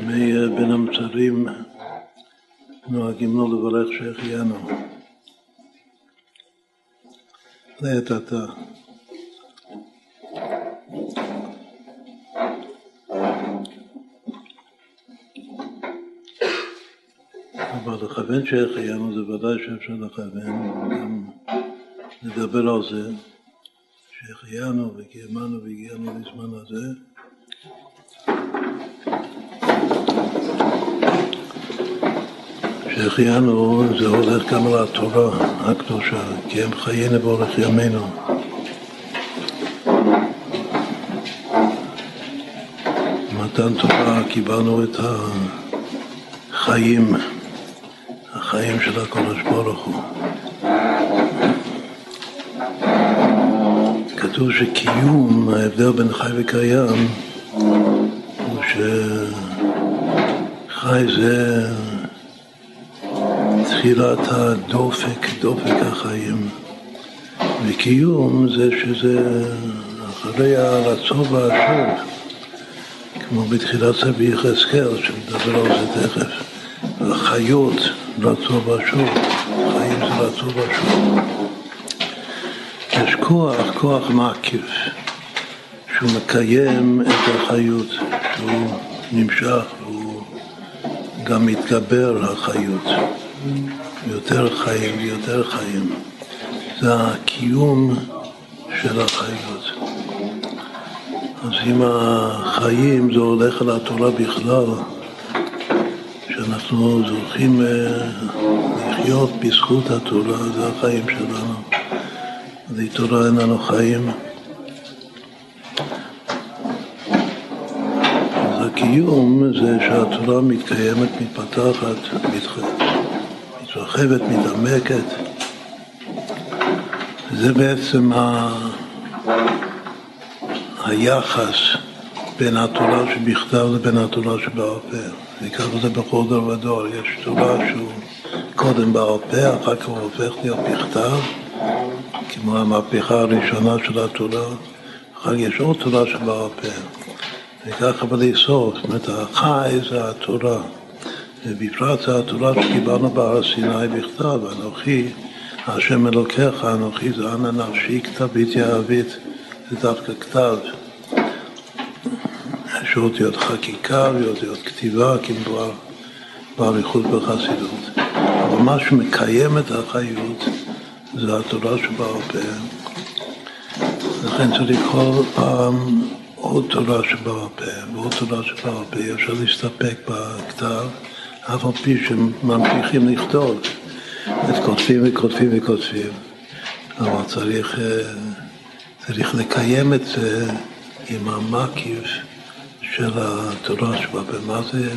בימי בין המצרים נוהגים לו לברך שהחיינו. לעת עתה. אבל לכוון שהחיינו זה ודאי שאפשר לכוון, וגם לדבר על זה, שהחיינו וקיימנו והגיענו לזמן הזה. שהחיינו זה הולך גם על התורה הקדושה, כי הם חיינו באורך ימינו. מתן תורה קיבלנו את החיים, החיים של הקודש ברוך הוא. כתוב שקיום, ההבדל בין חי וקיים, הוא שחי זה תחילת הדופק, דופק החיים. וקיום זה שזה אחרי הרצון והשוב, כמו בתחילת סבי יחזקאל, שנדבר על זה תכף. החיות רצו ושוב, חיים זה רצו ושוב. יש כוח, כוח מעקיף, שהוא מקיים את החיות, שהוא נמשך, הוא גם מתגבר החיות. יותר חיים ויותר חיים. זה הקיום של החיות. אז אם החיים זה הולך על התורה בכלל, שאנחנו זוכים אה, לחיות בזכות התורה, זה החיים שלנו. בלי תורה אין לנו חיים. אז הקיום זה שהתורה מתקיימת, מתפתחת, מתחייבת. מתרחבת, מתעמקת. זה בעצם ה... היחס בין התורה שבכתב לבין התורה שבעל פה. ניקח את זה בכל דור ודור. יש תורה שהוא קודם בעל פה, אחר כך הוא הופך להיות בכתב, כמו המהפכה הראשונה של התורה. אחר כך יש עוד תורה שבעל פה. וככה בלי סוף, זאת אומרת, החי זה התורה. ובפרט התורה שקיבלנו בהר סיני בכתב, אנוכי, השם אלוקיך, אנוכי זה אנא נפשי כתבית יהבית, זה דווקא כתב. יש אותיות חקיקה ואותיות כתיבה, כמדובר באריכות בחסידות. אבל מה שמקיים את החיות זה התורה שבעל פה. לכן צריך כל פעם עוד תורה שבעל פה ועוד תורה שבעל פה. אפשר להסתפק בכתב. אף על פי שממשיכים לכתוב, אז כותבים וכותבים וכותבים, אבל צריך, אה, צריך לקיים את זה עם המקיף של התורה שבא במה זה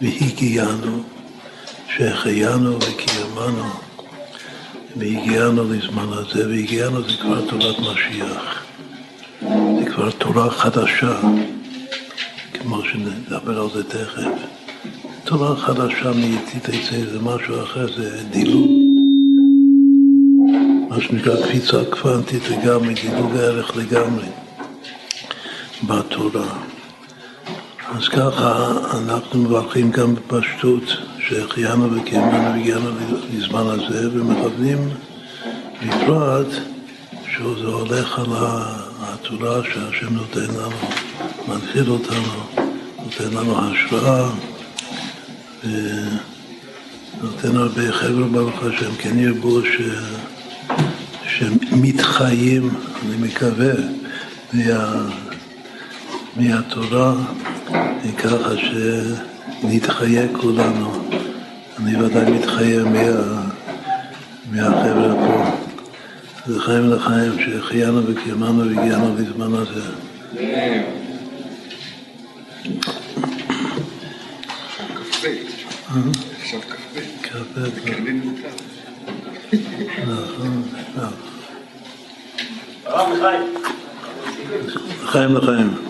והגיענו, שהחיינו וקיימנו והגיענו לזמן הזה, והגיענו זה כבר תורת משיח, זה כבר תורה חדשה, כמו שנדבר על זה תכף. תורה חדשה מאיטית זה משהו אחר, זה דילוג. מה שנקרא קפיצה קוונטית לגמרי, דילוג הערך לגמרי בתורה. אז ככה אנחנו מברכים גם בפשטות שהחיינו וקיימנו והגיענו לזמן הזה ומכוונים בפרט שזה הולך על התורה שהשם נותן לנו, מנחיל אותנו, נותן לנו השראה ונותן הרבה חבר'ה ברוך השם, כן ירבו ש... שמתחיים, אני מקווה, מה... מהתורה, ככה שנתחיה כולנו. אני ודאי מתחיה מה... מהחבר'ה פה. לחיים לחיים, שהחיינו וקיימנו והגיענו לזמן הזה. עכשיו כ"ב. כ"ב. נכון, נכון. לחיים לחיים.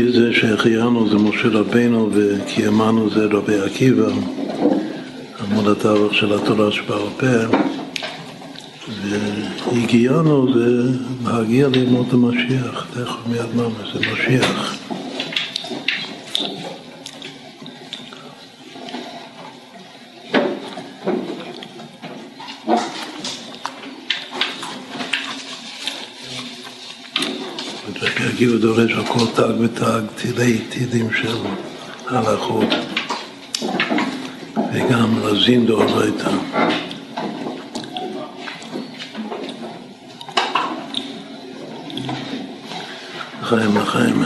לפי זה שהחיינו זה משה רבנו וקיימנו זה רבי עקיבא, עמוד התווך של התורה שבעל פה, והגיענו זה להגיע לימות המשיח, תכף מיד מה זה משיח. הגיעו דורש על כל תג ותג תילי תידים של הלכות וגם לזין דאורייתא. לחיים לחיים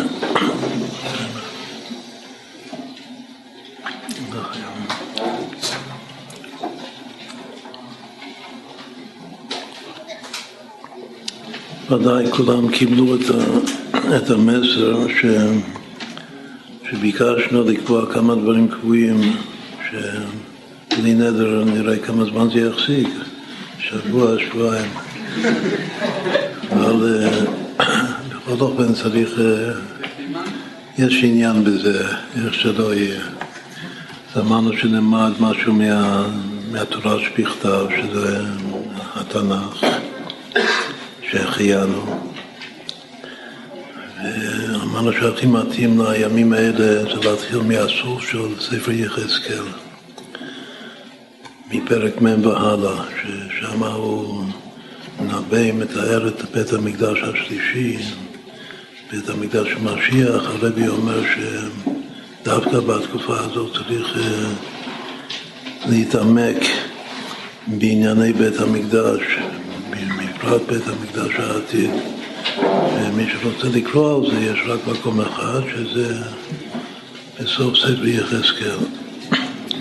ודאי כולם קיבלו את, ה, את המסר ש, שביקשנו לקבוע כמה דברים קבועים שבלי נדר נראה כמה זמן זה יחזיק, שבוע, שבועיים. אבל אה, בכל אופן צריך, אה, יש עניין בזה, איך שלא יהיה. אמרנו שנלמד משהו מה, מהתורה שבכתב, שזה התנ"ך. שהחיינו. ואמרנו שהכי מתאים לימים האלה זה להתחיל מהסוף של ספר יחזקאל, מפרק מ' והלאה, ששם הוא מנבא, מתאר את בית המקדש השלישי, בית המקדש המשיח, הרבי אומר שדווקא בתקופה הזאת צריך אה, להתעמק בענייני בית המקדש, בפרט בית המקדש העתיד. ומי שרוצה לקרוא על זה, יש רק מקום אחד, שזה בסוף ספר יחזקאל,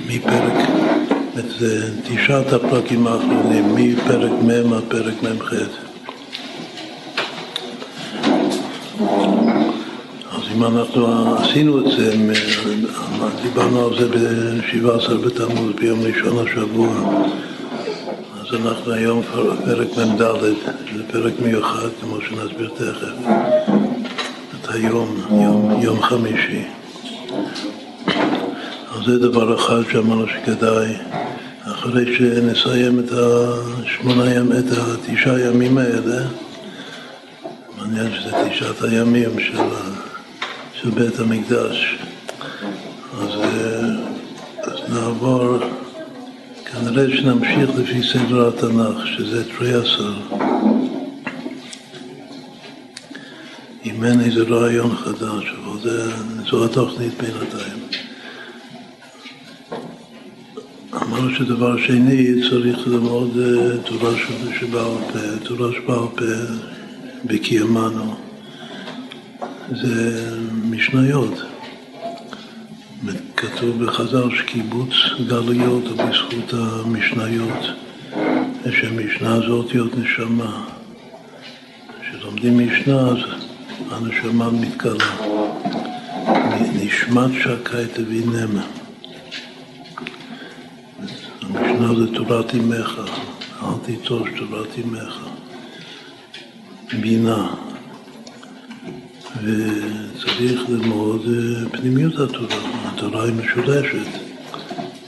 מפרק, זה תשעת הפרקים האחרונים, מפרק מ' עד פרק מ"ח. אז אם אנחנו עשינו את זה, דיברנו על זה ב-17 בתמוז, ביום ראשון השבוע. אנחנו היום פרק מ"ד, זה פרק מיוחד, כמו שנסביר תכף. את היום, יום, יום חמישי. אז זה דבר אחד שאמרנו שכדאי, אחרי שנסיים את השמונה ימים, את התשעה ימים האלה, מעניין שזה תשעת הימים של, של בית המקדש, אז, אה, אז נעבור כנראה שנמשיך לפי סדר התנ"ך, שזה תרי עשר. אם אין איזה רעיון חדש, אבל זה, זו התוכנית בינתיים. אמרנו שדבר שני, צריך ללמוד אה, תורה שבעל פה, תורה שבעל פה בקיימנו. זה משניות. כתוב בחז"ל שקיבוץ גלויות הוא בזכות המשניות, ושהמשנה זה אותיות נשמה. כשלומדים משנה אז הנשמה מתגלה. נשמת שקי תבינם. המשנה זה תורת אמך, אל תיטוש תורת אמך. בינה. וצריך ללמוד אה, פנימיות התורה. התורה היא משולשת.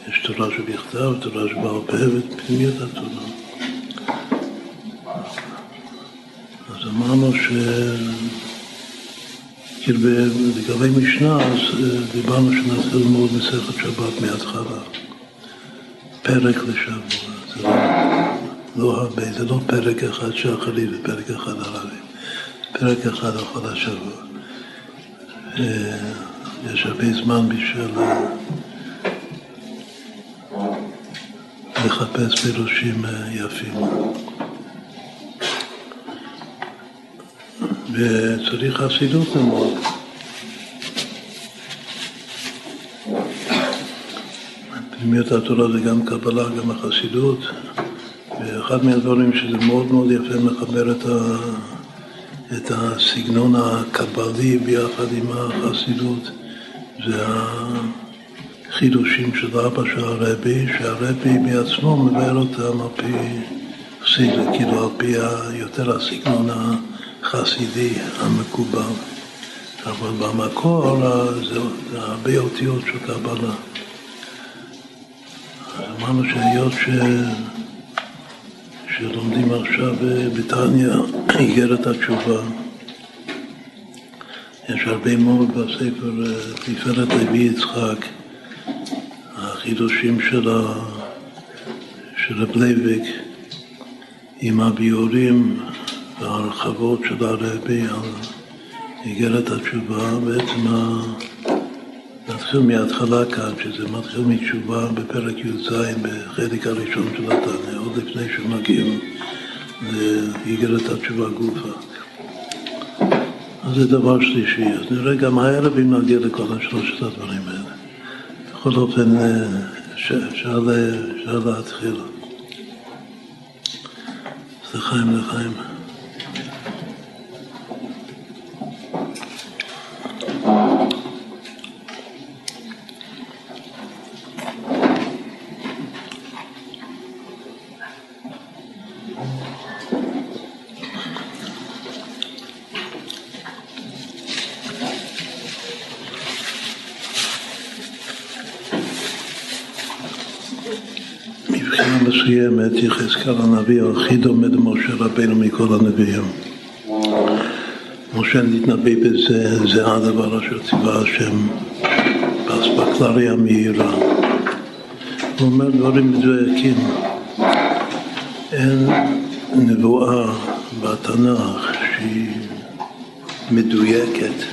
יש תורה שבכתב, תורה שבעל פה ופנימיות התורה. אז אמרנו ש... כאילו לגבי משנה, אז אה, דיברנו שנעשה ללמוד מסכת שבת מההתחלה. פרק לשבוע. זה לא, לא הרבה, זה לא פרק אחד שחרי ופרק אחד ערבי. פרק אחד על השבוע. אה, יש הרבה זמן בשביל אה, לחפש פירושים אה, יפים. וצריך חסידות ללמוד. פנימיות התורה זה גם קבלה, גם החסידות, ואחד מהדברים שזה מאוד מאוד יפה מחבר את ה... את הסגנון הקבלי ביחד עם החסידות, זה החידושים של אבא של הרבי, שהרבי בעצמו מבאר אותם על פי חסיד, כאילו על פי יותר הסגנון החסידי המקובל. אבל במקור זה, זה הרבה אותיות של קבלה. אמרנו שהיות ש... שלומדים עכשיו בתניא איגרת התשובה, יש הרבה מאוד בספר תפארת לוי יצחק, החידושים של, ה... הבלייבק עם הביאורים וההרחבות של הרבי על איגרת התשובה, בעצם ה... נתחיל מההתחלה כאן, שזה מתחיל מתשובה בפרק י"ז בחלק הראשון של התניא, עוד לפני שמגיעים לאיגרת התשובה גופה. אז זה דבר שלישי. אז נראה גם הערב אם נגיע לכל השלושת הדברים האלה. בכל אופן, אפשר להתחיל. אז לחיים, לחיים. יחזקאל הנביא הכי דומה למשה רבינו מכל הנביאים. משה נתנבא בזה, זה הדבר אשר ציווה השם באספקלריה מהירה. הוא אומר דברים מדויקים. אין נבואה בתנ"ך שהיא מדויקת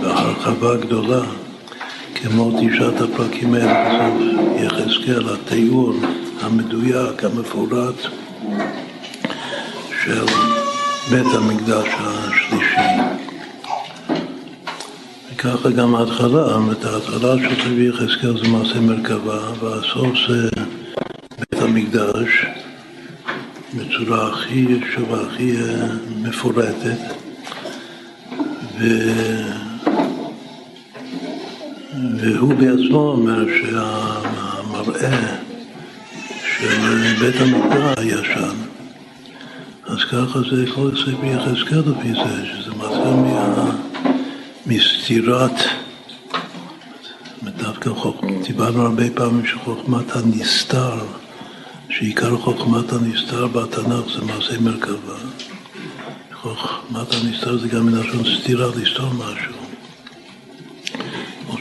בהרחבה גדולה כמו תשעת הפרקים האלה בסוף יחזקאל, התיאור המדויק, המפורט של בית המקדש השלישי. וככה גם ההתחלה, את ההתחלה של סביבי יחזקאל זה מעשה מרכבה, והסוף זה בית המקדש בצורה הכי, שוב, הכי אה, מפורטת. ו... והוא בעצמו אומר שהמראה של בית המקרא הישן, אז ככה זה כל ספר יחזקאל לפי זה, שזה מתחיל מה... מסתירת, דווקא דיברנו הרבה פעמים שחוכמת הנסתר, שעיקר חוכמת הנסתר בתנ"ך זה מעשה מרכבה. חוכמת הנסתר זה גם מלשון סתירה, לסתור משהו.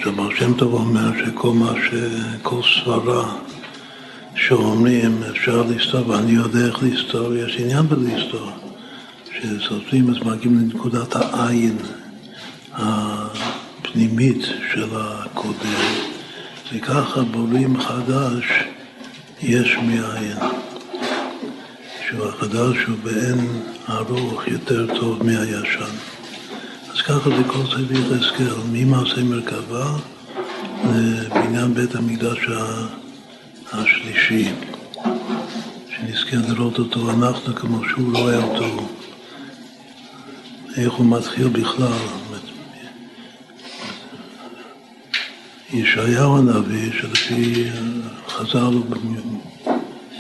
שבעל שם טוב אומר שכל מה ש... כל סברה שאומרים אפשר לסתור, ואני יודע איך לסתור, יש עניין בלסתור. שסותרים אז מגיעים לנקודת העין הפנימית של הקודם, וככה בורים חדש יש מאין. שהוא החדש הוא באין ארוך יותר טוב מהישן. אז ככה זה כל סביב יחזקאל, ממעשה מרכבה לבניין בית המקדש השלישי, שנזכה לראות אותו אנחנו כמו שהוא רואה אותו, איך הוא מתחיל בכלל. ישעיהו הנביא, שלפי חז"ל הוא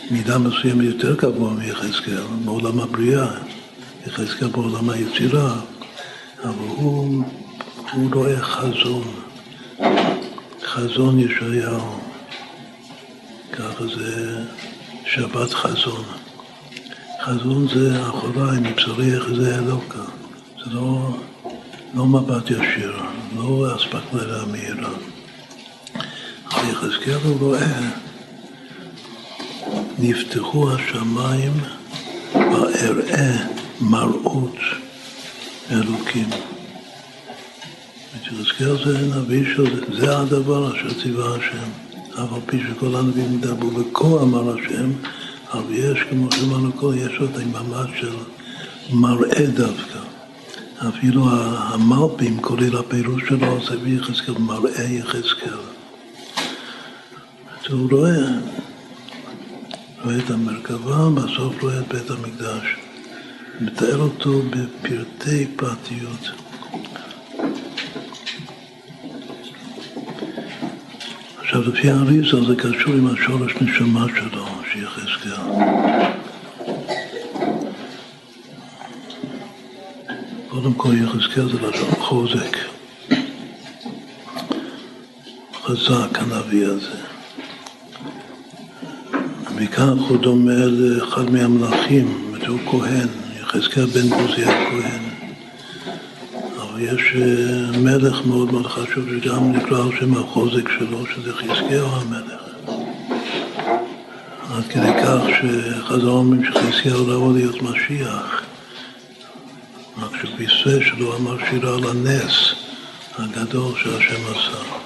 במידה מסוימת יותר גבוה מיחזקאל, בעולם הבריאה, יחזקאל בעולם היצירה, אבל הוא, הוא רואה חזון, חזון ישעיהו, ככה זה שבת חזון. חזון זה אחוריי, מבשרי זה אלוקה, זה לא, לא מבט ישיר, לא אספקלריה מהירה. אבל יחזקאל רואה, נפתחו השמיים ואראה מראות אלוקים. יחזקאל זה נביא זה הדבר אשר ציווה השם. אף על פי שכל הנביאים ידברו בכה אמר השם, אבל יש, כמו שאמרנו כל, יש עוד ממש של מראה דווקא. אפילו המלפים, כולל הפירוש שלו, זה ביחזקאל, מראה יחזקאל. הוא רואה, רואה את המרכבה, בסוף רואה את בית המקדש. מתאר אותו בפרטי פרטיות. עכשיו, לפי האריזה זה קשור עם השורש נשמה שלו, שיחזקאל. קודם כל יחזקאל זה לשון חוזק. חזק הנביא הזה. מכך הוא דומה לאחד מהמלאכים, הוא כהן, יחזקאל בן בוזי הכהן. אבל יש אה, מלך מאוד מאוד חשוב שגם נקרא על שם החוזק שלו, שזה חזקיהו המלך. עד כדי כך שחז"ל אומרים שחזקיהו לא יכול להיות משיח. רק שביסה שלו אמר שירה על הנס הגדול שהשם עשה.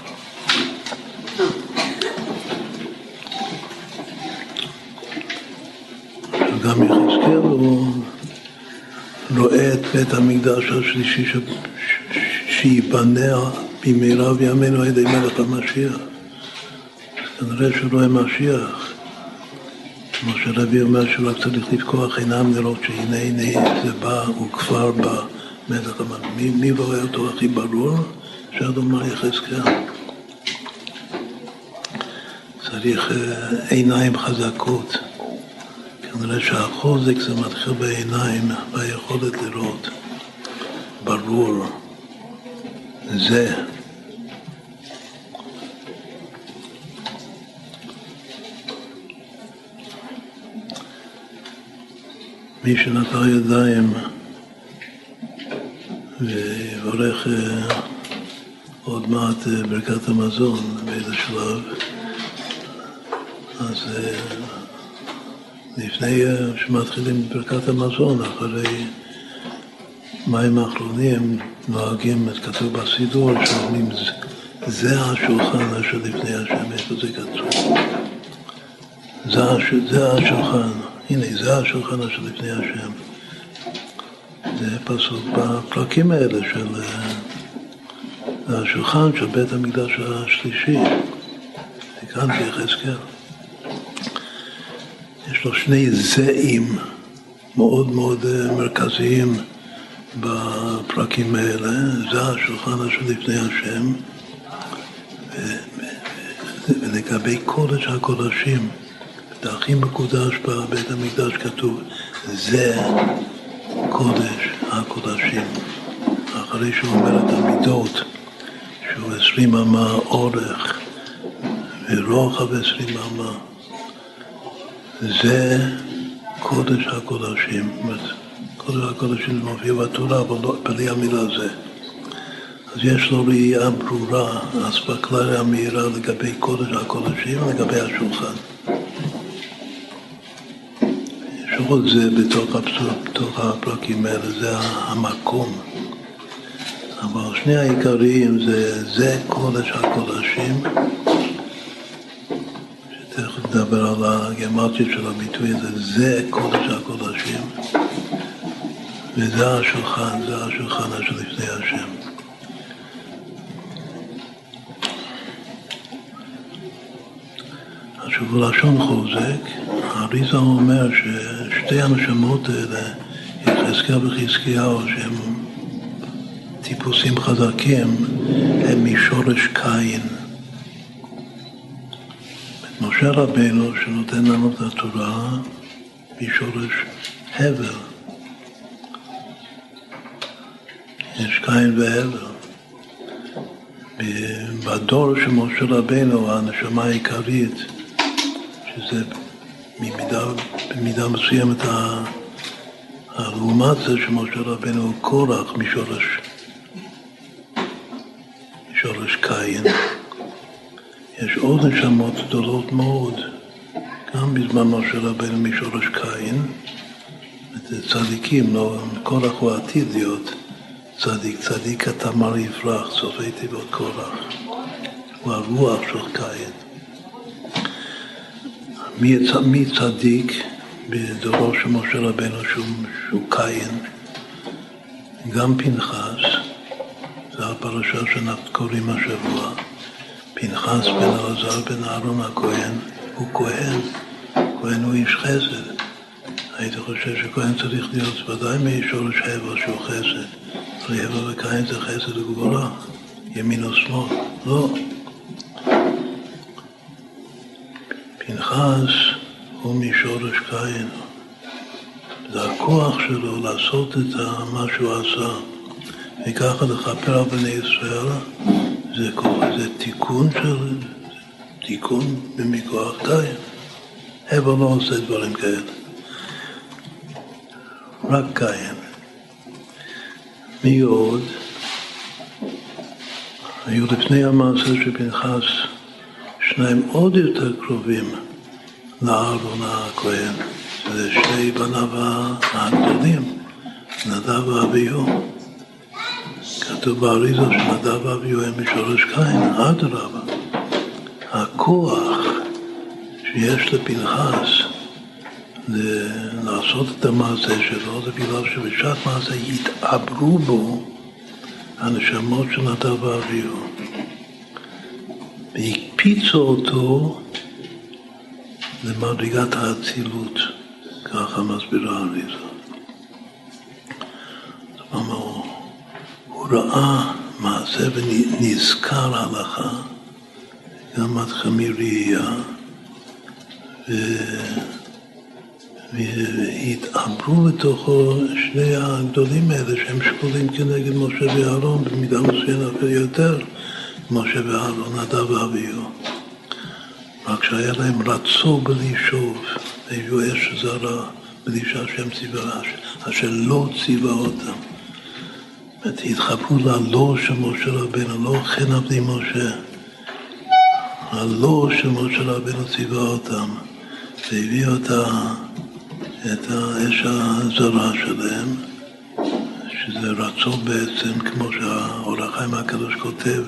גם יחזקאל הוא בית המקדש השלישי שייבנה במהרה בימינו על ידי מלך המשיח. כנראה שהוא רואה משיח. כמו שרבי אומר שהוא רק צריך לפקוח עינם לראות שהנה הנה זה בא, הוא כבר בא. מלך המשיח. מי, מי רואה אותו הכי ברור? אפשר לומר יחזקאל. צריך אה, עיניים חזקות. כנראה שהחוזק זה מתחיל בעיניים, ביכולת לראות ברור. זה. מי שנטע ידיים ויברך אה, עוד מעט אה, ברכת המזון באיזה שלב, אז אה, לפני שמתחילים ברכת המזון, אחרי מים האחרונים נוהגים, כתוב בסידור, שאומרים זה השולחן אשר לפני השם, איפה זה כתוב? זה, זה השולחן, הנה זה השולחן אשר לפני השם. זה פסוק בפרקים האלה של השולחן של בית המקדש השלישי, תיקנתי יחזקאל. לו שני זעים מאוד מאוד מרכזיים בפרקים האלה, זה השולחן אשר לפני השם, ולגבי קודש הקודשים, את הכי מקודש בבית המקדש כתוב, זה קודש הקודשים. אחרי שהוא אומר את המידות, שהוא עשרים אמה אורך ורוחב עשרים אמה, זה קודש הקודשים. קודש הקודשים מופיע בתורה, אבל לא בלי המילה זה. אז יש לו ראייה ברורה, אספקלריה מהירה לגבי קודש הקודשים ולגבי השולחן. עוד זה בתוך, בתוך הפרקים האלה, זה המקום. אבל שני העיקריים זה זה קודש הקודשים, שתכף נדבר על הגמטרית של הביטוי הזה, זה קודש הקודשים. וזה השולחן, זה השולחן אשר לפני השם. עכשיו בלשון חוזק, האריזה אומר ששתי הנשמות האלה, יחזקאל וחזקיהו, שהם טיפוסים חזקים, הם משורש קין. משה רבנו, שנותן לנו את התורה, משורש הבל. יש קין והבל. בדור של משה רבנו, הנשמה העיקרית, שזה במידה, במידה מסוימת לעומת זה שמשה רבנו הוא קורח משורש, משורש קין. יש עוד נשמות גדולות מאוד, גם בזמן משה רבנו משורש קין, צדיקים, לא, קורח הוא עתיד להיות. צדיק, צדיק התמר יפרח, סופי תיבות קורח. הוא הרוח של קין. מי, מי צדיק בדורו של משה רבנו שהוא, שהוא קין? גם פנחס, זו הפרשה שאנחנו קוראים השבוע. פנחס בן אלעזר בן אהרון הכהן הוא כהן, כהן הוא איש חסד. הייתי חושב שכהן צריך להיות ודאי משורש הבל שהוא חסד. הבל וקין זה חסד וגבורה, ימין או שמאל. לא. פנחס הוא משורש קין. זה הכוח שלו לעשות את מה שהוא עשה. וככה לכפר על בני ישראל, זה, זה תיקון של, תיקון במכוח קין. הבל לא עושה דברים כאלה. רק קין. מי עוד? היו לפני המעשה של פנחס שניים עוד יותר קרובים לאהרון הכהן, שזה שני בניו הגדולים, נדב ואביהו. כתוב באריזה שנדב ואביהו הם משורש קין, אדרבה. הכוח שיש לפנחס לעשות את המעשה שלו, זה בגלל שבשעת מעשה יתעברו בו הנשמות של נדב ואביהו. והקפיצו אותו למדרגת האצילות, ככה מסבירה אריזה. הוא, הוא ראה מעשה ונזכר הלכה, גם מתחמי ראייה, והתעברו לתוכו שני הגדולים האלה שהם שקולים כנגד משה ואהרון, במידה מסוימת אפילו יותר, משה ואהרון, נדב ואביהו. רק שהיה להם רצו בלי שוב, והביאו אש זרה בלי שהשם ציווה, אשר לא ציווה אותם. התחברו ללא של משה רבנו, לא כן עבדי משה. הלא של משה רבנו ציווה אותם, והביא אותה את האש הזרה שלהם, שזה רצון בעצם, כמו שהאור החיים הקדוש כותב,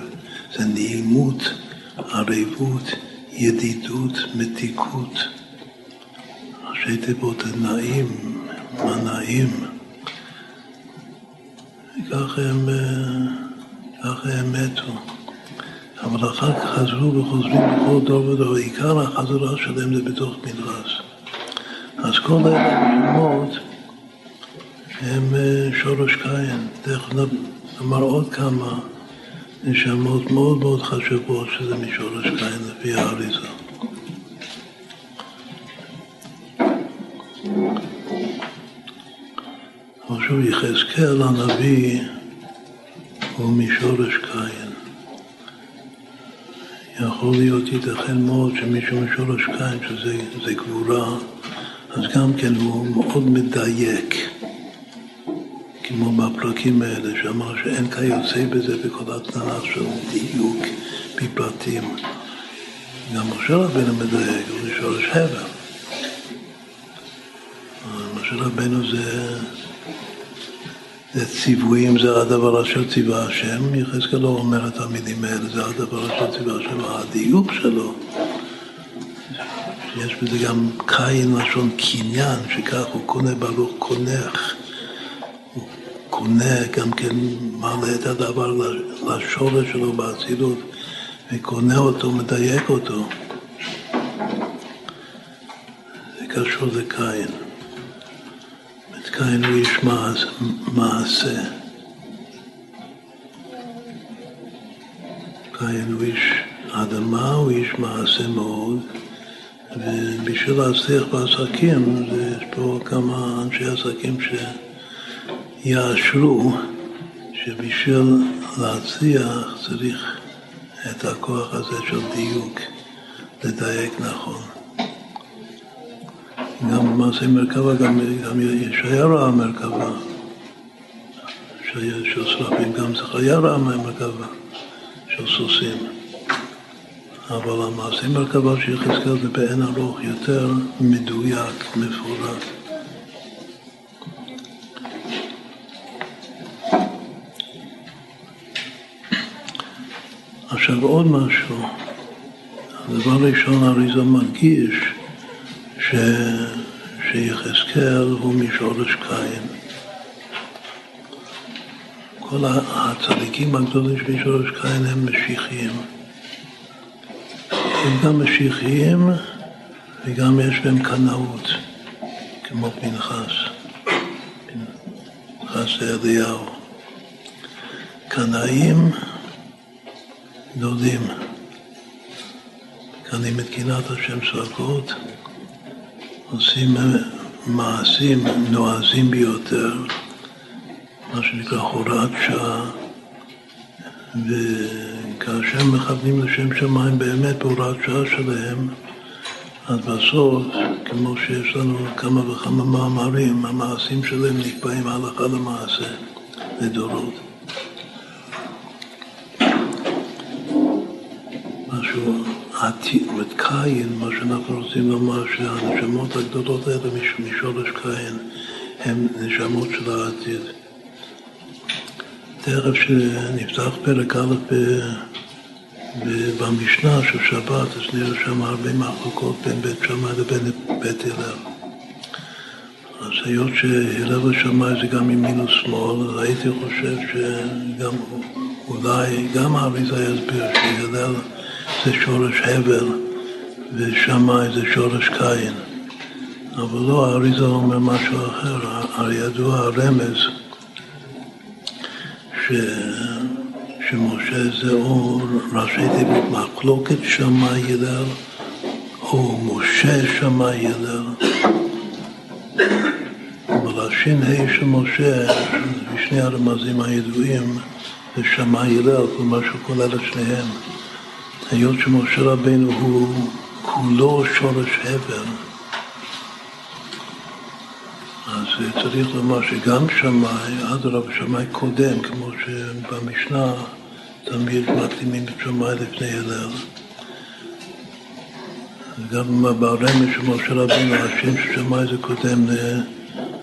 זה נעימות, ערבות, ידידות, מתיקות. ראשי תיבות נעים, מה נעים. ככה הם מתו. אבל אחר כך חזרו וחוזרים בכל דור ודור. עיקר החזרה שלהם זה בתוך מדרש. אז כל אלה השמות הם אה, שורש קין. תכף נאמר עוד כמה נשמות מאוד מאוד חשובות שזה משורש קין לפי האריזה. עכשיו יחזקאל הנביא הוא משורש קין. יכול להיות ייתכן מאוד שמישהו משורש קין, שזה גבורה, אז גם כן הוא מאוד מדייק, כמו בפרקים האלה, שאמר שאין כיוצא בזה בכל התנ"ך של דיוק בפרטים. גם משה רבנו מדייק, הוא שורש הבל. משה רבנו זה, זה ציוויים, זה הדבר אשר ציווה השם. יחזקאל לא אומר את המילים האלה, זה הדבר אשר ציווה השם, הדיוק שלו. יש בזה גם קין לשון קניין, שכך הוא קונה ברוך קונך. הוא קונה, גם כן מעלה את הדבר לשורש שלו באצילות, וקונה אותו, מדייק אותו. זה קשור לקין. קין הוא איש מעשה. קין הוא איש אדמה, הוא איש מעשה מאוד. ובשביל להצליח בעסקים, יש פה כמה אנשי עסקים שיאשרו שבשביל להצליח צריך את הכוח הזה של דיוק, לדייק נכון. גם במעשה מרכבה, גם, גם ישעיה ראה מרכבה של שרפים, גם זכריה ראה מרכבה של סוסים. אבל המעשה מרכבה של יחזקאל זה בעין ארוך יותר מדויק, מפורט. עכשיו עוד משהו, הדבר הראשון האריזה מדגיש ש... שיחזקאל הוא משורש קין. כל הצדיקים הגדולים של משורש קין הם משיחיים. הם גם משיחיים וגם יש בהם קנאות, כמו פנחס, פנחס אליהו. קנאים דודים, קנים את קינת השם סוכות, עושים מעשים נועזים ביותר, מה שנקרא הוראת שעה, וכאשר מכוונים לשם שמיים באמת בהוראת שעה שלהם, אז בסוף, כמו שיש לנו כמה וכמה מאמרים, המעשים שלהם נקבעים הלכה למעשה לדורות. משהו עתיד, קין, מה שאנחנו רוצים לומר, שהנשמות הגדולות האלה משורש קין הן נשמות של העתיד. תכף שנפתח פרק א' במשנה של שבת, אז נראה שם הרבה מחלוקות בין בית שמאי לבין בית הלל. אז היות שהלל ושמאי זה גם ימין ושמאל, אז הייתי חושב שגם אולי גם האריזה יסביר שהלל זה שורש הבל ושמאי זה שורש קין. אבל לא, האריזה אומר משהו אחר, הרי ידוע הרמז ש... שמשה זה או ראשי תיבות מחלוקת שמאי הלל או משה שמאי הלל. אבל ה' של משה, בשני הרמזים הידועים, זה שמאי הלל, כלומר שהוא כולל את שניהם. היות שמשה רבנו הוא כולו שורש הבל, אז צריך לומר שגם שמאי, אדרבה, שמאי קודם, כמו שבמשנה תמיד מקדימים את שמאי לפני הלל. גם ברמז של משה רבינו, השם של שמאי זה קודם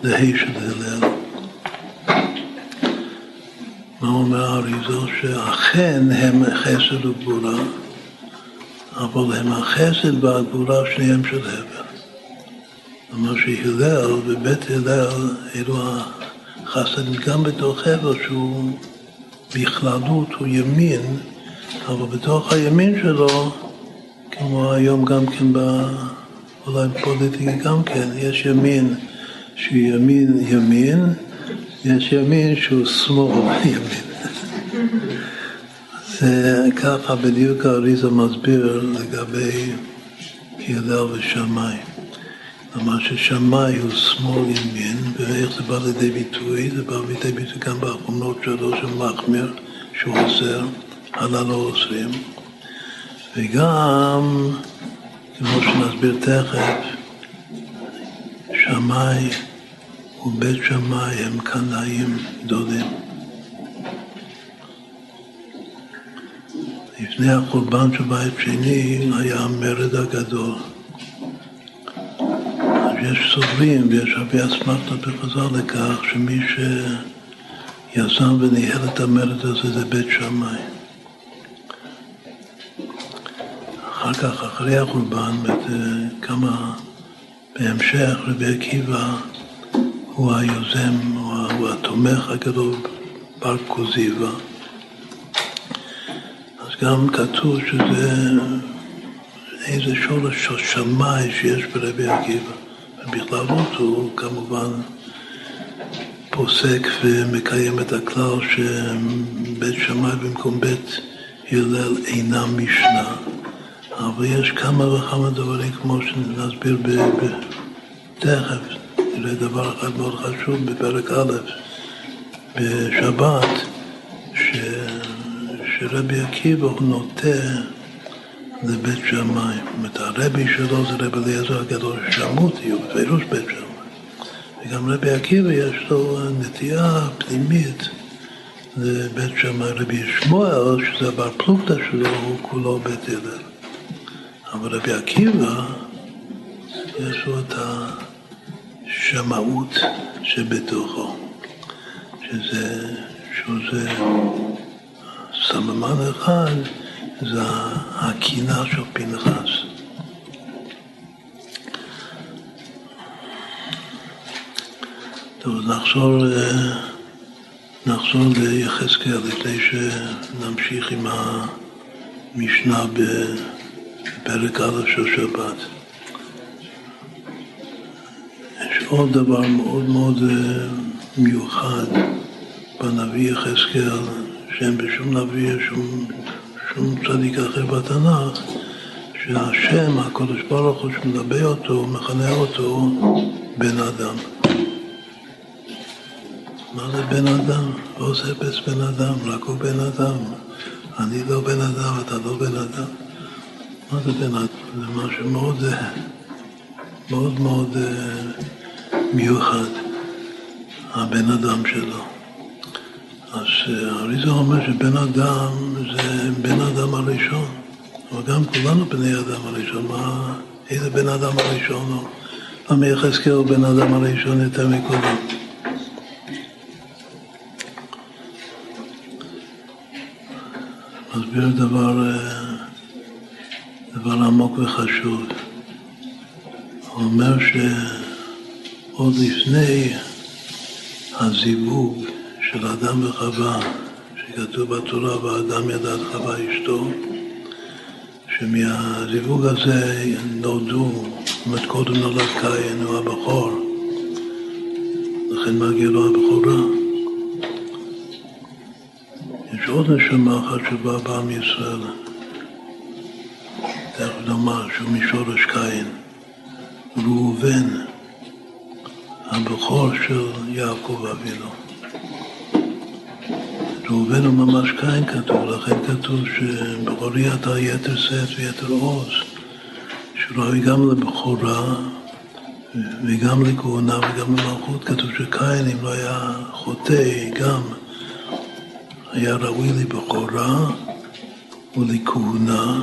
לה' של הלל. מה אומר האריזו? שאכן הם חסד וגבורה, אבל הם החסד והגבורה שניהם של הבל. כלומר שהלל ובית הלל אלו החסדים גם בתוך הבל שהוא בכללות הוא ימין, אבל בתוך הימין שלו, כמו היום גם כן, ב... אולי פוליטי גם כן, יש ימין שהוא ימין ימין, יש ימין שהוא שמאל ימין. זה ככה בדיוק האריזה מסביר לגבי הלל ושמיים. כלומר ששמאי הוא שמאל ימין, ואיך זה בא לידי ביטוי? זה בא לידי ביטוי גם באחרונות שלו של מחמיר, שהוא אוסר, הלאה לא אוסרים. וגם, כמו שנסביר תכף, שמאי ובית שמאי הם קנאים גדולים. לפני החורבן של בית שני היה המרד הגדול. יש סוברים ויש הרבה אסמכתות בחז"ל לכך שמי שיזם וניהל את המרד הזה זה בית שמאי. אחר כך, אחרי החורבן, כמה בהמשך, רבי עקיבא הוא היוזם, הוא התומך הגדול בר כוזיבא. אז גם כתוב שזה איזה שורש של שמאי שיש ברבי עקיבא. בכללות הוא כמובן פוסק ומקיים את הכלל שבית שמאי במקום בית הלל אינם משנה, אבל יש כמה וכמה דברים כמו שנסביר תכף, נראה דבר אחד מאוד חשוב בפרק א' בשבת, ש... שרבי עקיבא הוא נוטה לבית שמאי. זאת אומרת, הרבי שלו זה רבי אליעזר הגדול ששמותי, הוא בפירוש בית שמאי. וגם רבי עקיבא יש לו נטייה פנימית לבית שמאי. רבי שמואל, שזה הבר פלוגתא שלו, הוא כולו בית הלל. אבל רבי עקיבא, יש לו את השמאות שבתוכו, שזה, שזה סממן אחד זה הקינה של פנחס. טוב, נחזור, נחזור ליחזקאל לפני שנמשיך עם המשנה בפרק א' של שבת. יש עוד דבר מאוד מאוד אה, מיוחד בנביא יחזקאל, שאין בשום נביא שום שום צדיק אחר בתנ"ך, שהשם, הקדוש ברוך הוא, שמדבר אותו, מכנה אותו בן אדם. מה זה בן אדם? לא אוספס בן אדם, רק הוא בן אדם. אני לא בן אדם, אתה לא בן אדם. מה זה בן אדם? זה משהו מאוד מאוד מאוד אה, מיוחד, הבן אדם שלו. אז אריזה אומר שבן אדם זה בן אדם הראשון, אבל גם כולנו בני אדם הראשון, מה, איזה בן אדם הראשון הוא? למה יחזקאל הוא בן אדם הראשון יותר מכולם? מסביר דבר, אה, דבר עמוק וחשוב. הוא אומר שעוד לפני הזיווג של אדם וחווה, שכתוב בתורה, ואדם ידע את חווה אשתו, שמהזיווג הזה נולדו, זאת אומרת קודם נולד קין, הוא הבכור, לכן מגיע לו הבכורה. יש עוד נשמה אחת שבאה בעם ישראל, תכף נאמר שהוא משורש קין, ראובן, הבכור של יעקב אבינו. ראובן הוא ממש קין כתוב, לכן כתוב שבכורי אתה יתר שאת ויתר עוז, שהוא ראוי גם לבכורה וגם לכהונה וגם למלכות, כתוב שקין אם לא היה חוטא גם היה ראוי לבכורה ולכהונה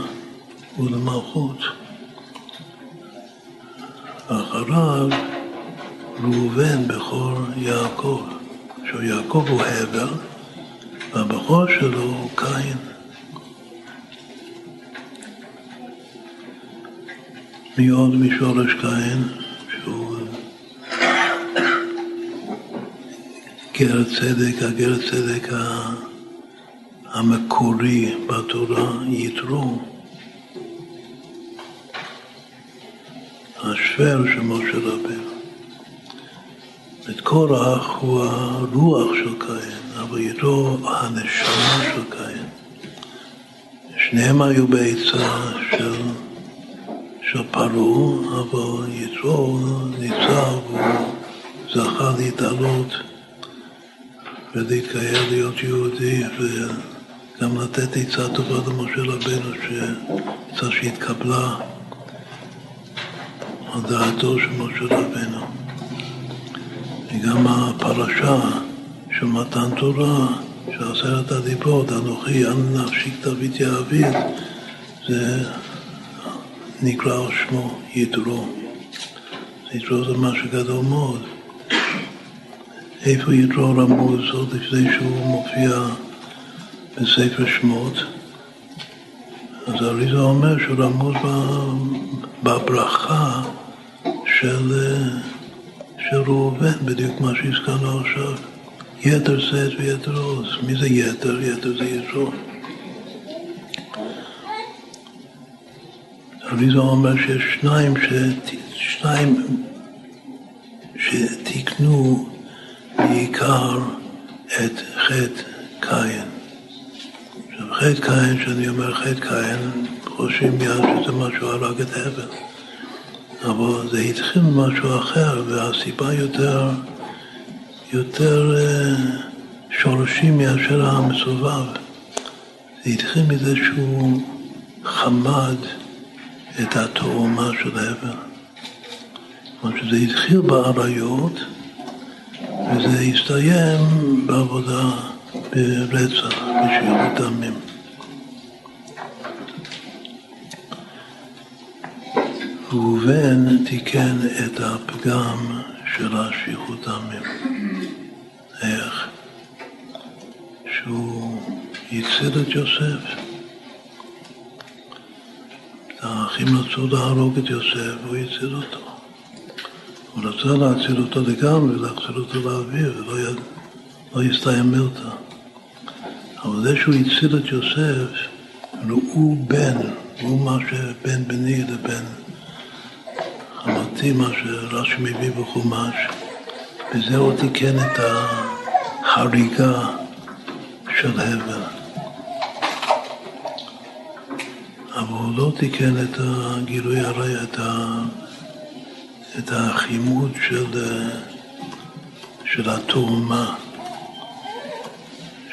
ולמלכות. אחריו ראובן בכור יעקב, שהוא יעקב הוא הבל והבכור שלו הוא קין. מי עוד משורש קין, שהוא גר צדק, הגר צדק המקורי בתורה, יתרו. השוור של משה רבנו. את קורח הוא הרוח של קין. אבל יתרו הנשמה של קין. שניהם היו בעצה של, של פרעה, אבל יתרו ניצב, הוא זכה להתעלות ולהתקיים להיות יהודי וגם לתת עצה טובה למשה רבנו, עצה שהתקבלה על דעתו של משה רבנו. וגם הפרשה של מתן תורה, של עשרת הדיברות, אנוכי אנא נפשיק דוד יעביד, זה נקרא על שמו יתרו. יתרו זה משהו גדול מאוד. איפה יתרו רמוז עוד לפני שהוא מופיע בספר שמות? אז אריזה אומר שהוא רמוז בברכה של, של ראובן, בדיוק מה שהזכרנו עכשיו. יתר שאת ויתר עוז. מי זה יתר? יתר זה יתרו. אריזה אומר שיש שניים, ש... שניים שתיקנו בעיקר את חטא קין. עכשיו חטא קין, כשאני אומר חטא קין, חושבים מיד שזה משהו הרג את הבל. אבל זה התחיל ממשהו אחר, והסיבה יותר... יותר אה, שורשים מאשר המסובב. זה התחיל מזה שהוא חמד את התאומה של הבל. כלומר שזה התחיל באריות וזה הסתיים בעבודה ברצח, בשפיכות דמים. ראובן תיקן את הפגם של השפיכות דמים. איך? שהוא הציל את יוסף. האחים רצו להרוג את יוסף והוא הציל אותו. הוא רצה להציל אותו לגמרי, להחזיר אותו לאוויר, ולא י... לא יסתיים מלטה. אבל זה שהוא הציל את יוסף, ראו בן, ראו מה שבין בני לבין חמתי, מה שרש"י מביא בחומש, וזה הוא תיקן את החריגה של הבל. אבל הוא לא תיקן את הגילוי הרי, את, ה, את החימוד של, של התאומה,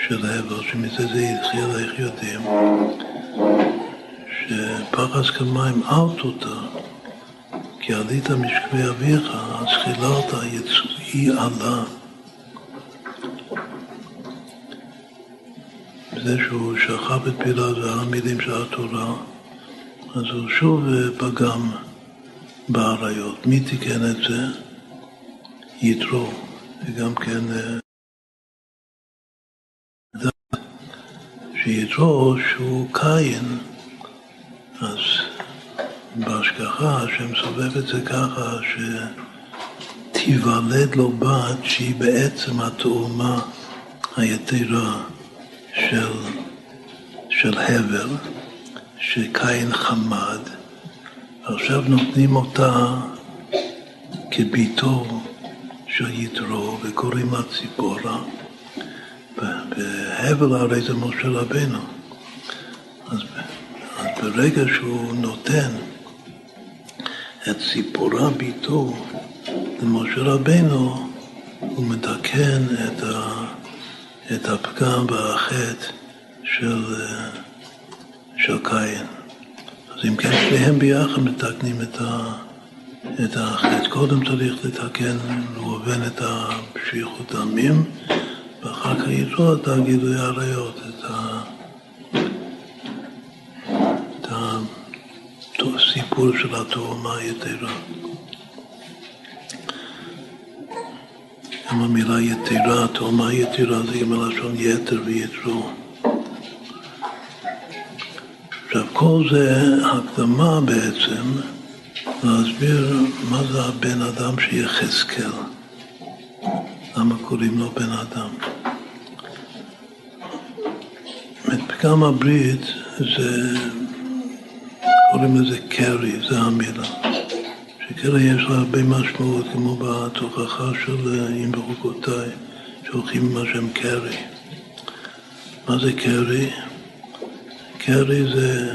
של הבל, שמזה זה התחיל, איך יודעים? שפרס כמים אל תותר, כי עלית משכבי אביך, אז חיללת יצואי עלה. בזה שהוא שכב את פילה ועל המילים של התורה, אז הוא שוב פגם באריות. מי תיקן את זה? יתרו, וגם כן שיתרו שהוא קין, אז בהשגחה השם סובב את זה ככה שתיוולד לו בת שהיא בעצם התאומה היתרה של, של הבל, שקין חמד, ועכשיו נותנים אותה כביתו של יתרו וקוראים לה ציפורה. והבל הרי זה משה רבנו. אז, אז ברגע שהוא נותן את ציפורה ביתו למשה רבנו, הוא מתקן את, ה, את הפגם והחטא של, של קין. אז אם כן, שניהם ביחד מתקנים את, ה, את החטא. קודם צריך לתקן ראובן את השפיכות דמים, ואחר כך יתרו את הגילוי עריות, את, ה, הסיפור של התאומה היתרה. גם המילה יתרה, תאומה יתרה זה גם מלשון יתר ויתרו. עכשיו כל זה הקדמה בעצם להסביר מה זה הבן אדם שיחזקאל. למה קוראים לו בן אדם? פגם הברית זה, קוראים לזה קרי, זה המילה. שקרי יש לה הרבה משמעות, כמו בתוכחה של אם בחוקותיי, שהולכים עם השם קרי. מה זה קרי? קרי זה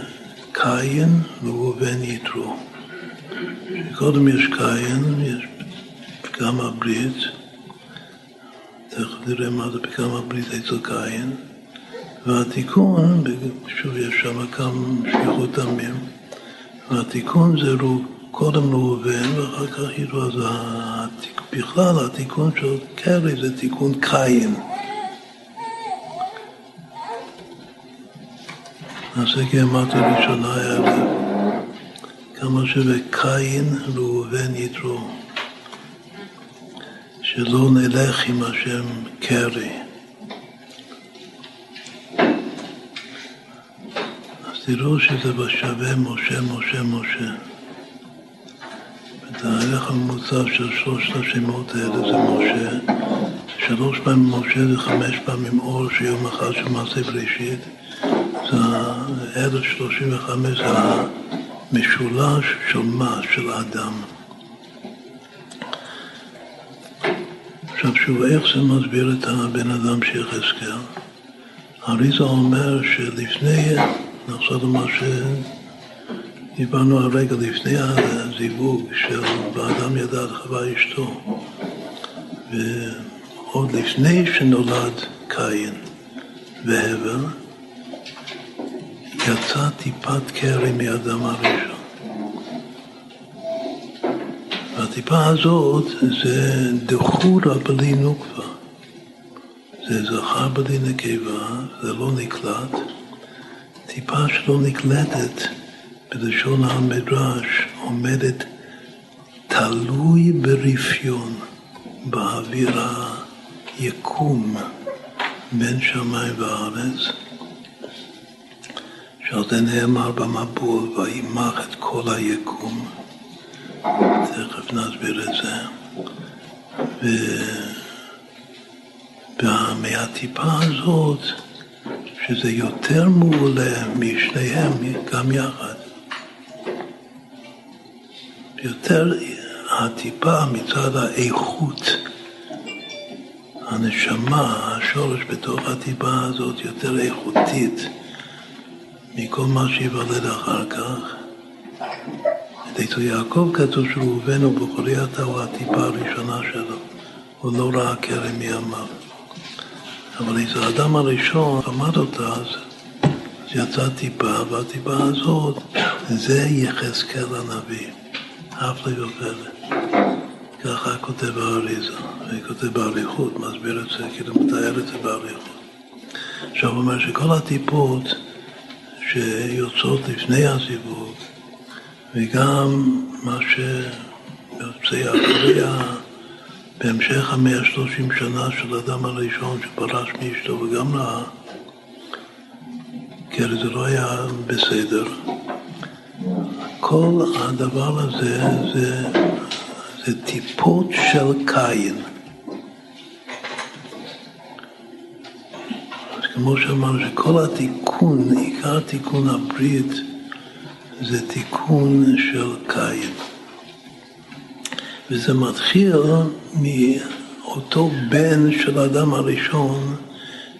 קין ובן יתרו. קודם יש קין, יש פגם הברית, תכף נראה מה זה פגם הברית אצל קין, והתיקון, שוב יש שם כמה שפיכות דמים, והתיקון זה קודם ראובן ואחר כך יתרו, אז בכלל התיקון של קרי זה תיקון קין. נעשה גרמטיה ראשונה הערב, כמה שבקין ראובן יתרו. שלא נלך עם השם קרי. תראו שזה בשווה משה, משה, משה. את הערך הממוצע של שלושת השמות האלה זה משה. שלוש פעמים משה זה חמש פעמים אור שיום אחד של מעשה בראשית. זה אלף שלושים וחמש, זה המשולש של מה? של אדם. עכשיו שוב, איך זה מסביר את הבן אדם שיחזקאל? אריזה אומר שלפני, נחזור למה שדיברנו הרגע, לפני הזיווג של באדם ידע את חווה אשתו, ועוד לפני שנולד קין והבל, יצא טיפת קרי מאדם הראשון. והטיפה הזאת זה דחורה בלי נוקבה. זה זכר בלי נקבה, זה לא נקלט. טיפה שלא נקלטת, בלשון המדרש, עומדת תלוי ברפיון, באוויר היקום בין שמיים וארץ, שעל זה נאמר במבול, וימח את כל היקום. תכף נסביר את זה. ו... ומהטיפה הזאת, שזה יותר מעולה משניהם גם יחד. יותר הטיפה מצד האיכות, הנשמה, השורש בתוך הטיפה הזאת יותר איכותית מכל מה שיוולד אחר כך. אצל יעקב כתוב שראובן הוא בחורי אתה הוא הטיפה הראשונה שלו, הוא לא ראה כרם מימיו. אבל איזה האדם הראשון למד אותה, אז יצאה טיפה, והטיפה הזאת זה יחזקאל הנביא, אף לא ופלא. ככה כותב האריזה, וכותב באריכות, מסביר את זה, כאילו מתאר את זה באריכות. עכשיו הוא אומר שכל הטיפות שיוצאות לפני הזיווג, וגם מה שיוצא אחרי, בהמשך המאה שלושים שנה של האדם הראשון שפרש מאשתו וגם לה, כי הרי זה לא היה בסדר. כל הדבר הזה זה, זה טיפות של קין. אז כמו שאמרנו, שכל התיקון, עיקר תיקון הברית זה תיקון של קין. וזה מתחיל מאותו בן של האדם הראשון,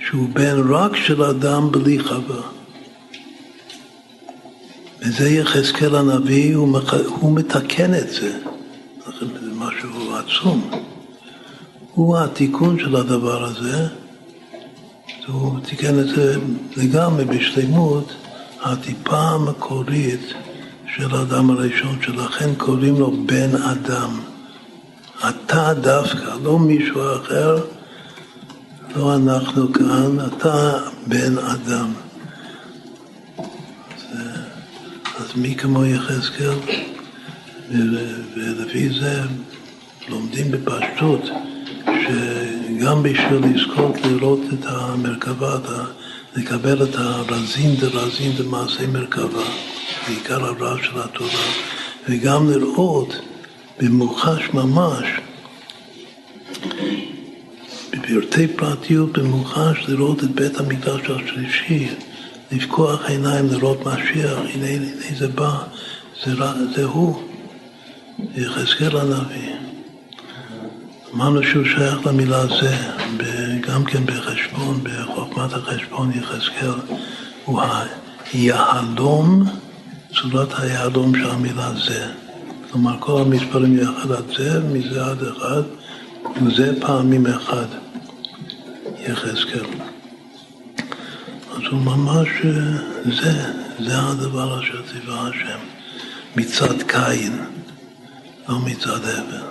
שהוא בן רק של אדם בלי חווה. וזה יחזקאל הנביא, הוא, מח... הוא מתקן את זה. זה משהו עצום. הוא התיקון של הדבר הזה, הוא תיקן את זה לגמרי בשלמות, הטיפה המקורית של האדם הראשון, שלכן קוראים לו בן אדם. אתה דווקא, לא מישהו אחר, לא אנחנו כאן, אתה בן אדם. אז מי כמו יחזקאל? ולפי זה לומדים בפשטות שגם בשביל לזכות לראות את המרכבה, לקבל את הרזין דרזין דמעשי מרכבה, בעיקר הרב של התורה, וגם לראות במוחש ממש, בפרטי פרטיות במוחש, לראות את בית המקדש השלישי, לפקוח עיניים, לראות משיח, הנה, הנה זה בא, זה, זה הוא, יחזקאל הנביא. אמרנו שהוא שייך למילה זה, גם כן בחשבון, בחוכמת החשבון יחזקאל, הוא היהלום, צורת היהלום של המילה זה. כלומר, כל המספרים יחד עד זה, מזה עד אחד, וזה פעמים אחד, יחזקאל. אז הוא ממש, זה, זה הדבר אשר ציווה השם, מצד קין, לא מצד הבל.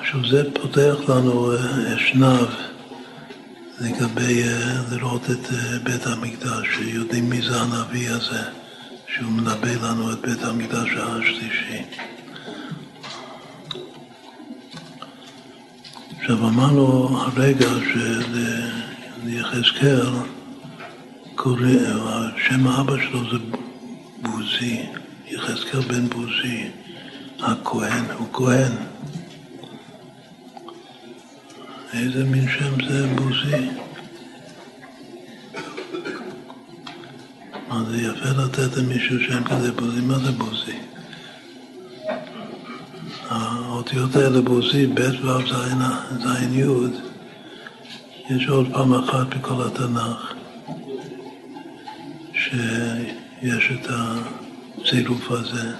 עכשיו זה פותח לנו אשנב לגבי לראות את בית המקדש, שיודעים מי זה הנביא הזה. שהוא מנבא לנו את בית המקדש השלישי. עכשיו אמרנו הרגע שליחזקאל קורא, שם האבא שלו זה בוזי, יחזקאל בן בוזי, הכהן, הוא כהן. איזה מין שם זה בוזי? מה זה יפה לתת למישהו שם כזה בוזי, מה זה בוזי? האותיות האלה בוזי, ב' ו' ז' י', יש עוד פעם אחת בכל התנ"ך שיש את הצירוף הזה,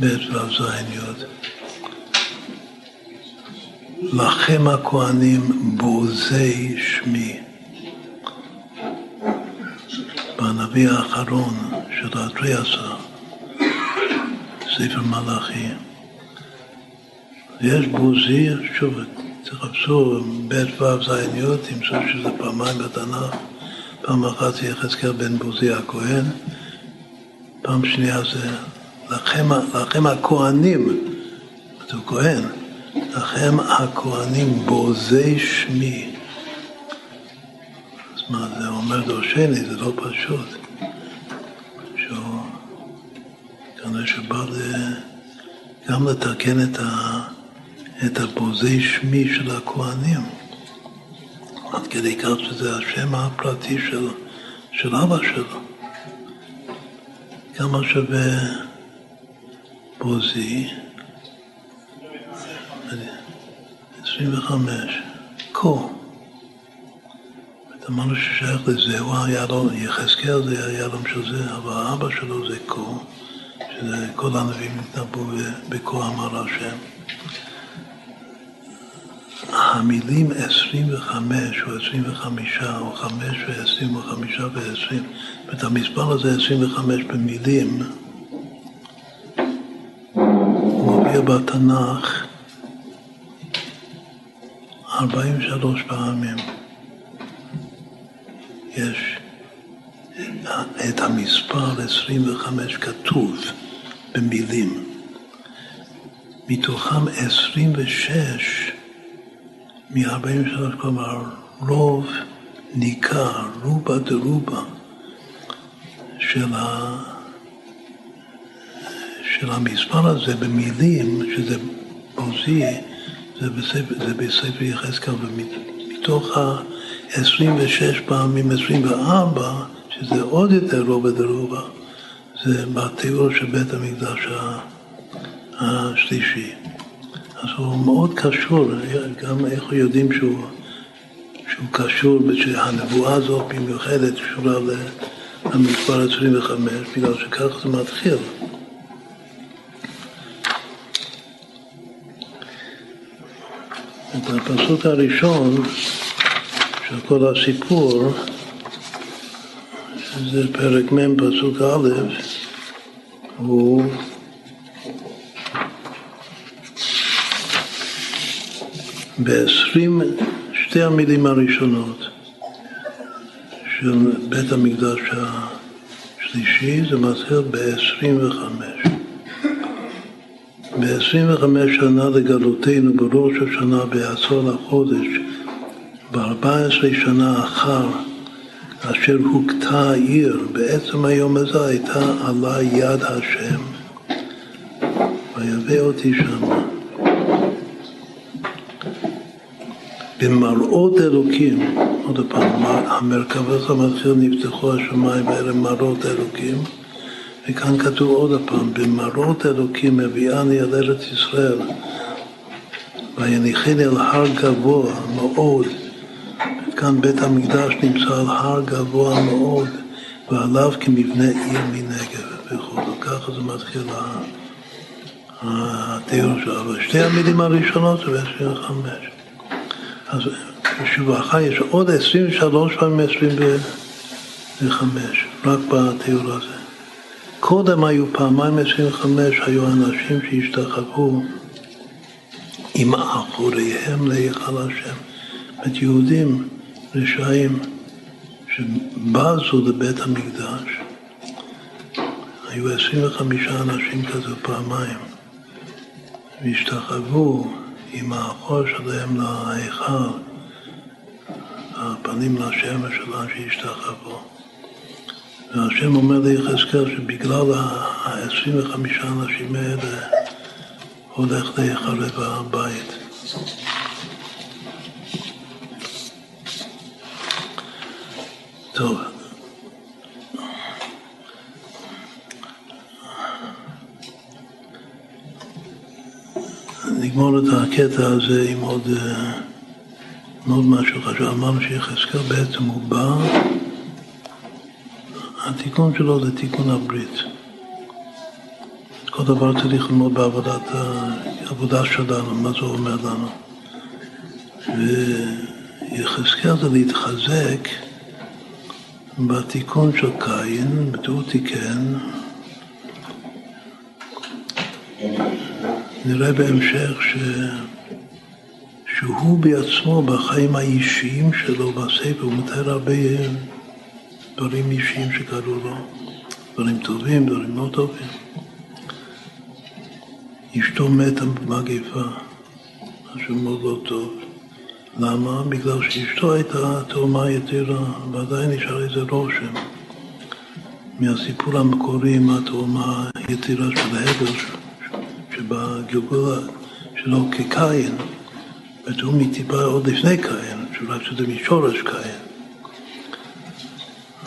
ב' ו' ז' י'. לכם הכהנים בוזי שמי. בנביא האחרון של האטריאסה, ספר מלאכי. יש בוזי, שוב, תחפשו ב' ו' ז' י', תמצאו שזה פעמיים בתנ"ך, פעם אחת זה יחזקאל בן בוזי הכהן, פעם שנייה זה לכם, לכם הכהנים, הוא כהן, לכם הכהנים בוזי שמי. מה זה אומר דורשני, זה לא פשוט. שהוא כנראה שבא גם לתקן את, ה, את הבוזי שמי של הכוהנים. עד כדי כך שזה השם הפרטי של, של אבא שלו. כמה שווה בוזי? 25. כה. אמרנו ששייך לזה, הוא היה לו, יחזקאל זה היה לו של זה, אבל האבא שלו זה כה, שזה כל הנביאים נתנבאו בכה אמר השם. המילים 25 או 25 או 5 ו-20 או 5 ו-20, זאת המספר הזה 25 במילים, מופיע בתנ"ך 43 פעמים. יש את המספר 25 כתוב במילים. מתוכם 26 מ-43, כלומר רוב ניכר, רובה דרובה של, ה... של המספר הזה במילים, שזה עוזי, זה בספר, בספר יחזקאל, ומתוך ה-26 פעמים 24, שזה עוד יותר רובה דרובה, זה בתיאור של בית המקדש השלישי. אז הוא מאוד קשור, גם איך יודעים שהוא, שהוא קשור, שהנבואה הזאת במיוחדת קשורה למספר 25, בגלל שכך זה מתחיל. את הפסוק הראשון של כל הסיפור, שזה פרק מ' פסוק א', הוא בעשרים, שתי המילים הראשונות של בית המקדש השלישי, זה מתחיל ב-25. ב-25 שנה לגלותנו, בראש השנה, בעשור לחודש, ב-14 שנה אחר אשר הוכתה העיר, בעצם היום הזה הייתה עלה יד השם, ויבא אותי שמה. במראות אלוקים, עוד פעם, המרכבה מתחיל נפתחו השמיים בערב מראות אלוקים, וכאן כתוב עוד פעם, במראות אלוקים הביאני על ארץ ישראל, ויניחני על הר גבוה מאוד, כאן בית המקדש נמצא על הר גבוה מאוד, ועליו כמבנה עיר מנגב וכו', ככה זה מתחיל התיאור שלו. ושתי המילים הראשונות זה ב-25. אז בשבחה יש עוד 23 פעמים 25, רק בתיאור הזה. קודם היו פעמיים 25, היו אנשים שהשתחוו עם אחוריהם להיכל השם. זאת אומרת, יהודים רשעים שבזו לבית המקדש, היו 25 אנשים כזה פעמיים, והשתחוו עם האחור שלהם להיכל, הפנים לשמש שלהם שהשתחוו. והשם אומר ליחזקאל שבגלל ה-25 אנשים האלה הולך להיחרב הבית. טוב. נגמור את הקטע הזה עם עוד, עם עוד משהו חשוב. אמרנו שיחזקאל בעצם הוא בא, התיקון שלו זה תיקון הברית. כל דבר צריך ללמוד בעבודת העבודה שלנו, מה זה אומר לנו. ויחזקאל זה להתחזק בתיקון של קין, הוא תיקן, נראה בהמשך ש... שהוא בעצמו, בחיים האישיים שלו, בספר, הוא מתאר הרבה דברים אישיים שקרו לו, דברים טובים, דברים לא טובים. אשתו מתה במגפה, משהו מאוד לא טוב. למה? בגלל שאשתו הייתה תאומה יתרה, ועדיין נשאר איזה רושם מהסיפור המקורי עם התאומה היתרה של ההבל שבגלגול שלו כקין, והוא מטיפה עוד לפני קין, שאולי שזה משורש קין.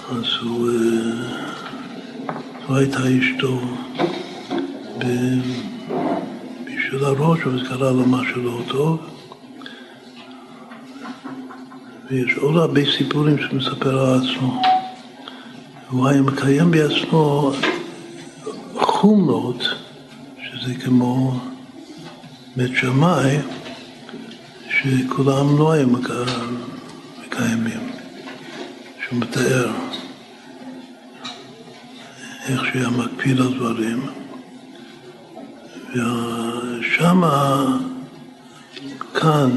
אז הוא, זו הייתה אשתו בשביל הראש, וזה קרה לו משהו לא טוב. ויש עוד הרבה סיפורים שמספר על עצמו. הוא היה מקיים בעצמו חומות, שזה כמו בית שמאי, שכולם לא היו מקיימים, שהוא מתאר איך שהיה מקפיד על דברים. ושמה, כאן,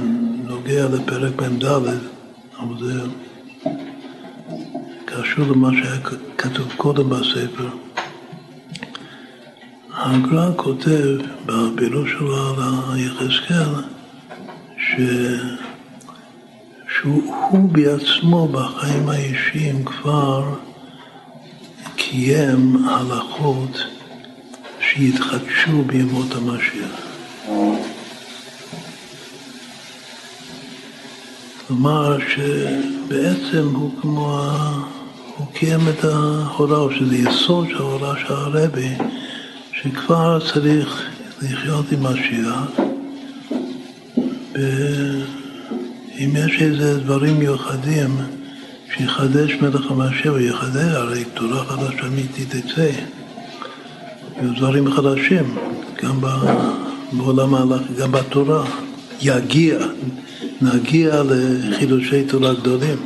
נוגע לפרק מ"ד, אבל זה קשור למה שהיה כתוב קודם בספר. הגר"א כותב בפירוש שלו על היחזקאל ש... שהוא בעצמו בחיים האישיים כבר קיים הלכות שיתחדשו בימות המשיח. כלומר שבעצם הוא כמו, הוא קיים את ההוראה, או שזה יסוד של ההוראה של הרבי, שכבר צריך לחיות עם משיח, ואם יש איזה דברים מיוחדים שיחדש מלך המשיח, יחדש, הרי תורה חדשה אמיתית תצא. יהיו דברים חדשים, גם בעולם ההלכה, גם בתורה. יגיע, נגיע לחידושי תורה גדולים.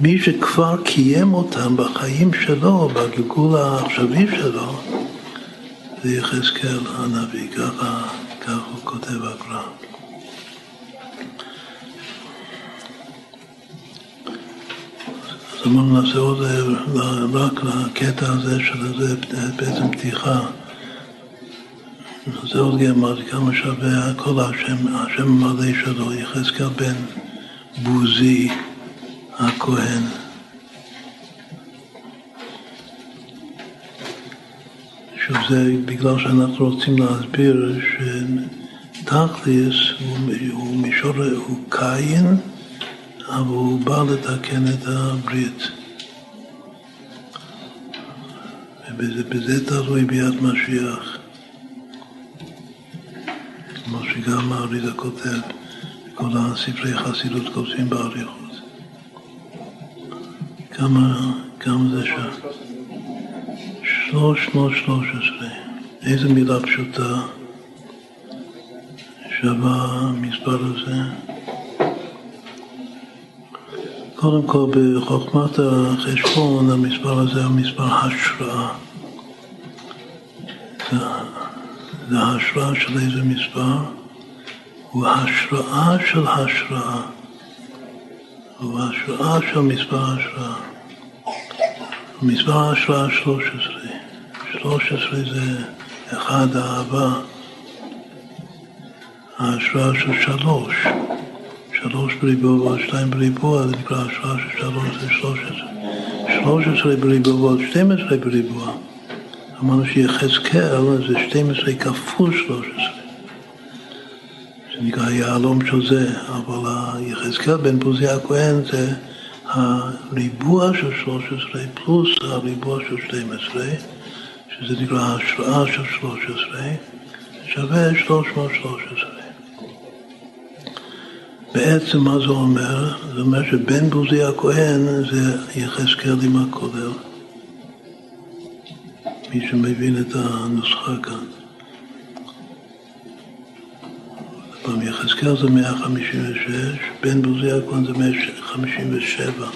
מי שכבר קיים אותם בחיים שלו, בגלגול העכשווי שלו, זה יחזקאל הנביא, ככה, ככה הוא כותב הגר"א. אז אמרנו נעשה עוד רק לקטע הזה של זה בעצם פתיחה. זה עוד גמר, כמה שווה הכל השם, השם המלא שלו, יחזקאל בן בוזי הכהן. שזה בגלל שאנחנו רוצים להסביר שתכליס הוא, הוא מישור, הוא קין, אבל הוא בא לתקן את הברית. ובזה תלוי ביד משיח. כמו שגם האריזה כותב, כל הספרי חסידות כותבים באריכות. כמה, כמה זה שם? שלוש מאות שלוש עשרה. איזה מילה פשוטה שווה המספר הזה? קודם כל, בחוכמת החשבון, המספר הזה הוא מספר השראה. זה, זה השראה של איזה מספר? הוא השראה של השראה. הוא השראה של מספר השראה. מספר ההשראה 13. 13 זה אחד האהבה, ההשראה של שלוש. שלוש בריבוע ועוד שתיים בריבוע, זה נקרא השראה של שלוש זה שלוש עשרה. שלוש עשרה בריבוע ועוד שתים עשרה בריבוע. אמרנו שיחזקאל זה שתים עשרה כפול שלוש עשרה. זה נקרא היהלום של זה, אבל יחזקאל בן בוזי הכהן זה הריבוע של שלוש עשרה פלוס הריבוע של שתים עשרה. שזה נקרא השראה של 13, שווה 313. בעצם מה זה אומר? זה אומר שבן בוזי הכהן זה יחזקאל עם הכולל. מי שמבין את הנוסחה כאן. פעם יחזקאל זה 156, בן בוזי הכהן זה 157,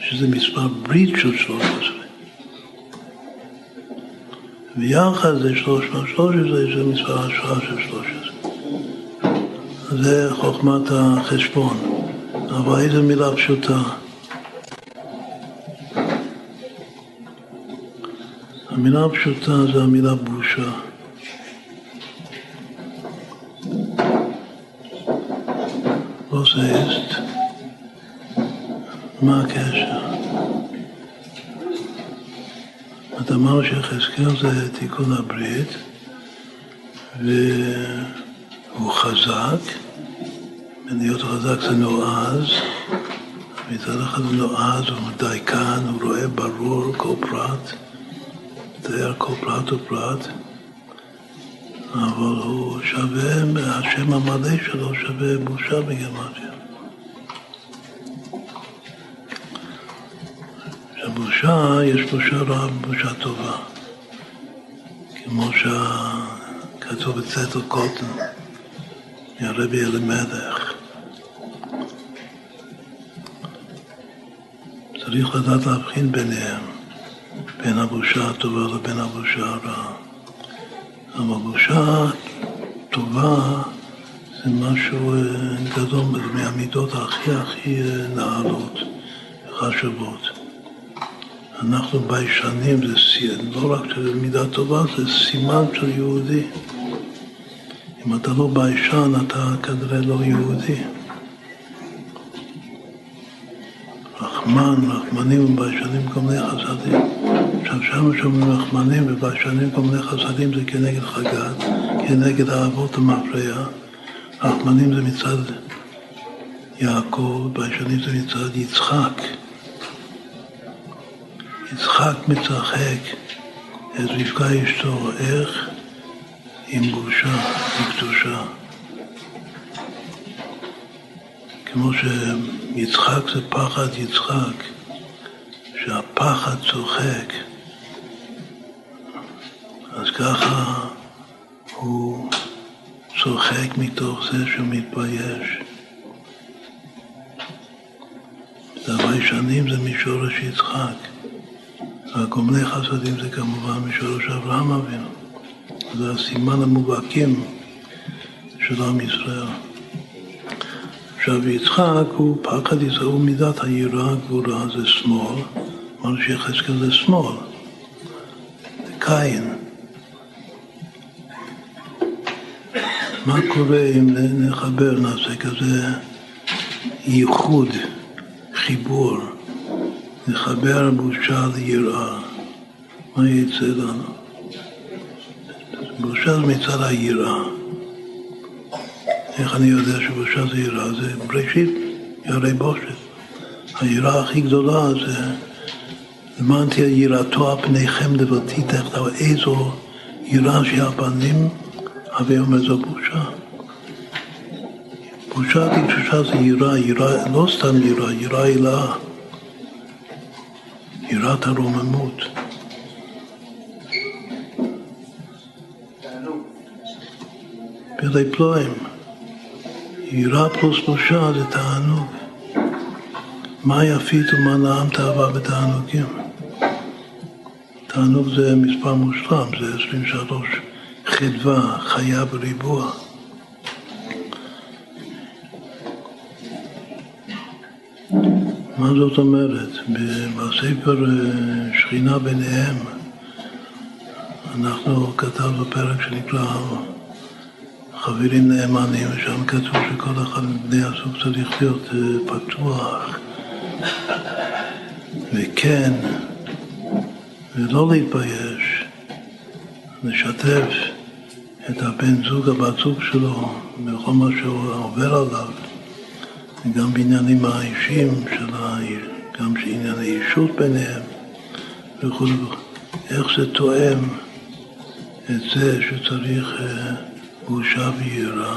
שזה מספר ברית של 13. ויחד זה 313, זה מספר השעה של 13. זה חוכמת החשבון. אבל איזו מילה פשוטה. המילה הפשוטה זה המילה בושה. לא זה מה הקשר? אתה אמר שיחזקאל זה תיקון הברית, והוא חזק, ולהיות חזק זה נועז, מצד אחד הוא נועז, הוא דייקן, הוא רואה ברור כל פרט, מתאר כל פרט ופרט, אבל הוא שווה, השם המלא שלו שווה בושה בגרמטיה. בושה, יש בושה רעה ובושה טובה. כמו שכתוב בסתר קוטן, מהרבי אלימלך. צריך לדעת להבחין ביניהם, בין הבושה הטובה לבין הבושה הרעה. אבל הבושה טובה זה משהו אה, גדול, מהמידות הכי הכי אה, נעלות וחשובות. אנחנו ביישנים, זה לא רק מידה טובה, זה סימן של יהודי. אם אתה לא ביישן, אתה כנראה לא יהודי. רחמן, רחמנים וביישנים כל מיני חסדים. שם שאומרים רחמנים וביישנים כל מיני חסדים זה כנגד חגת, כנגד האבות המפריע. רחמנים זה מצד יעקב, ביישנים זה מצד יצחק. יצחק מצחק את רבקה אשתו, איך? עם בושה, בקדושה. כמו שיצחק זה פחד יצחק, שהפחד צוחק. אז ככה הוא צוחק מתוך זה שהוא מתבייש. והביישנים זה משורש יצחק, והגומלי חסדים זה כמובן משורש אברהם אבינו. זה הסימן המובהקים של עם ישראל. עכשיו יצחק הוא פחד יצחק, הוא מידת היראה הגבורה זה שמאל, אמרנו שיחזקאל זה שמאל, זה קין. מה קורה אם נחבר, נעשה כזה ייחוד, חיבור, נחבר בושה ליראה, מה יצא לנו? בושה זה מצד היראה. איך אני יודע שבושה זה יראה? זה בראשית, ירא בושת. היראה הכי גדולה זה למען תהיה יראתו על פניכם לבתיתך, איזו יראה שהיא הפנים, הווה אומר זו בושה. בושה תקשושה זה יראה, יראה, לא סתם יראה, יראה הילאה. יראת הרוממות. פלאי פלואים. יראה פלוס בושה זה תענוג. מה יפית ומה נעם תאווה בתענוגים? תענוג זה מספר מושלם, זה 23 חדווה, חיה בריבוע. מה זאת אומרת? בספר אה, שכינה ביניהם אנחנו כתבנו פרק שנקרא חברים נאמנים, ושם כתוב שכל אחד מבני הזוג צריך להיות אה, פתוח וכן, ולא להתבייש, לשתף את הבן זוג, הבת זוג שלו, בכל מה שהוא עובר עליו, וגם בעניינים האישיים של העיר, גם שענייני אישות ביניהם וכו', איך זה תואם את זה שצריך אה, בושה ויראה.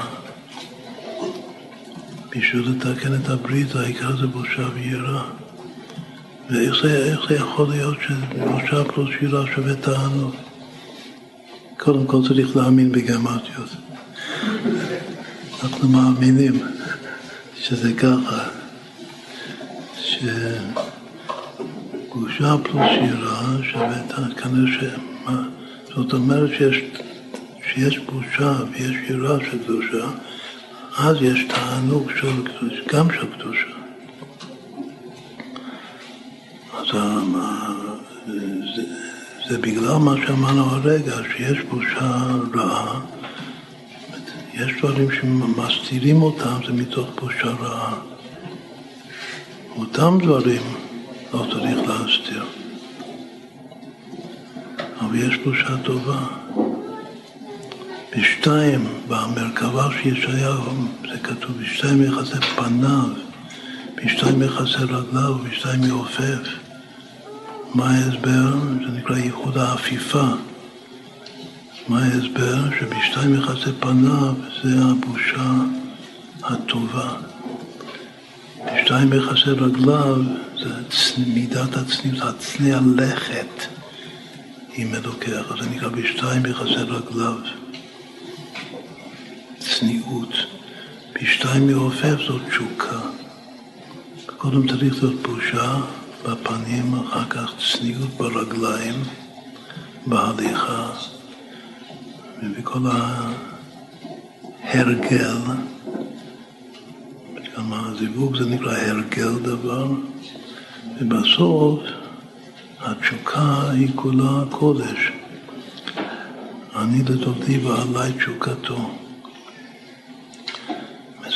בשביל לתקן את הברית, העיקר זה בושה ויראה. ואיך זה, זה יכול להיות שבושה פלוס יראה שווה תענוג? קודם כל צריך להאמין בגמטיות. אנחנו מאמינים שזה ככה, שבושה פלוס יראה שווה תענוג. כנראה ש... זאת אומרת שיש כשיש בושה ויש יראה של קדושה, אז יש תענוג של קדושה, גם של קדושה. אז זה, בגלל מה שאמרנו הרגע, שיש בושה רעה, יש דברים שמסתירים אותם, זה מתוך בושה רעה. אותם דברים לא צריך להסתיר. אבל יש בושה טובה. בשתיים, במרכבה של ישעיהו, זה כתוב, בשתיים יחסי פניו, בשתיים יחסי רגליו, בשתיים יעופף. מה ההסבר? זה נקרא ייחוד האפיפה. מה ההסבר? שבשתיים יחסי פניו זה הבושה הטובה. בשתיים יחסי רגליו זה מידת הצניעות, הצניע לכת עם אלוקיך, זה נקרא בשתיים יחסי רגליו. צניעות. פי שתיים מעופף זאת תשוקה. קודם צריך להיות בושה בפנים, אחר כך צניעות ברגליים, בהליכה, ובכל ההרגל, גם הזיווג זה נקרא הרגל דבר, ובסוף התשוקה היא כולה קודש. אני לדודי ועלי תשוקתו.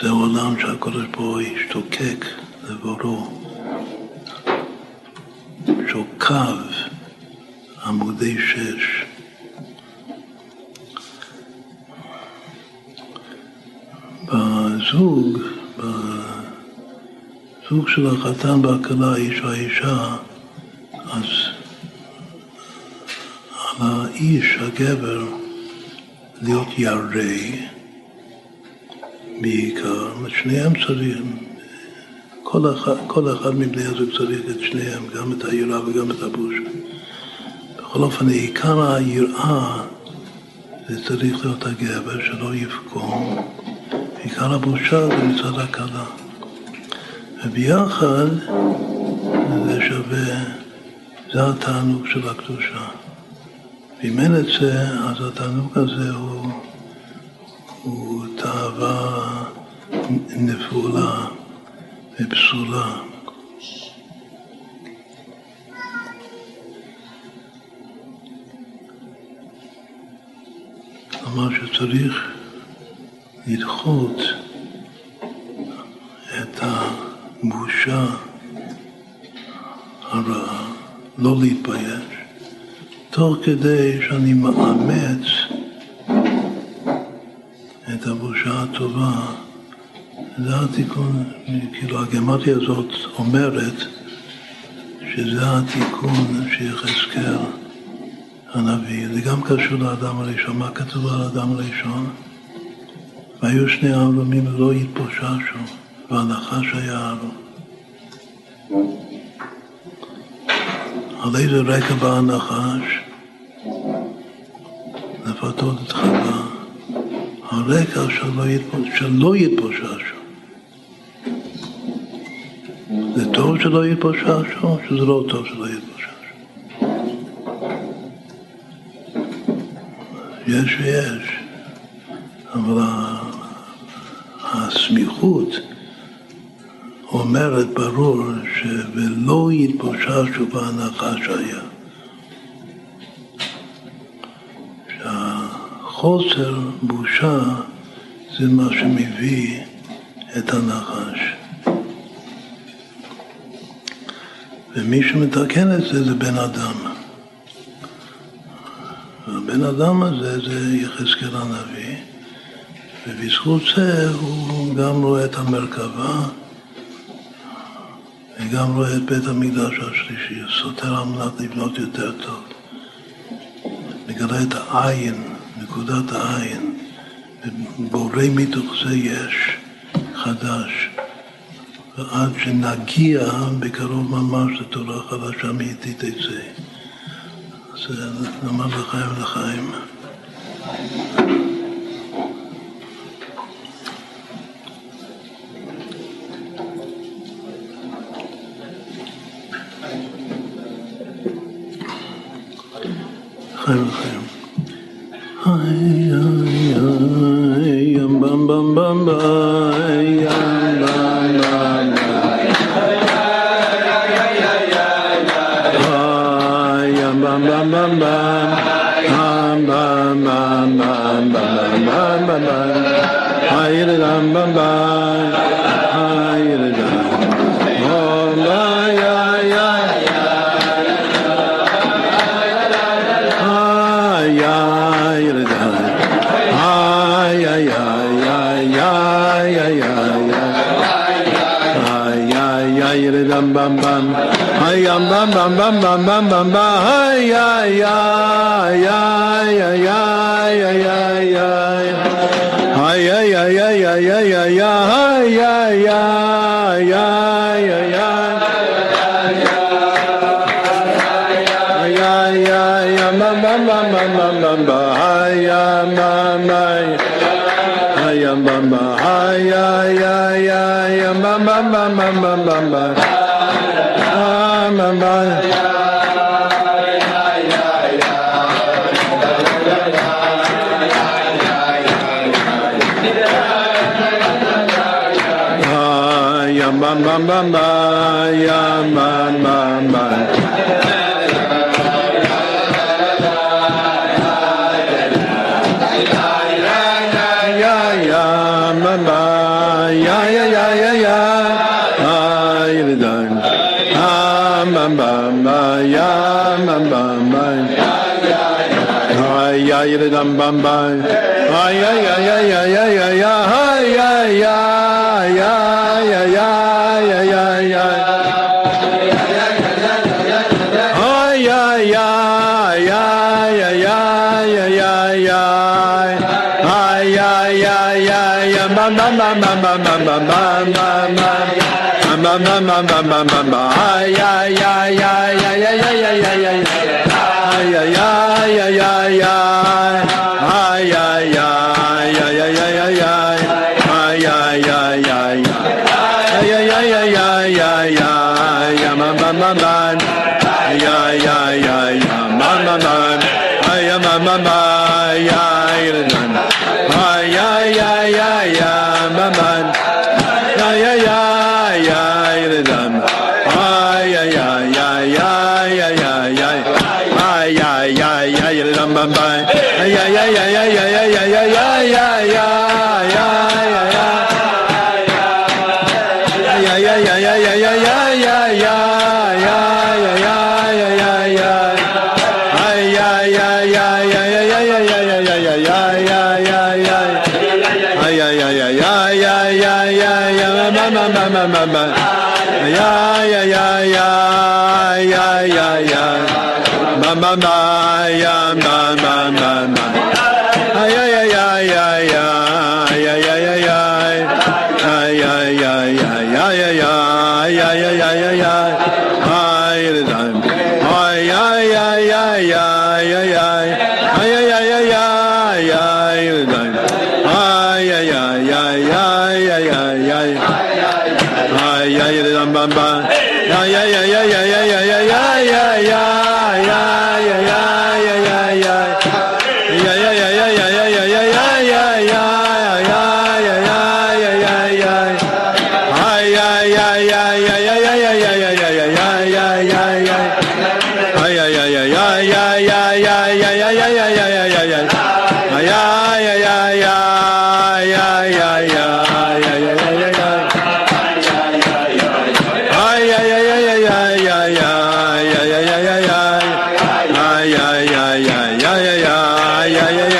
זה עולם שהקודש פה השתוקק לבורו. שוקיו, עמודי שש. בזוג, בזוג של החתן והכלה, איש והאישה, אז על האיש, הגבר, להיות ירא בעיקר, שניהם צריכים, כל אחד, כל אחד מבני הזוג צריך את שניהם, גם את היראה וגם את הבושה. בכל אופן, עיקר היראה זה צריך להיות הגבר שלא יפקום, עיקר הבושה זה מצד הכלה. וביחד זה שווה, זה התענוג של הקדושה. ואם אין את זה, אז התענוג הזה הוא, הוא תאווה נפולה ופסולה. כלומר שצריך לדחות את הבושה הרעה, לא להתבייש. תוך כדי שאני מאמץ את הבושה הטובה, זה התיקון, כאילו הגמטיה הזאת אומרת שזה התיקון שיחזקאל הנביא, זה גם קשור לאדם הראשון, מה כתוב על האדם הראשון? והיו שני העלומים ולא יתפוששו, והנחש היה העלום. על איזה רקע בא הנחש? לפתות את חווה, הרקע שלא יתפוששו. זה טוב שלא יתפוששו, או שזה לא טוב שלא יתפוששו? יש ויש, אבל הסמיכות אומרת ברור ש"ולא יתפוששו בהנחה שהיה". חוסר בושה זה מה שמביא את הנחש. ומי שמתקן את זה זה בן אדם. והבן אדם הזה זה יחזקאל הנביא, ובזכות זה הוא גם רואה את המרכבה וגם רואה את בית המקדש השלישי, סותר על מנת לבנות יותר טוב. מגלה את העין נקודת העין, בורא מתוך זה יש חדש. ועד שנגיע בקרוב ממש לתורה חדשה מאיתי תצא. אז נאמר לחיים ולחיים.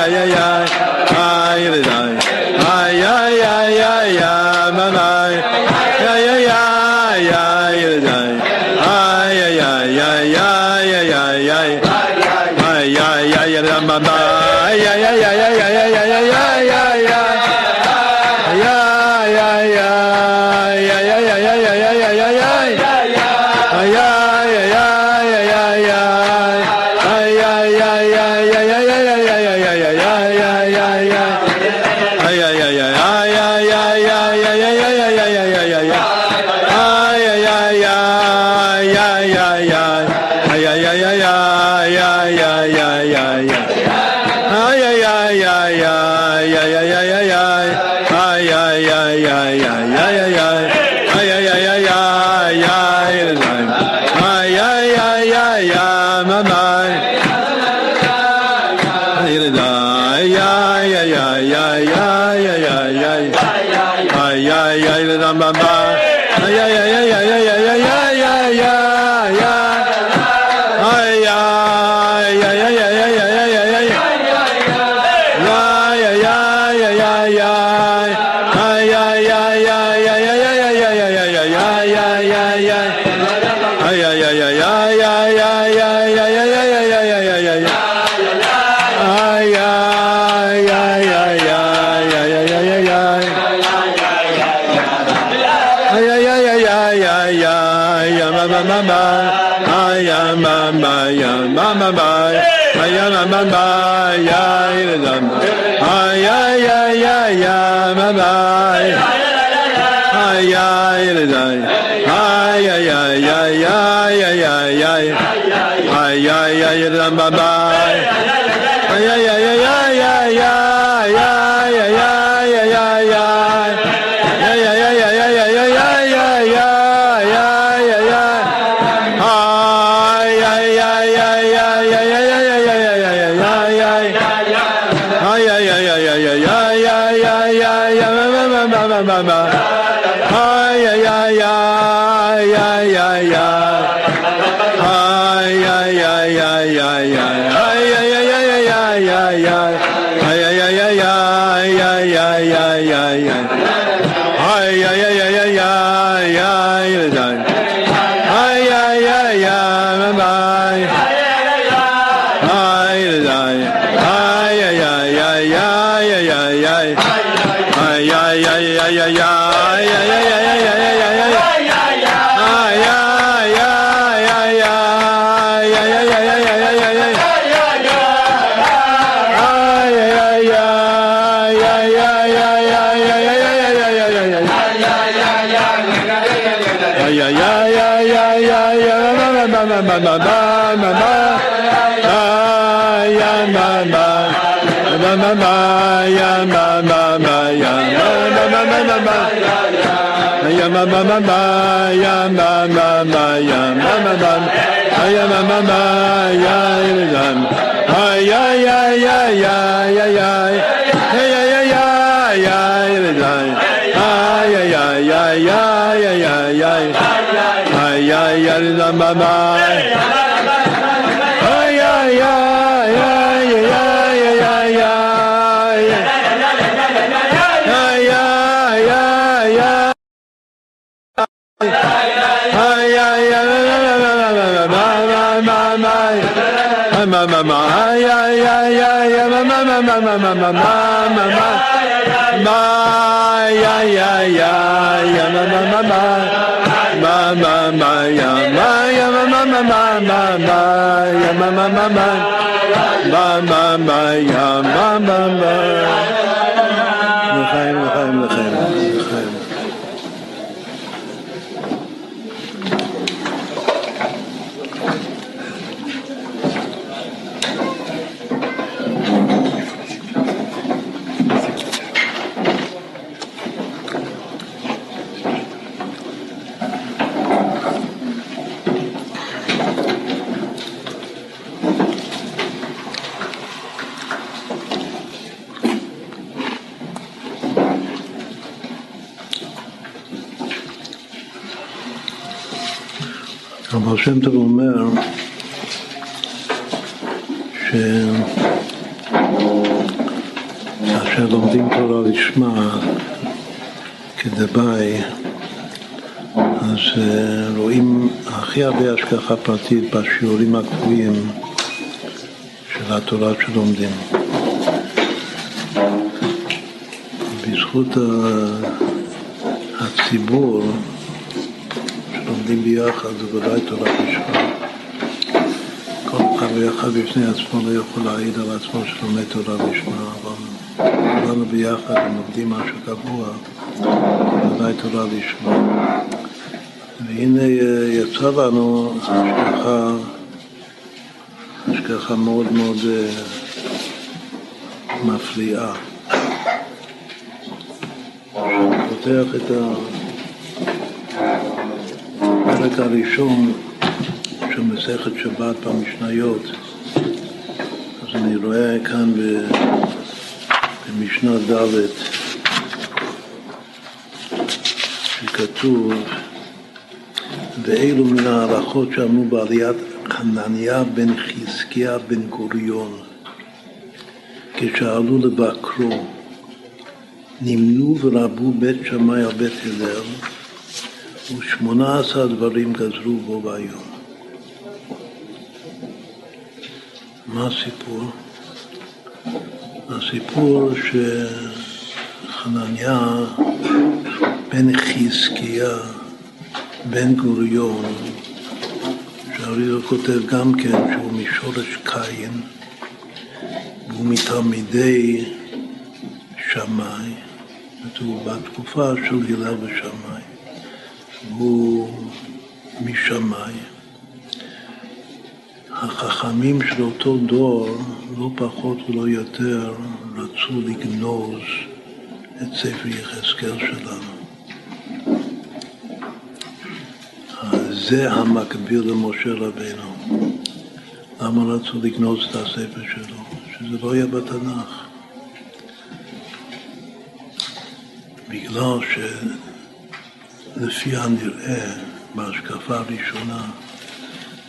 Ay, ay, Maya, Maya, ma ma ma ma ma ya ma ma ma ma ma ma ma ya ma ma ma אבל שם טוב אומר שכאשר לומדים תורה לשמה כדבעי, אז אה, רואים הכי הרבה השגחה פרטית בשיעורים הקבועים של התורה שלומדים. בזכות הציבור לומדים ביחד, זה ודאי תורה בשמה. כל אחד ואחד בפני עצמו לא יכול להעיד על עצמו שלומד תורה בשמה, אבל כולנו ביחד, אם לומדים משהו קבוע, ודאי תורה לשמה. והנה יצא לנו השגחה, השגחה מאוד מאוד מפליאה. פותח את ה... הפרק הראשון של מסכת שבת במשניות, אז אני רואה כאן במשנה ד' שכתוב ואלו מן ההלכות שאמרו בעליית חנניה בן חזקיה בן גוריון כשעלו לבקרו נמנו ורבו בית שמאי על בית הלל ושמונה עשר דברים גזרו בו ביום. מה הסיפור? הסיפור שחנניה בן חזקיה בן גוריון, שהאריזו כותב גם כן שהוא משורש קין והוא מתלמידי שמאי כתוב בתקופה של הלל ושמאי. הוא משמאי. החכמים של אותו דור, לא פחות ולא יותר, רצו לגנוז את ספר יחזקאל שלנו. זה המקביל למשה רבינו. למה רצו לגנוז את הספר שלו? שזה לא יהיה בתנ"ך. בגלל שלפי הנראה, בהשקפה הראשונה,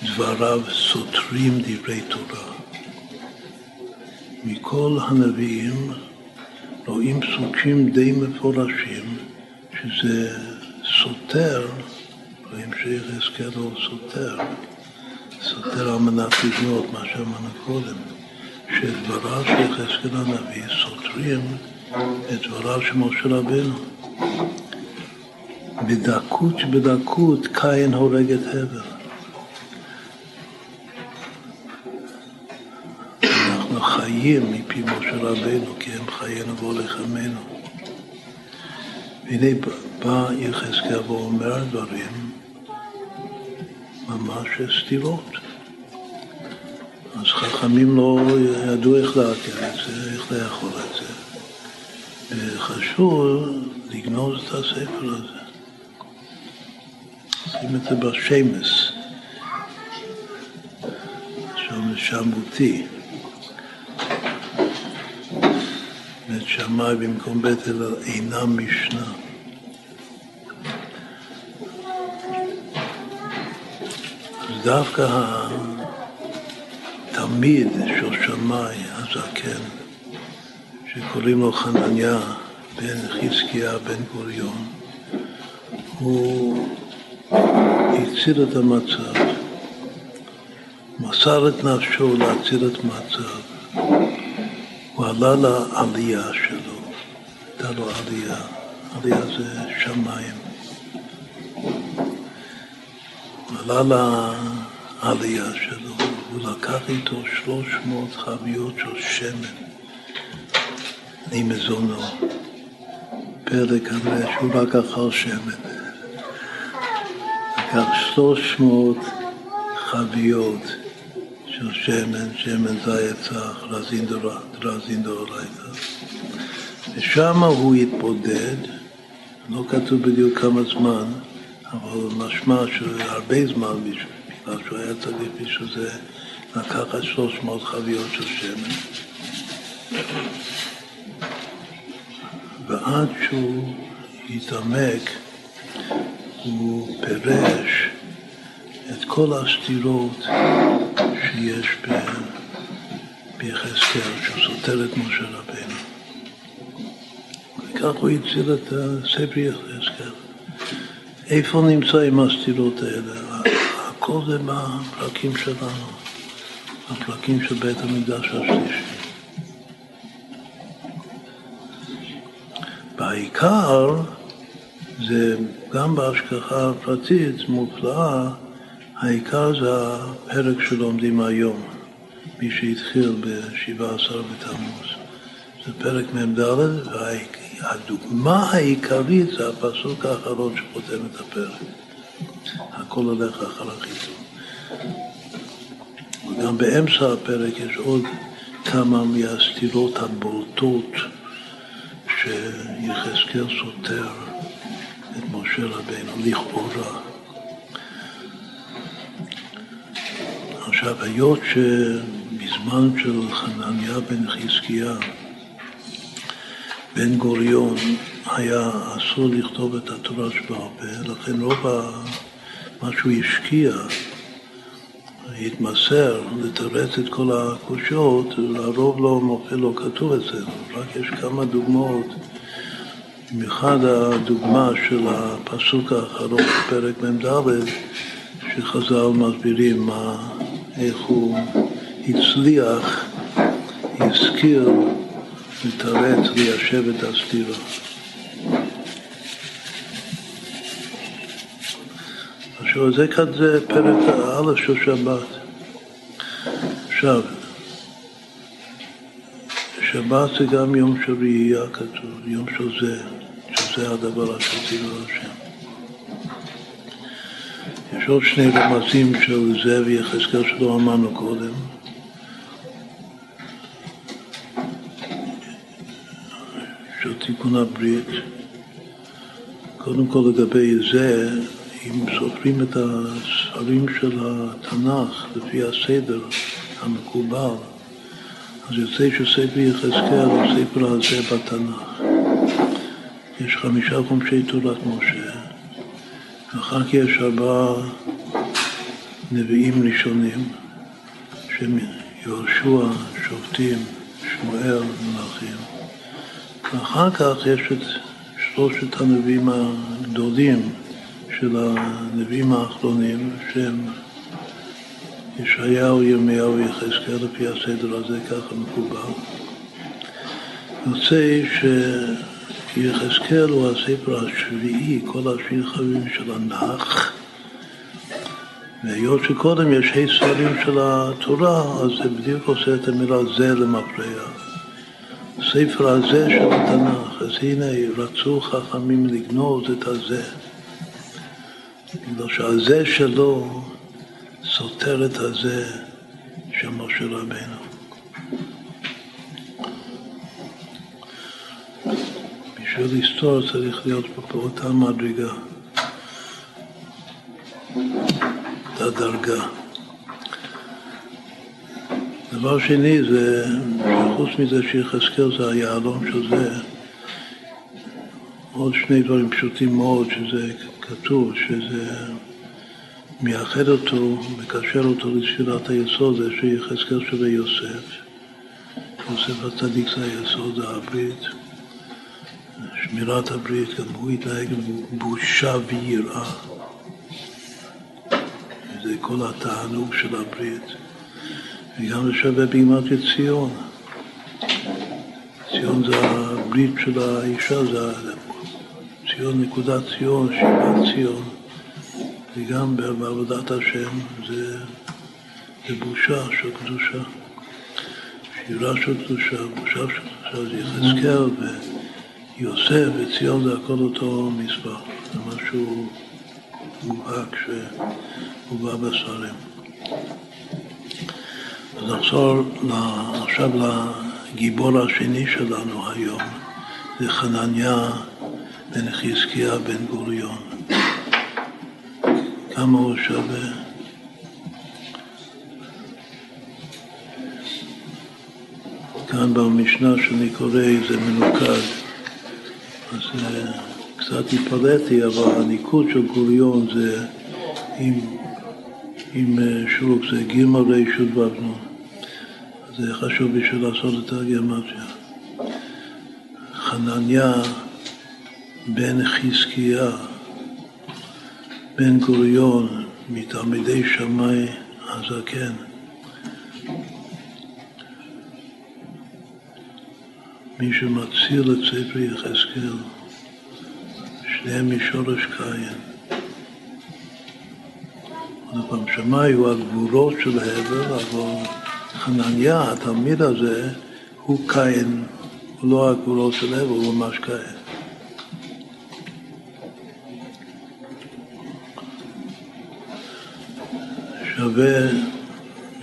דבריו סותרים דברי תורה. מכל הנביאים רואים פסוקים די מפורשים שזה סותר, שיחזקאל הוא סותר, סותר על מנת לבנות מה שאמרנו קודם, שדבריו של יחזקאל הנביא סותרים את דבריו של משה רבנו. בדקות שבדקות קין הורג את הבל. אנחנו חיים מפי משה רבנו, כי הם חיינו והולכמנו. והנה בא יחזקאל ואומר דברים ממש סתירות. אז חכמים לא ידעו איך לעכל את זה, איך לאכול את זה. וחשוב לגנוז את הספר הזה. שים את זה בשמש, שם שמותי. בית שמאי במקום בית אל אינם משנה. אז דווקא התלמיד של שמאי, הזקן, שקוראים לו חנניה בן חזקיה בן גוריון, הוא הציל את המצב, מסר את נפשו להציל את המצב. הוא עלה לעלייה שלו, הייתה לו עלייה, עלייה זה שמיים. הוא עלה לעלייה שלו, הוא לקח איתו שלוש מאות חביות של שמן. ממזונו. פלא כנראה שהוא רק אכל שמן. שלוש מאות חביות של שמן, שמן זית צח, רזין דאורייתא. ושם הוא התבודד, לא כתוב בדיוק כמה זמן, אבל משמע שהרבה זמן בגלל שהוא היה צריך בשביל זה לקחת שלוש מאות חביות של שמן. ועד שהוא התעמק הוא פירש את כל הסתירות שיש ביחזקאל, שהוא סותר את משה רבנו. וכך הוא הציל את ספר יחזקאל. איפה נמצאים הסתירות האלה? הכל זה בפרקים שלנו, הפרקים של בית המקדש השלישי. והעיקר זה גם בהשגחה הפרטית מופלאה, העיקר זה הפרק שלומדים היום, מי שהתחיל ב-17 בתמוז. זה פרק מ"ד, והדוגמה העיקרית זה הפסוק האחרון שחותם את הפרק. הכל הולך אחר החיתון. וגם באמצע הפרק יש עוד כמה מהסתירות הבולטות שיחזקאל סותר משה רבינו, לכאורה. עכשיו, היות שבזמן של חנניה בן חזקיה, בן גוריון, היה אסור לכתוב את התורה שבעל לכן רוב מה שהוא השקיע, התמסר לתרץ את כל הקושיות, לרוב לא מופיע, לא כתוב את זה, רק יש כמה דוגמאות, במיוחד הדוגמה של הפסוק האחרון בפרק מ"ד, שחז"ל מסבירים איך הוא הצליח, הזכיר, לתרץ, ליישב את הסתירה. עכשיו, זה כאן זה פרק א' של שבת. עכשיו, שבת זה גם יום של ראייה כתוב, יום של זה, שזה הדבר ציווה השם. יש עוד שני רמזים של זה ויחזקאל שלא אמרנו קודם. של תיקון הברית. קודם כל לגבי זה, אם סופרים את הספרים של התנ"ך לפי הסדר המקובל, אז יוצא שספר יחזקאל הוא ספר הזה בתנ"ך. יש חמישה חומשי תורת משה, ואחר כך יש ארבעה נביאים ראשונים, שהם יהושע, שופטים, שמואל, מלאכים. ואחר כך יש את שלושת הנביאים הגדולים של הנביאים האחרונים, שהם ישעיהו, ירמיהו ויחזקאל לפי הסדר הזה, ככה מקובל. יוצא שיחזקאל הוא הספר השביעי, כל השביעי חברים של הנח, והיות שקודם יש שני ספרים של התורה, אז זה בדיוק עושה את המילה זה למפרע. הספר הזה של התנ"ך, אז הנה רצו חכמים לגנוז את הזה. בגלל שהזה שלו סותר את הזה של משה רבינו. בשביל לסתור צריך להיות באותה מדרגה, אותה דרגה. דבר שני זה שחוץ מזה שיחזקאל זה היהלום של זה, עוד שני דברים פשוטים מאוד שזה כתוב, שזה מייחד אותו, מקשר אותו לתפילת היסוד, זה שיחזקאל שווה יוסף. יוסף הצדיק זה היסוד, הברית, שמירת הברית, גם הוא התנהג בושה ויראה. זה כל התענוג של הברית. וגם שווה בגימטריה ציון. ציון זה הברית של האישה, זה ציון נקודת ציון, שיבת ציון. וגם בעבודת השם זה, זה בושה של קדושה, שירה של קדושה, בושה של קדושה, זה יחזקאל ויוסף וציון זה הכל אותו מספר, זה משהו מובהק שהובא בספרים. אז נחזור עכשיו לגיבור השני שלנו היום, זה חנניה בן חזקיה בן גוריון. כמה הוא שווה? כאן במשנה שאני קורא זה מנוקד, אז קצת התפלאתי, אבל הניקוד של גוריון זה עם, עם שוק, זה ג' ר' ו' נ'. זה חשוב בשביל לעשות את הגימטריה. חנניה בן חזקיה בן גוריון מתלמידי שמאי הזקן. מי שמציל את ספר יחזקאל, שניהם משורש קין. עוד פעם, שמאי הוא הגבורות של הבל, אבל חנניה, התלמיד הזה, הוא קין, הוא לא הגבולות של הבל, הוא ממש קין. שווה,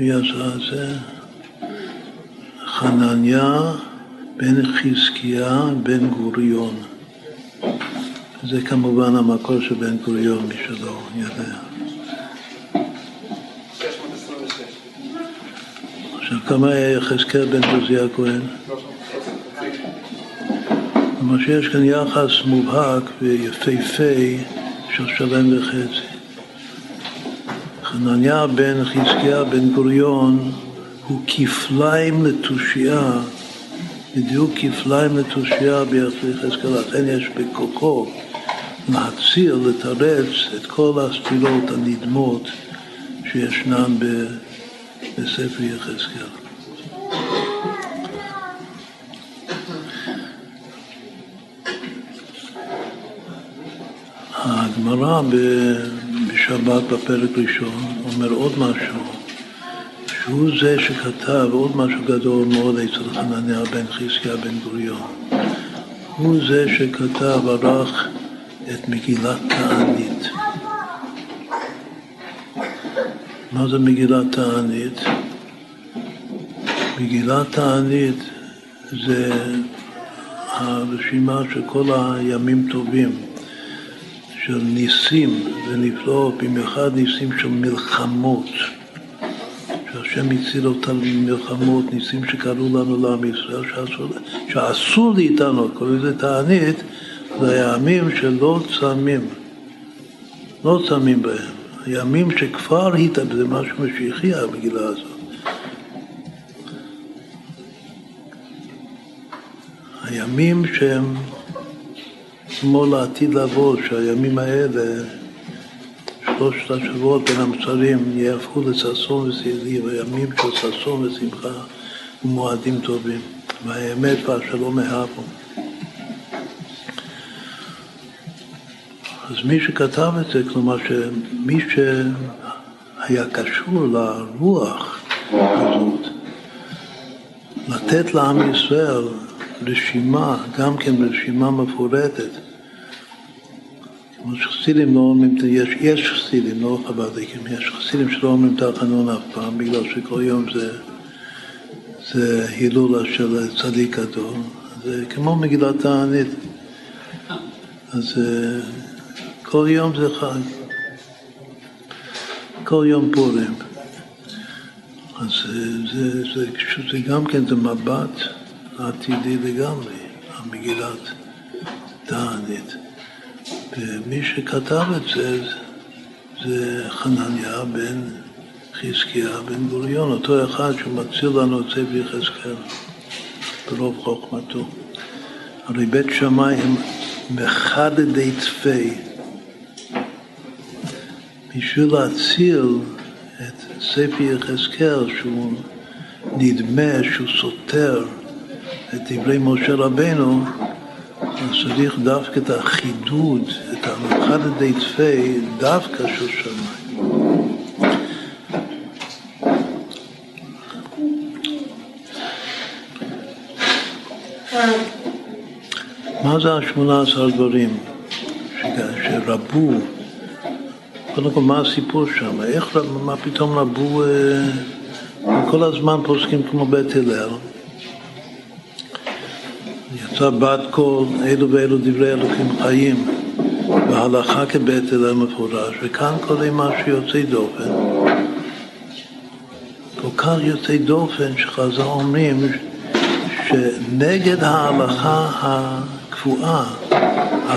מי עשה את זה? חנניה בן חזקיה בן גוריון. זה כמובן המקור של בן גוריון, מי שלא יודע. עכשיו, כמה היה יחזקאל בן עוזי הכהן? כלומר שיש כאן יחס מובהק ויפהפה של שלם וחצי. חנניה בן חזקיה בן גוריון הוא כפליים לתושייה, בדיוק כפליים לתושייה ביחס ליחזקאל, לכן יש בכוחו להציל, לתרץ את כל הספירות הנדמות שישנן בספר יחזקאל. הגמרא בשבת בפרק ראשון אומר עוד משהו, שהוא זה שכתב עוד משהו גדול מאוד אצל חנניה בן חזקיה בן גוריון. הוא זה שכתב, ערך את מגילת תענית. מה זה מגילת תענית? מגילת תענית זה הרשימה של כל הימים טובים, של ניסים ונפלאות, במיוחד ניסים של מלחמות. שהשם הציל אותנו ממלחמות, ניסים שקרו לנו לעם ישראל, שעשו, שעשו איתנו, קוראים לזה תענית, זה הימים שלא צמים, לא צמים בהם. הימים שכבר התאבד, זה משהו משיחי המגילה הזאת. הימים שהם כמו לעתיד לבוא, שהימים האלה שלושת השבועות בין המצרים יהפכו לששון ושמחי, וימים של ששון ושמחה ומועדים טובים, והאמת והשלום אהבו. אז מי שכתב את זה, כלומר שמי שהיה קשור לרוח הזאת, לתת לעם ישראל רשימה, גם כן רשימה מפורטת, כמו שחסידים לא אומרים, יש, יש חסידים, לא חב"דניקים, יש חסידים שלא אומרים תחנון אף פעם, בגלל שכל יום זה, זה הילולה של צדיק גדול. זה כמו מגילת תענית. אז אה, כל יום זה חג. כל יום פורים. אז אה, זה, זה, זה, זה גם כן, זה מבט עתידי לגמרי, המגילת תענית. ומי שכתב את זה זה חנניה בן חזקיה בן גוריון, אותו אחד שמציל לנו את ספר יחזקאל ברוב חוכמתו. הרי בית שמאי הם מחדדי תפי בשביל להציל את ספר יחזקאל שהוא נדמה שהוא סותר את דברי משה רבנו אז צריך דווקא את החידוד, את המחד ידי תפי, דווקא של שמיים. מה זה השמונה עשר דברים שרבו? קודם כל, מה הסיפור שם? איך, מה פתאום רבו, אה, כל הזמן פוסקים כמו בית הלל? יצא בת קול, אלו ואלו דברי אלוקים חיים, והלכה כבית אלה מפורש, וכאן קורה משהו יוצא דופן. כל כך יוצא דופן שחז"ל אומרים שנגד ההלכה הקבועה,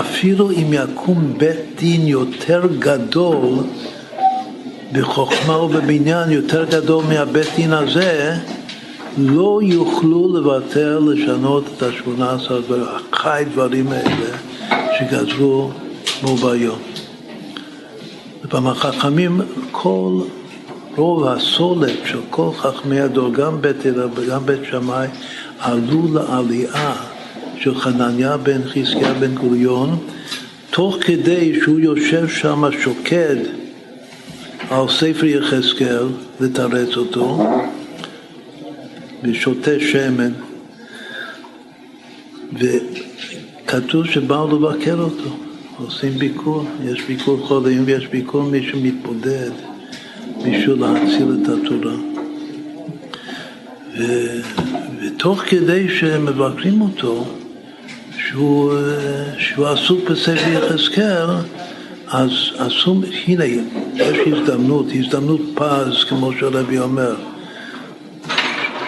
אפילו אם יקום בית דין יותר גדול בחוכמה ובבניין יותר גדול מהבית דין הזה, לא יוכלו לוותר לשנות את השמונה עשר דברים, אחי דברים האלה שגזרו בו ביום. ובחכמים כל רוב הסולת של כל חכמי הדור, גם בית אלה וגם בית שמאי, עלו לעלייה של חנניה בן חזקיה בן גוריון, תוך כדי שהוא יושב שם שוקד על ספר יחזקאל לתרץ אותו, ושותה שמן, וכתוב שבאו לבקר אותו, עושים ביקור, יש ביקור חולים ויש ביקור מי שמתבודד בשביל להציל את התורה. ו, ותוך כדי שמבקרים אותו, שהוא, שהוא עסוק בספר יחזקאל, אז עשו, הנה, יש הזדמנות, הזדמנות פז, כמו שהרבי אומר.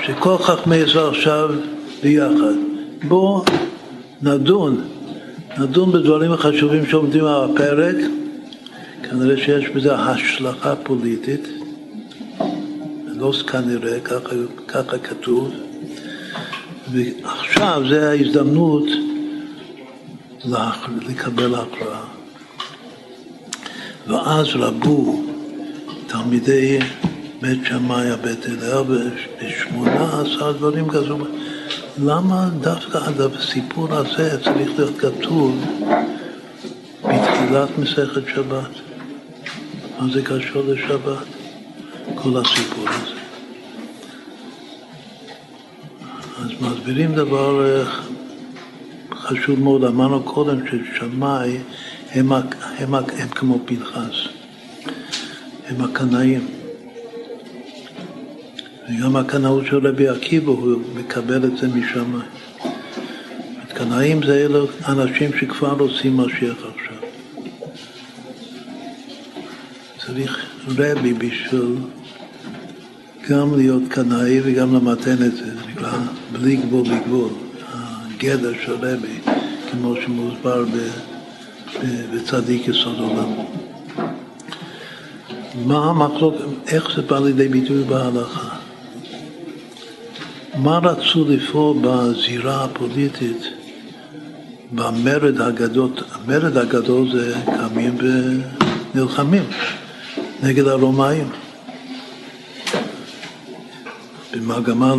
שכל חכמי ישראל עכשיו ביחד. בואו נדון, נדון בדברים החשובים שעומדים על הפרק, כנראה שיש בזה השלכה פוליטית, לא כנראה, ככה, ככה כתוב, ועכשיו זה ההזדמנות לקבל הכרעה. ואז רבו תלמידי בית שמאי, בית הלל, בשמונה עשר דברים כזו. למה דווקא הסיפור הזה צריך להיות כתוב בתחילת מסכת שבת? מה זה קשור לשבת? כל הסיפור הזה. אז מסבירים דבר אה, חשוב מאוד, אמרנו קודם ששמאי הם, הם, הם, הם כמו פנחס, הם הקנאים. וגם הקנאות של רבי עקיבא, הוא מקבל את זה משמיים. קנאים זה אלו אנשים שכבר רוצים משיח עכשיו. צריך רבי בשביל גם להיות קנאי וגם למתן את זה, זה נקרא בלי גבול בגבול, הגדר של רבי, כמו שמוסבר בצדיק יסוד עולם. מה המחלוק, איך זה בא לידי ביטוי בהלכה? מה רצו לפעול בזירה הפוליטית במרד הגדול? המרד הגדול זה קמים ונלחמים נגד הרומאים. במגמה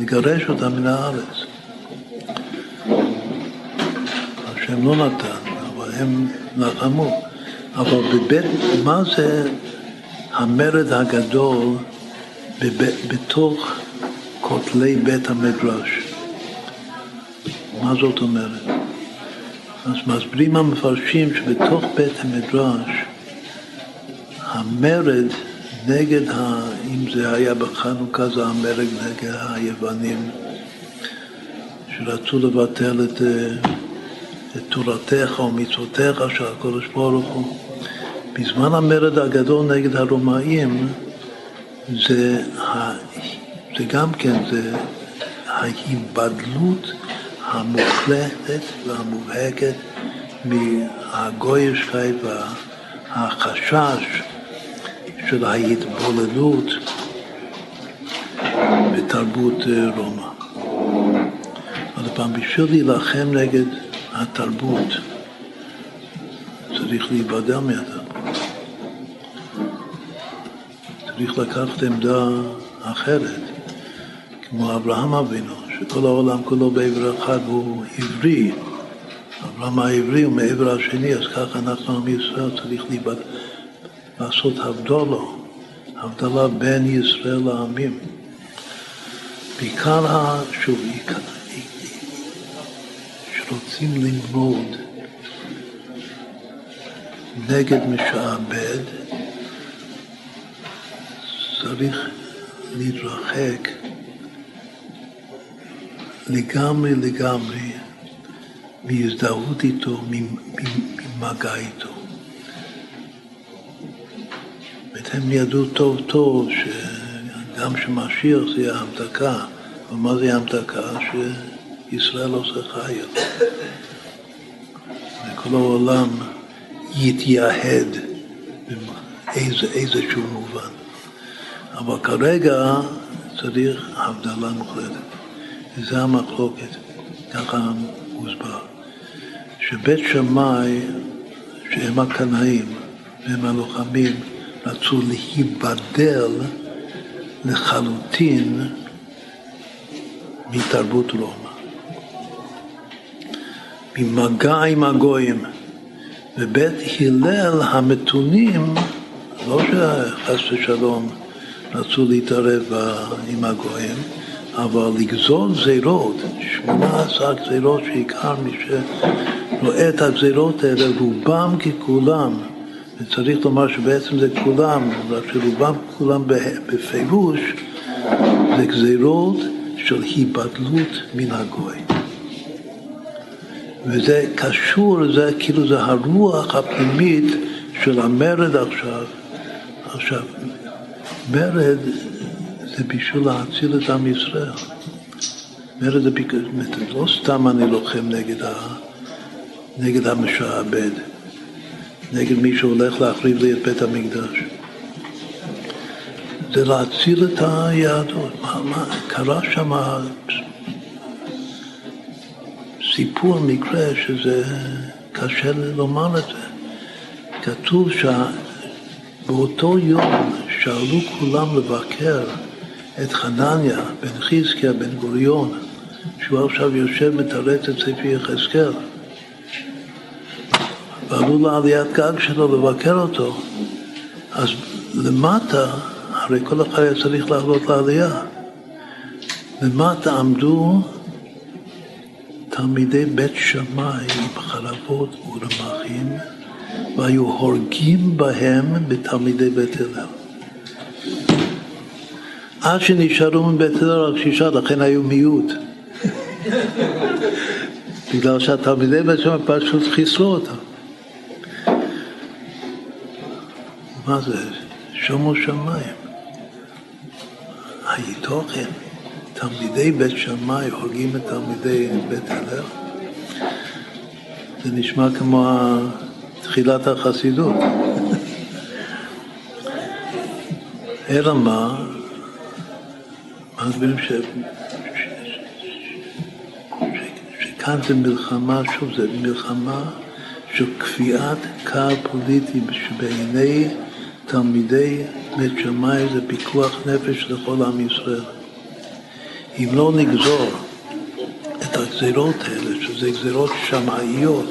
לגרש אותם מן הארץ. השם לא נתן, אבל הם לחמו. אבל בבית, מה זה המרד הגדול בבית, בתוך כותלי בית המדרש? מה זאת אומרת? אז מסבירים המפרשים שבתוך בית המדרש המרד נגד, ה, אם זה היה בחנוכה, זה המרד נגד היוונים שרצו לבטל את, את תורתך או מצוותיך של הקודש ברוך הוא. בזמן המרד הגדול נגד הרומאים זה, זה גם כן, זה ההיבדלות המוחלטת והמובהקת מהגוישקייט והחשש של ההתבוללות בתרבות אה, רומא. עוד פעם, בשביל להילחם נגד התרבות צריך להיבדל מהתרבות. צריך לקחת עמדה אחרת, כמו אברהם אבינו, שכל העולם כולו בעבר אחד והוא עברי. אברהם העברי הוא מעבר השני, אז ככה אנחנו עם ישראל צריך להיבדל. לעשות הבדולו, הבדלה בין ישראל לעמים. בעיקר שוב, שרוצים ללמוד נגד משעבד, צריך להתרחק לגמרי לגמרי מהזדהות איתו, ממגע איתו. הם ידעו טוב טוב שגם שמשיח זה יהיה המתקה, ומה זה המתקה? שישראל עושה חייל. וכל העולם יתייהד באיזשהו מובן. אבל כרגע צריך הבדלה מוחלטת. וזה המחלוקת, ככה מוסבר. שבית שמאי, שהם הקנאים והם הלוחמים, רצו להיבדל לחלוטין מתרבות רומא. ממגע עם הגויים. ובית הלל המתונים, לא שחס ושלום רצו להתערב עם הגויים, אבל לגזול גזירות, שמונה עשר גזירות שעיקר מי שרואה את הגזירות האלה, רובם ככולם וצריך לומר שבעצם זה כולם, רק שרובם כולם בפירוש, זה גזירות של היבדלות מן הגוי. וזה קשור, זה כאילו זה הרוח הפנימית של המרד עכשיו. עכשיו, מרד זה בשביל להציל את עם ישראל. בגלל, לא סתם אני לוחם נגד, ה, נגד המשעבד. נגד מי שהולך להחריב לי את בית המקדש. זה להציל את היהדות. מה, מה, קרה שם סיפור, מקרה, שזה קשה לומר את זה. כתוב שבאותו יום שעלו כולם לבקר את חנניה בן חזקיה בן גוריון, שהוא עכשיו יושב מתרץ את ספר יחזקאל. ועלו לעליית גג שלו לבקר אותו, אז למטה, הרי כל אחד היה צריך לעלות לעלייה, למטה עמדו תלמידי בית שמאי בחרבות ורמחים והיו הורגים בהם בתלמידי בית הלל. עד שנשארו מבית הלל רק שישה, לכן היו מיעוט. בגלל שהתלמידי בית שמאי פשוט חיסלו אותם. מה זה? שומו שמיים. היתוכן, תלמידי בית שמאי הורגים את תלמידי בית הלל? זה נשמע כמו תחילת החסידות. אלא מה? מסבירים ש... שכאן זה מלחמה, שוב, זה מלחמה של קביעת קו פוליטי שבעיני תלמידי בית שמאי זה פיקוח נפש לכל עם ישראל. אם לא נגזור את הגזירות האלה, שזה גזירות שמאיות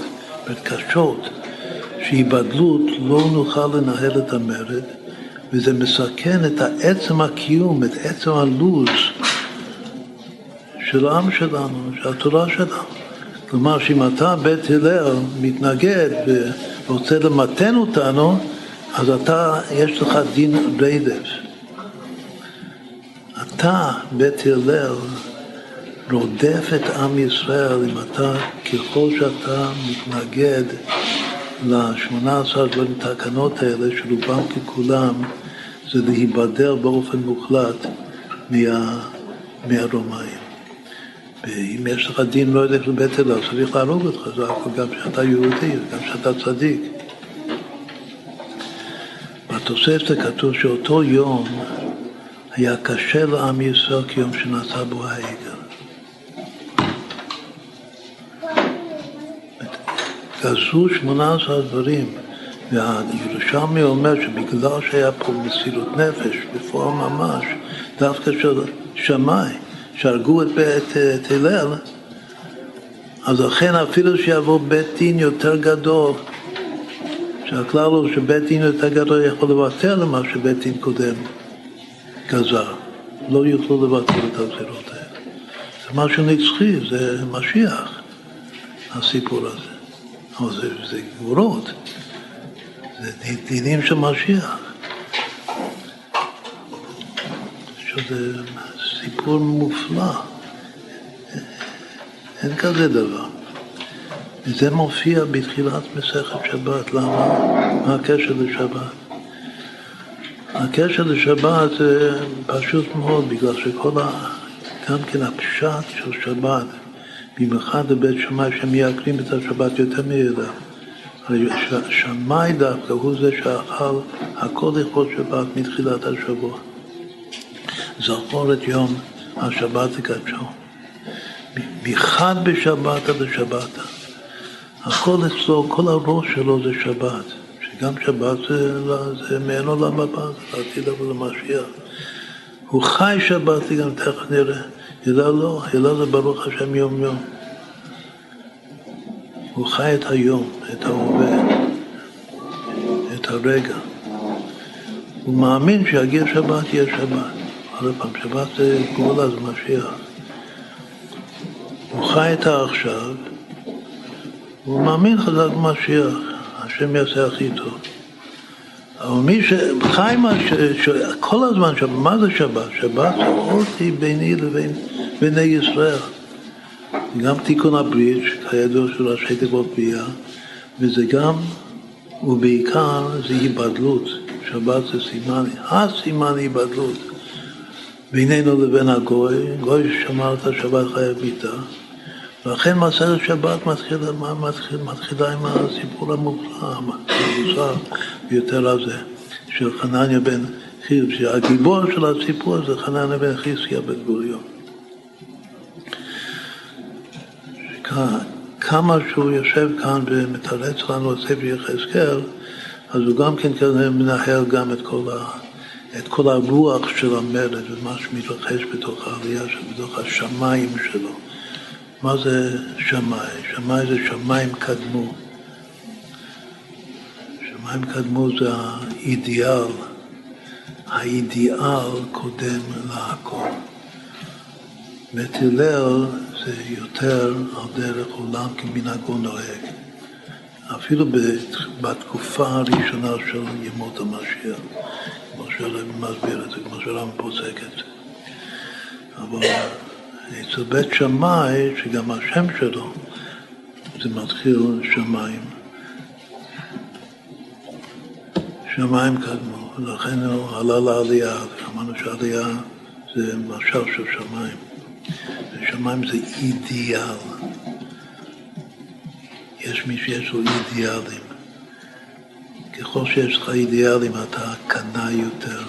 וקשות, שהיבדלות לא נוכל לנהל את המרד, וזה מסכן את עצם הקיום, את עצם הלו"ז של העם שלנו, של התורה שלנו. כלומר, שאם אתה, בית הלל, מתנגד ורוצה למתן אותנו, אז אתה, יש לך דין רדף. אתה, בית הלל, רודף את עם ישראל אם אתה, ככל שאתה מתנגד ל-18 תקנות האלה, שרובם ככולם זה להיבדר באופן מוחלט מה, מהרומאים. ואם יש לך דין לא יודע לבית הלל, צריך להרוג אותך, זה גם שאתה יהודי, גם שאתה צדיק. בתוספת כתוב שאותו יום היה קשה לעם ישראל כיום שנעשה בו העגל. שמונה עשרה דברים, והירושלמי אומר שבגלל שהיה פה מסירות נפש, בפועל ממש, דווקא של שמאי, שהרגו את, את, את הלל, אז לכן אפילו שיבוא בית דין יותר גדול, שהכלל הוא שבית דין יותר גדול יכול לוותר למה שבית דין קודם גזר. לא יוכלו לבטל את הגזירות האלה. זה משהו נצחי, זה משיח, הסיפור הזה. אבל זה, זה גבורות, זה דינים של משיח. שזה סיפור מופלא, אין כזה דבר. וזה מופיע בתחילת מסכת שבת, למה? מה הקשר לשבת? הקשר לשבת זה פשוט מאוד, בגלל שכל ה... גם כן הפשט של שבת, במיוחד לבית שמאי שמייקרים את השבת יותר מידע. הרי שמאי דווקא הוא זה שאכל הכל לכבוד שבת מתחילת השבוע. זכור את יום השבת לקדשו. מחד בשבת עד השבתה. הכל אצלו, כל הראש שלו זה שבת. שגם שבת זה, זה מעין עולם הבא, זה לעתיד לבוא למשיח. הוא חי שבת, גם תכף נראה. הילה לא, הילה זה ברוך השם יום יום. הוא חי את היום, את ההווה, את הרגע. הוא מאמין שיגיע שבת, יהיה שבת. עוד פעם, שבת זה גאולה, זה משיח. הוא חי את העכשיו, הוא מאמין חזק במשיח, השם יעשה הכי טוב. אבל מי שחי כל הזמן, מה זה שבת? שבת זה אותי ביני לבין בני ישראל. גם תיקון הברית, שכידוע של ראשי תיבות בריאה, וזה גם, ובעיקר, זה היבדלות. שבת זה סימן, הסימן היבדלות. בינינו לבין הגוי, גוי ששמר את השבת חייב מיתה. ולכן מסרת שבת מתחילה, מתחיל, מתחילה עם הסיפור המופלא, המוזר ביותר הזה, של חנניה בן חיל, שהגיבור של הסיפור זה חנניה בן חיסקיה בן גוריון. כמה שהוא יושב כאן ומתרץ לנו את ספר יחזקאל, אז הוא גם כן כזה מנהל גם את כל, ה, את כל הרוח של המרד ומה שמתרחש בתוך העלייה בתוך השמיים שלו. מה זה שמאי? שמאי זה שמיים קדמו. שמיים קדמו זה האידיאל. האידיאל קודם להכל. בית הלל זה יותר על דרך עולם כמנהגו נוהג. אפילו בתקופה הראשונה של ימות המשיח, כמו שהרב מסביר את זה, כמו שהרב פוסק את זה. אבל אצל בית שמאי, שגם השם שלו, זה מתחיל שמיים. שמיים קדמו, ולכן הוא עלה לעלייה, ואמרנו שעלייה זה משל של שמיים. ושמיים זה אידיאל. יש מי שיש לו אידיאלים. ככל שיש לך אידיאלים אתה קנה יותר.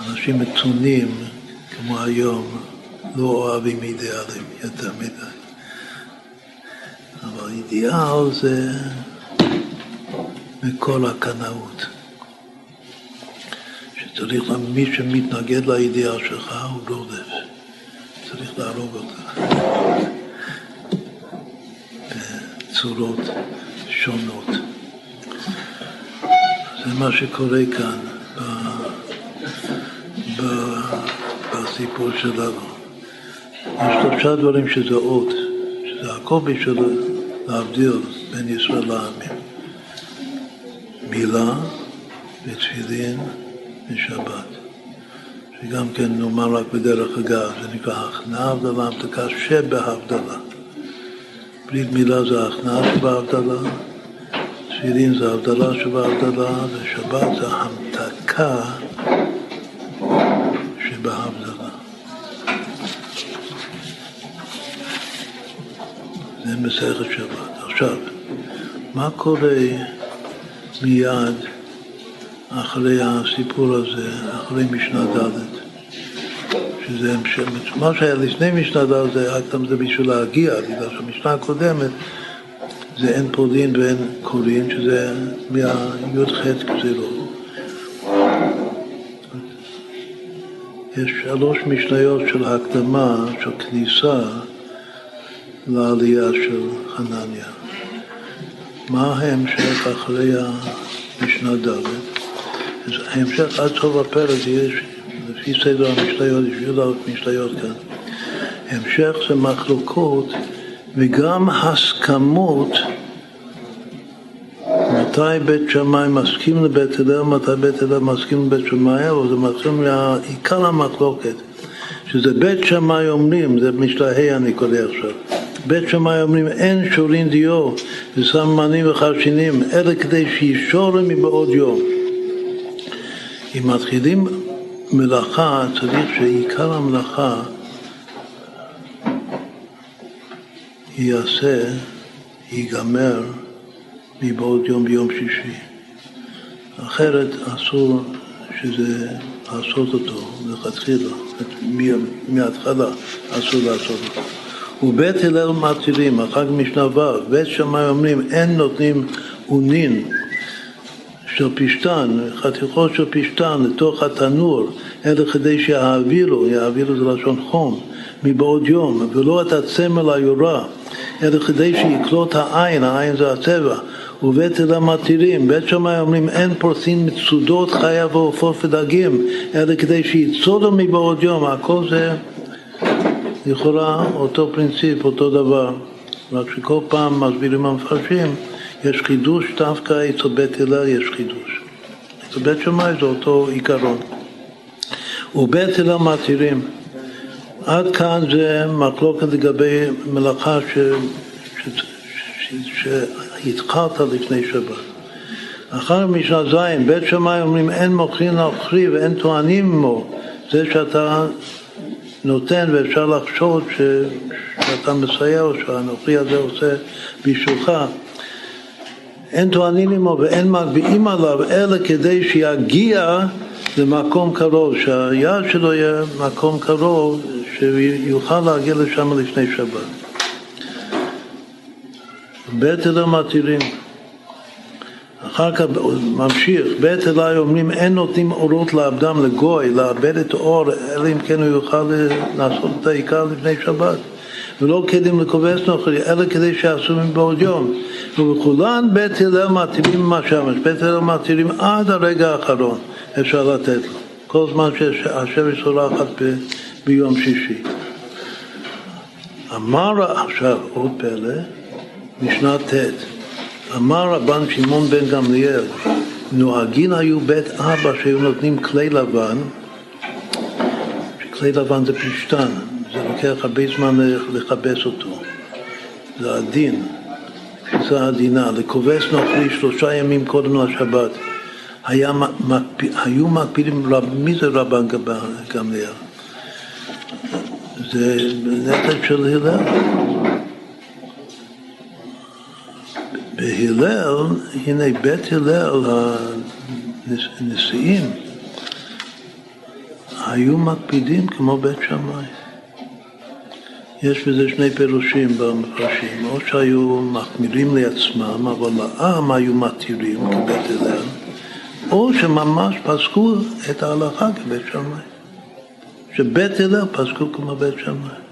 אנשים מתונים, כמו היום, לא אוהבים אידיאלים יותר מדי. אבל אידיאל זה מכל הקנאות. שצריך, מי שמתנגד לאידיאל שלך הוא רודף. צריך להרוג אותך. בצורות שונות. זה מה שקורה כאן בסיפור שלנו. יש שלושה דברים שזה אות, שזה הכל בשביל להבדיל בין ישראל לעמים. מילה ותפילין ושבת. שגם כן נאמר רק בדרך אגב, זה נקרא הכנעה הבדלה המתקה שבהבדלה. ברית מילה זה הכנעה שבהבדלה, תפילין זה הבדלה שבהבדלה, ושבת זה המתקה שבהבדלה. זה מסכת שבת. עכשיו, מה קורה מיד אחרי הסיפור הזה, אחרי משנה ד', שזה המשך, מה שהיה לפני משנה ד' זה רק זה בשביל להגיע, בגלל שהמשנה הקודמת זה אין פולין ואין קורין, שזה מהי"ח גזירות. יש שלוש משניות של הקדמה, של כניסה לעלייה של חנניה. מה ההמשך אחרי המשנה ד'? ההמשך עד סוף הפרק יש, לפי סדר המשתיות, יש י"א משתיות כאן. המשך זה מחלוקות וגם הסכמות מתי בית שמאי מסכים לבית הלל, מתי בית הלל מסכים לבית שמאי, אבל זה מתחיל מעיקר המחלוקת, שזה בית שמאי אומרים, זה משלהי אני קורא עכשיו. בית שמאי אומרים אין שורין דיו וסממנים וחרשינים, אלא כדי שישורים מבעוד יום. אם מתחילים מלאכה, צריך שעיקר המלאכה ייעשה, ייגמר מבעוד יום ביום שישי. אחרת אסור שזה לעשות אותו לכתחילה, מההתחלה אסור לעשות אותו. ובית הלל מתירים, אחר כך משנה ו', בית שמאי אומרים אין נותנים אונין של פשתן, חתיכות של פשתן לתוך התנור, אלא כדי שיעבירו, יעבירו זה לשון חום, מבעוד יום, ולא את הצמל היורה, אלא כדי שיקלוט העין, העין זה הצבע, ובית אלה מתירים, בית שמאי אומרים אין פורסים מצודות חיה ועופות ודגים, אלא כדי שיצודו מבעוד יום, הכל זה לכאורה אותו פרינציפ, אותו דבר, רק שכל פעם מסבירים המפרשים יש חידוש דווקא אצל בית הלל יש חידוש. אצל בית שמאי זה אותו עיקרון. ובית הלל מתירים. עד כאן זה מחלוקת לגבי מלאכה ש... ש... ש... שהתחלת לפני שבת. אחר משנה ז', בית שמאי אומרים אין מוכרין להחריב ואין טוענים עמו. זה שאתה נותן ואפשר לחשוד ש... שאתה מסייע או שהנוכרי הזה עושה בשבילך. אין טוענים עמו ואין מגביהים עליו אלא כדי שיגיע למקום קרוב, שהיעד שלו יהיה מקום קרוב, שיוכל להגיע לשם לפני שבת. בית אלה מתירים. אחר כך ממשיך, בית אלי אומרים אין נותנים אורות לאדם לגוי, לאבד את האור, אלא אם כן הוא יוכל לעשות את העיקר לפני שבת. ולא כלים לכובס נוכרי, אלא כדי שיעשו מבעוד יום. ובכולן בית הלל מתירים עם השמש, בית הלל מתירים עד הרגע האחרון, אפשר לתת לו. כל זמן שהשמש שולחת ביום שישי. אמר עכשיו עוד פלא, משנה ט', אמר רבן שמעון בן גמליאל, נוהגין היו בית אבא שהיו נותנים כלי לבן, כלי לבן זה פשטן, זה לוקח הרבה זמן לכבס אותו, זה הדין, זה עדינה, לכובס נוכרי שלושה ימים קודם לשבת. היה, היו מקפידים, מי זה רבן גמליאל? זה נכד של הלל. בהלל, הנה בית הלל, הנשיאים, היו מקפידים כמו בית שמאי. יש בזה שני פירושים במפרשים, או שהיו מחמירים לעצמם, אבל לעם היו מתירים כבית הלל, או שממש פסקו את ההלכה כבית שמאי. שבית הלל פסקו כמו בית שמאי.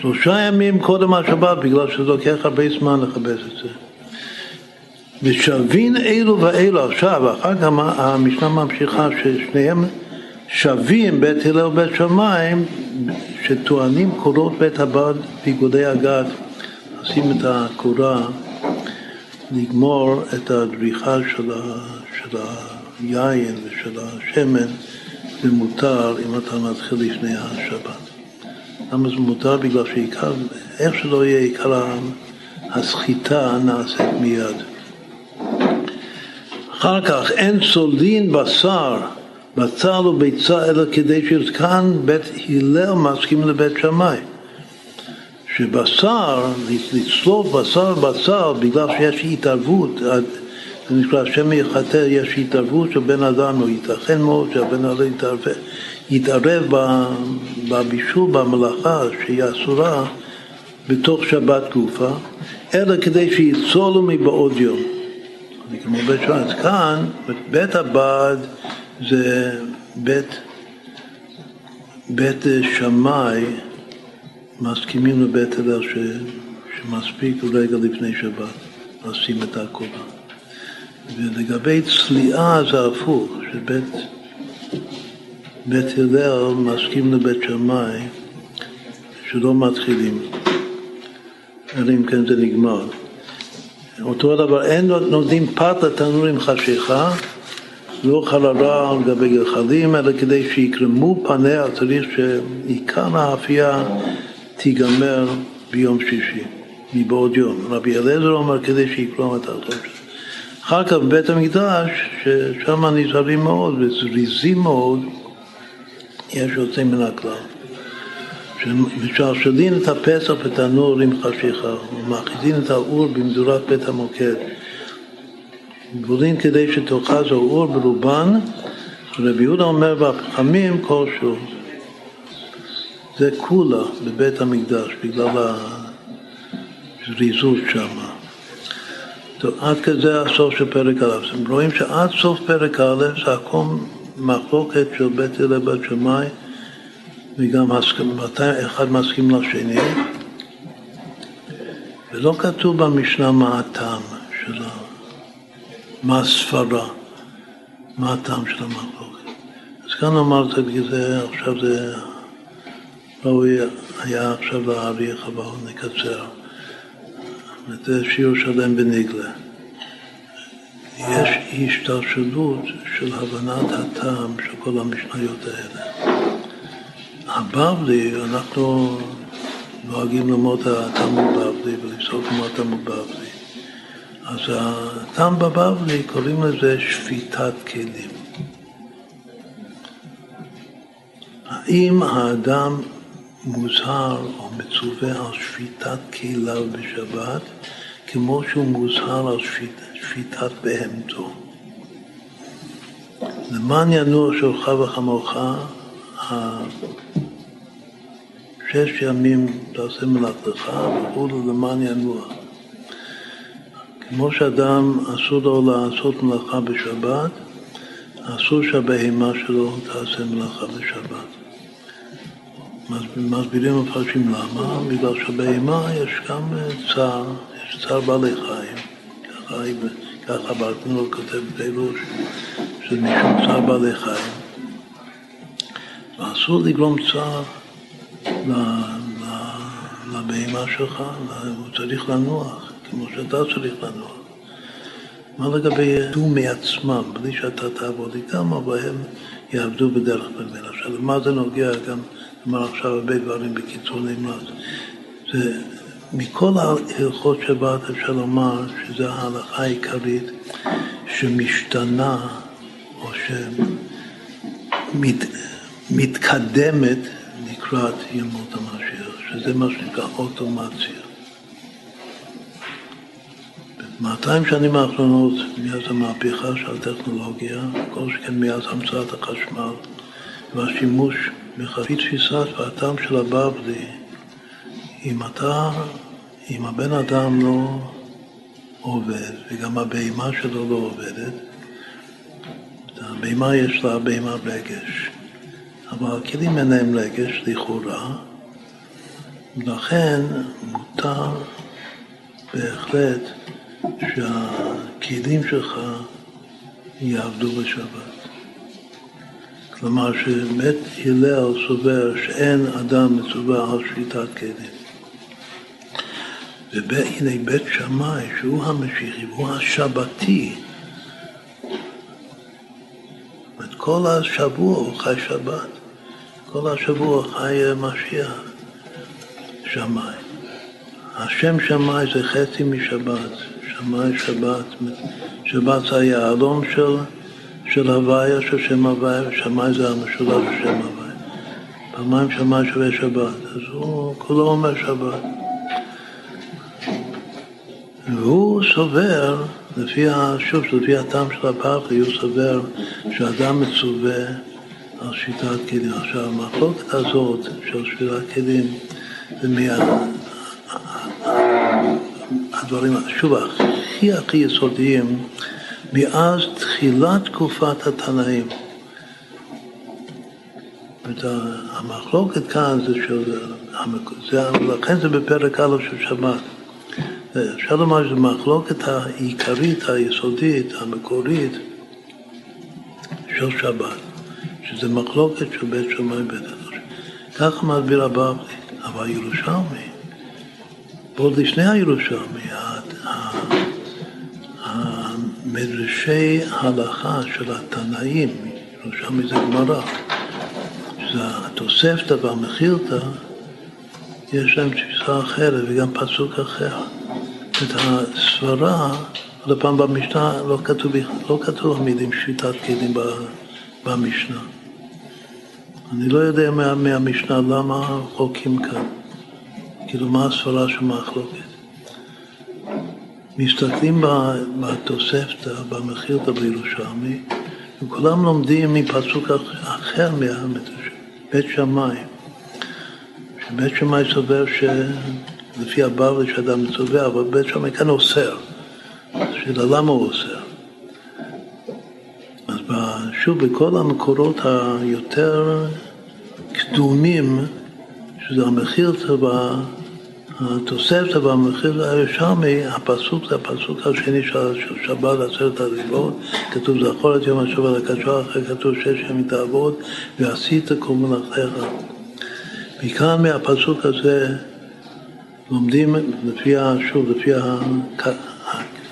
שלושה ימים קודם השבת, בגלל שזה לוקח הרבה זמן לכבס את זה. ושבין אלו ואלו עכשיו, אחר כך המשנה ממשיכה ששניהם שווים בית הלל ובית שמיים, שטוענים קורות בית הבד באיגודי הגת, לשים את הקורה, לגמור את הדריכה של, ה, של היין ושל השמן, זה מותר אם אתה מתחיל לפני השבת. למה זה מותר? בגלל שעיקר, איך שלא יהיה עיקר הסחיטה נעשית מיד. אחר כך אין סולין בשר, בצל וביצה, אלא כדי שכאן בית הלל מסכים לבית שמאי. שבשר, לצלוב בשר בצל, בגלל שיש התערבות, זה נקרא שם יחטא, יש התערבות של בן אדם, או ייתכן מאוד שהבן אדם יתערב, יתערב בבישול, במלאכה שהיא אסורה, בתוך שבת גופה, אלא כדי שיצולו מבעוד יום. כמו בית שמאי. אז כאן, בית הבד זה בית, בית שמאי, מסכימים לבית הלל שמספיק רגע לפני שבת לשים את הכובע. ולגבי צליעה זה הפוך, שבית בית הלל מסכים לבית שמאי שלא מתחילים, אלא אם כן זה נגמר. אותו דבר, אין נותנים פת לתנור עם חשיכה, לא חלרה על גבי גחלים, אלא כדי שיקרמו פניה, צריך שעיקר האפייה תיגמר ביום שישי, מבעוד יום. רבי אליעזר אומר כדי שיקרום את החושך. אחר כך בבית המקדש, ששם נזהרים מאוד וזריזים מאוד, יש יוצא מן הכלל. משלשלים את הפסח בתנור עם חשיכה, ומאחיזים את האור במדורת בית המוקד. גבולים כדי שתאחז האור ברובן, רבי יהודה אומר והפחמים כלשהו. זה כולה בבית המקדש, בגלל הזריזות שם. טוב, עד כזה הסוף של פרק א'. רואים שעד סוף פרק א' זה הכל מחלוקת של בית הלל בת שמאי וגם מתי אחד מסכים לשני ולא כתוב במשנה מה הטעם של ה... מה הסברה, מה הטעם של המחלוקת. אז כאן אמרת, זה, עכשיו זה ראוי היה עכשיו להאריך, אבל נקצר. זה שיעור שלם בניגלה. יש השתלשלות של הבנת הטעם של כל המשניות האלה. הבבלי, אנחנו נוהגים ללמוד הטעם בבבלי ולפסוק כמו הטעם בבבלי. אז הטעם בבבלי קוראים לזה שפיטת כלים. האם האדם מוזהר או מצווה על שפיטת כליו בשבת כמו שהוא מוזהר על שפיטת, שפיטת בהמתו. למען ינוע שלך וחמורך שש ימים תעשה מלאכתך וכולו למען ינוע. כמו שאדם אסור לו לעשות מלאכה בשבת, אסור שהבהמה שלו תעשה מלאכה בשבת. מסבירים המפרשים למה, בגלל שבהמה יש גם צער, יש צער בעלי חיים, ככה, ככה ברקנור כותב בפירוש, שזה משום צער בעלי חיים. ואסור לגרום צער לבהמה שלך, הוא צריך לנוח, כמו שאתה צריך לנוח. מה לגבי יעבדו מעצמם, בלי שאתה תעבוד איתם, אבל הם יעבדו בדרך ממנו. עכשיו, למה זה נוגע גם, נאמר עכשיו הרבה דברים בקיצור נמרץ. זה מכל ההלכות שבת אפשר לומר שזו ההלכה העיקרית שמשתנה או שמתקדמת לקראת ימות המשיח, שזה מה שנקרא אוטומציה. 200 שנים האחרונות, מאז המהפכה של הטכנולוגיה, כל שכן מאז המצאת החשמל והשימוש בחפי תפיסת והטעם של הבבלי, אם אתה, אם הבן אדם לא עובד, וגם הבהמה שלו לא עובדת, הבהמה יש לה בהמה רגש, אבל הכלים אין להם רגש לכאורה, לכן מותר בהחלט שהכלים שלך יעבדו בשבת. כלומר שבית הלל סובר שאין אדם מצווה על שביתת כלים. והנה בית שמאי, שהוא המשיחי, הוא השבתי. זאת כל השבוע הוא חי שבת. כל השבוע חי משיח שמאי. השם שמאי זה חצי משבת. שמאי שבת. שבת זה היהלום של, של הוויה, של שם הוויה, ושמאי זה המשולש של שם הוויה. פעמיים שמאי שווה שבת. אז הוא כולו אומר שבת. והוא סובר, לפי, שוב, לפי הטעם של הפרחי, הוא סובר שאדם מצווה על שביתת כלים. עכשיו, המחלוקת הזאת של שביתת כלים זה מהדברים, שוב, הכי הכי יסודיים מאז תחילת תקופת התנאים. המחלוקת כאן זה של, לכן זה בפרק א' של שבת. אפשר לומר שזו מחלוקת העיקרית, היסודית, המקורית של שבת, שזה מחלוקת של בית שמאי ובית הלוש. ככה מסביר הבבלי, אבל הירושלמי, עוד לפני הירושלמי, המדרשי ההלכה של התנאים, ירושלמי זה גמרא, שזה התוספתא והמחילתא, יש להם תפיסה אחרת וגם פסוק אחר. את הסברה, עוד פעם במשנה לא כתוב, לא כתוב המילים שביתת כלים במשנה. אני לא יודע מה, מהמשנה למה חוקים כאן, כאילו מה הסברה של מחלוקת. מסתכלים בתוספתא, במחילתא בירושלמי, וכולם לומדים מפסוק אחר מהמדרש, בית שמאי. שבית שמאי סובר ש... לפי הבבלי שאדם מצווה, אבל בית שמאי כאן אוסר. השאלה למה הוא אוסר? אז שוב, בכל המקורות היותר קדומים, שזה המחיר צבא, התוספת והמחיר הירושלמי, הפסוק זה הפסוק השני של שבת עשרת הדיברות, כתוב זכור את יום השבת הקדוש, אחרי כתוב שש ימים תעבוד ועשית כל מלאכתך. מכאן מהפסוק הזה לומדים לפי, שוב, לפי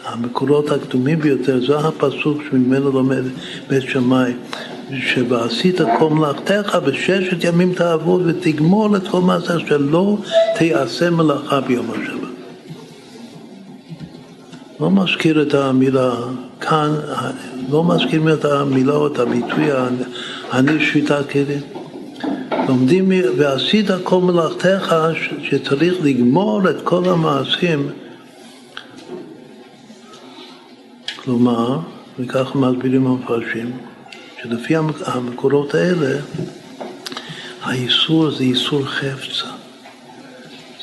המקורות הקדומים ביותר, זה הפסוק שממנו לומד בית שמאי, שבעשית כל מלאכתך בששת ימים תעבוד ותגמור את כל מעשה שלא תיעשה מלאכה ביום השבת. לא מזכיר את המילה כאן, לא מזכיר את המילה או את הביטוי אני שביתת כלים. לומדים, ועשית כל מלאכתך שצריך לגמור את כל המעשים. כלומר, וככה מסבירים המפרשים, שלפי המקורות האלה, האיסור זה איסור חפצה.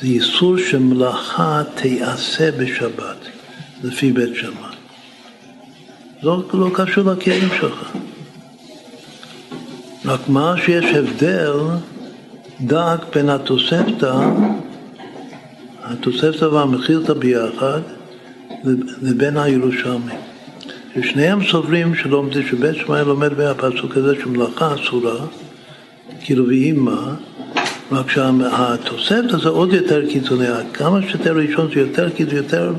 זה איסור שמלאכה תיעשה בשבת, לפי בית שמאי. זה לא קשור לכלים שלך. רק מה שיש הבדל דק בין התוספתא, התוספתא והמחילתא ביחד, לבין הירושלמי. ששניהם סוברים שלומדים, שבית שמאי לומד מהפסוק הזה שמלאכה אסורה, כאילו ויהי מה, רק שהתוספת הזה עוד יותר קיצוני, כמה שיותר ראשון זה יותר קיצוני, יותר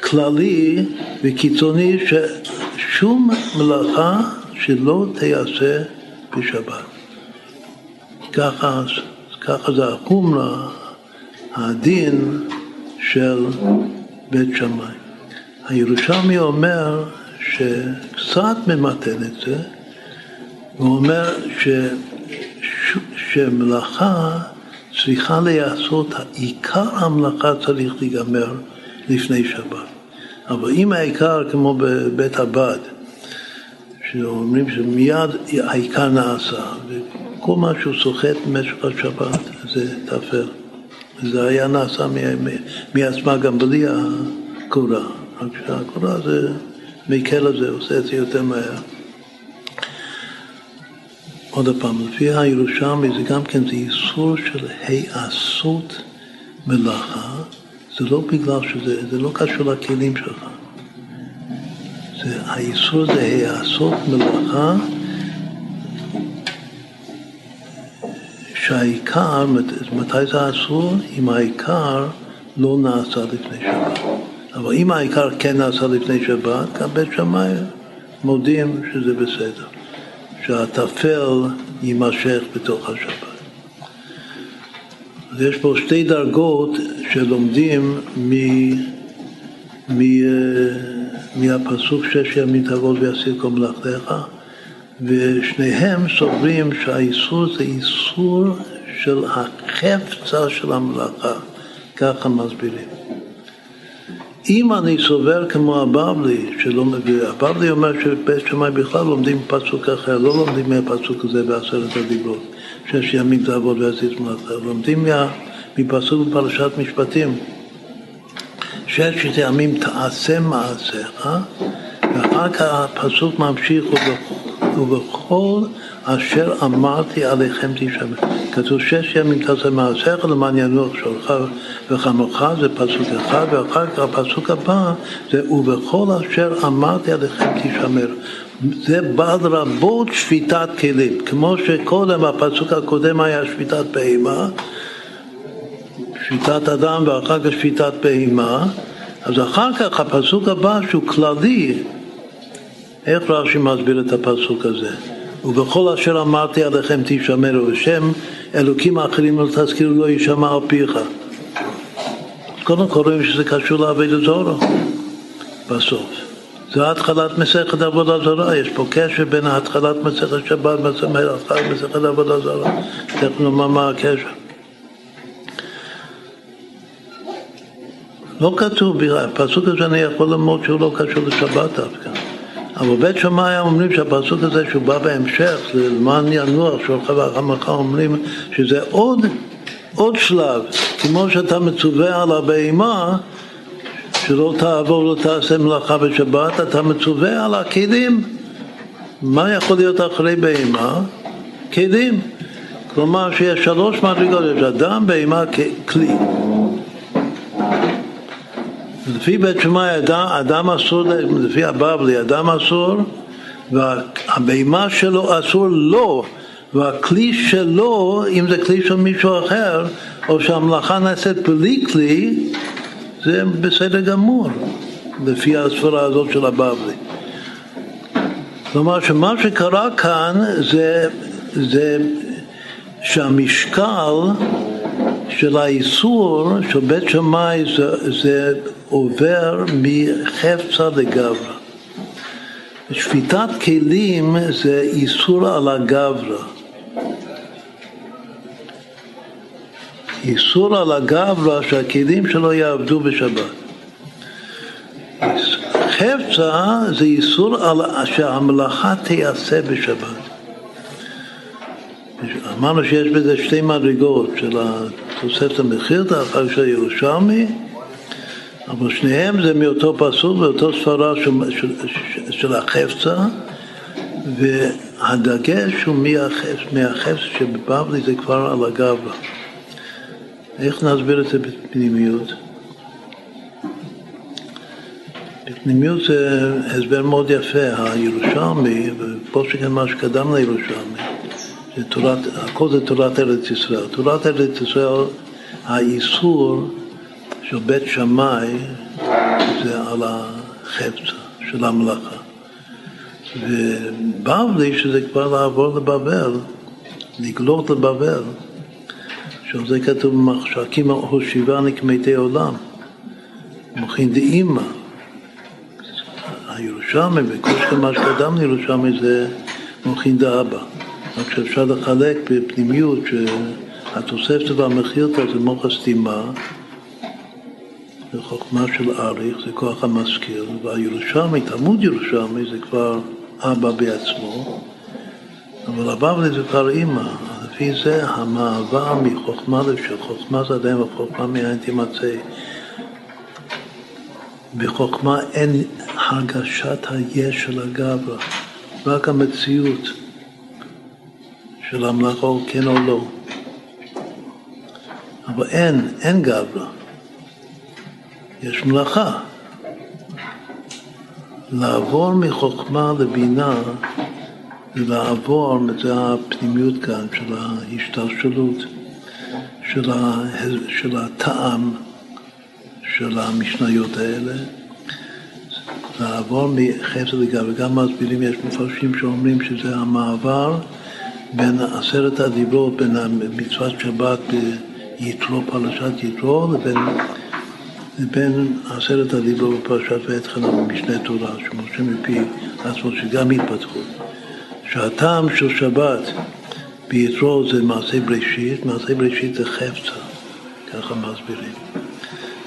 כללי וקיצוני ששום מלאכה שלא תיעשה בשבת. ככה, ככה זה החומרה, הדין של בית שמאי. הירושלמי אומר שקצת ממתן את זה, הוא אומר ש, ש, שמלאכה צריכה להיעשות, עיקר המלאכה צריך להיגמר לפני שבת. אבל אם העיקר כמו בבית הבד, שאומרים שמיד העיקר נעשה, וכל מה שהוא סוחט במשך השבת זה טפל. זה היה נעשה מעצמה גם בלי הקורה, רק שהקורה זה מקל על זה, עושה את זה יותר מהר. עוד פעם, לפי הירושלמי זה גם כן, זה איסור של היעשות מלאכה, זה לא בגלל שזה, זה לא קשור לכלים שלך. זה, האיסור זה היעשות מלאכה שהעיקר, מתי זה אסור? אם העיקר לא נעשה לפני שבת. אבל אם העיקר כן נעשה לפני שבת, גם בית שמאי מודים שזה בסדר. שהטפל יימשך בתוך השבת. אז יש פה שתי דרגות שלומדים מ, מ, מהפסוק שש ימים תעבוד ויעשיר כל מלאכתך ושניהם סוברים שהאיסור זה איסור של החפצה של המלאכה, ככה מסבירים. אם אני סובר כמו הבבלי, שלא מביא, הבבלי אומר שבית שמאי בכלל לומדים פסוק אחר, לא לומדים מהפסוק הזה בעשרת הדיברות, שש ימים תעבוד ועשית מלאכה, לומדים מה, מפסוק בפרשת משפטים, ששת ימים תעשה מעשיך, ואחר כך הפסוק ממשיך ובכל אשר אמרתי עליכם תשמע. כתוב שש ימים תעשה מעשיך למען ינוח שלך וחמוך, זה פסוק אחד, ואחר כך הפסוק הבא זה ובכל אשר אמרתי עליכם תשמר. זה בא לרבות שפיטת כלים, כמו שקודם, הפסוק הקודם היה שפיטת בהמה, שפיטת אדם ואחר כך שפיטת בהמה, אז אחר כך הפסוק הבא שהוא כללי, איך רש"י מסביר את הפסוק הזה? ובכל אשר אמרתי עליכם תשמרו, ושם אלוקים האחרים לא תזכירו לא יישמע על פיך. קודם כל רואים שזה קשור לעבוד זורו בסוף. זה התחלת מסכת עבודה זרה, יש פה קשר בין התחלת מסכת שבת ומסכת עבודה זרה. תכף נאמר מה הקשר. לא כתוב, הפסוק הזה אני יכול ללמוד שהוא לא קשור לשבת דווקא. אבל בית שמאי אומרים שהפסוק הזה שהוא בא בהמשך, למען ינוח, שולחה והחמכה אומרים שזה עוד, עוד שלב, כמו שאתה מצווה על הבהמה, שלא תעבור לא תעשה מלאכה בשבת, אתה מצווה על הכלים. מה יכול להיות אחרי בהמה? כלים. כלומר שיש שלוש מדרגות, יש אדם, בהמה, כלי. לפי בית שמאי אדם, אדם אסור, לפי הבבלי, אדם אסור והבהמה שלו אסור לו והכלי שלו, אם זה כלי של מישהו אחר או שהמלאכה נעשית בלי כלי זה בסדר גמור לפי הספרה הזאת של הבבלי. כלומר שמה שקרה כאן זה, זה שהמשקל של האיסור של בית שמאי זה, זה עובר מחפצה לגברא. שפיטת כלים זה איסור על הגברא. איסור על הגברא שהכלים שלו יעבדו בשבת. חפצה זה איסור על שהמלאכה תיעשה בשבת. אמרנו שיש בזה שתי מדרגות של התוספת המחיר, אחר של ירושלמי אבל שניהם זה מאותו פסוק, מאותו ספרה של, של, של, של החפצה, והדגש הוא מהחפץ, מהחפץ שבבבלי זה כבר על הגברה. איך נסביר את זה בפנימיות? בפנימיות זה הסבר מאוד יפה, הירושלמי, ופה שכן מה שקדם לירושלמי, תורת, הכל זה תורת ארץ ישראל. תורת ארץ ישראל, האיסור של בית שמאי זה על החפץ של המלאכה. ובבלי, שזה כבר לעבור לבבל, לגלות לבבל, שעל זה כתוב במחשקים הושיבה נקמתי עולם, מוכין דאימא. הירושלמי, וכל שמה שקדם לירושלמי זה מוכין דאבא. רק שאפשר לחלק בפנימיות שהתוספת והמחילתא זה מוח הסתימה, זה חוכמה של אריך, זה כוח המשכיל, והירושלמי, תלמוד ירושלמי זה כבר אבא בעצמו, אבל הבבלי זה כבר אימא. לפי זה המעבר מחוכמה לשל חוכמה זה עדיין וחוכמה מאין תימצא. בחוכמה אין הרגשת היש של הגברא, רק המציאות של המלאכה כן או לא. אבל אין, אין גברא. יש מלאכה. לעבור מחוכמה לבינה זה לעבור, זה הפנימיות כאן של ההשתלשלות, של, ה, של הטעם של המשניות האלה, לעבור מחסד לגב, וגם מסבירים, יש מפרשים שאומרים שזה המעבר בין עשרת הדיברות, בין מצוות שבת ביתרו, פרשת יתרו, לבין לבין עשרת הדיברות בפרשת ועת חנה במשנה תורה, שמשה מפי עצמו, שגם התפתחו. שהטעם של שבת ביתרו זה מעשה בראשית, מעשה בראשית זה חפצה, ככה מסבירים.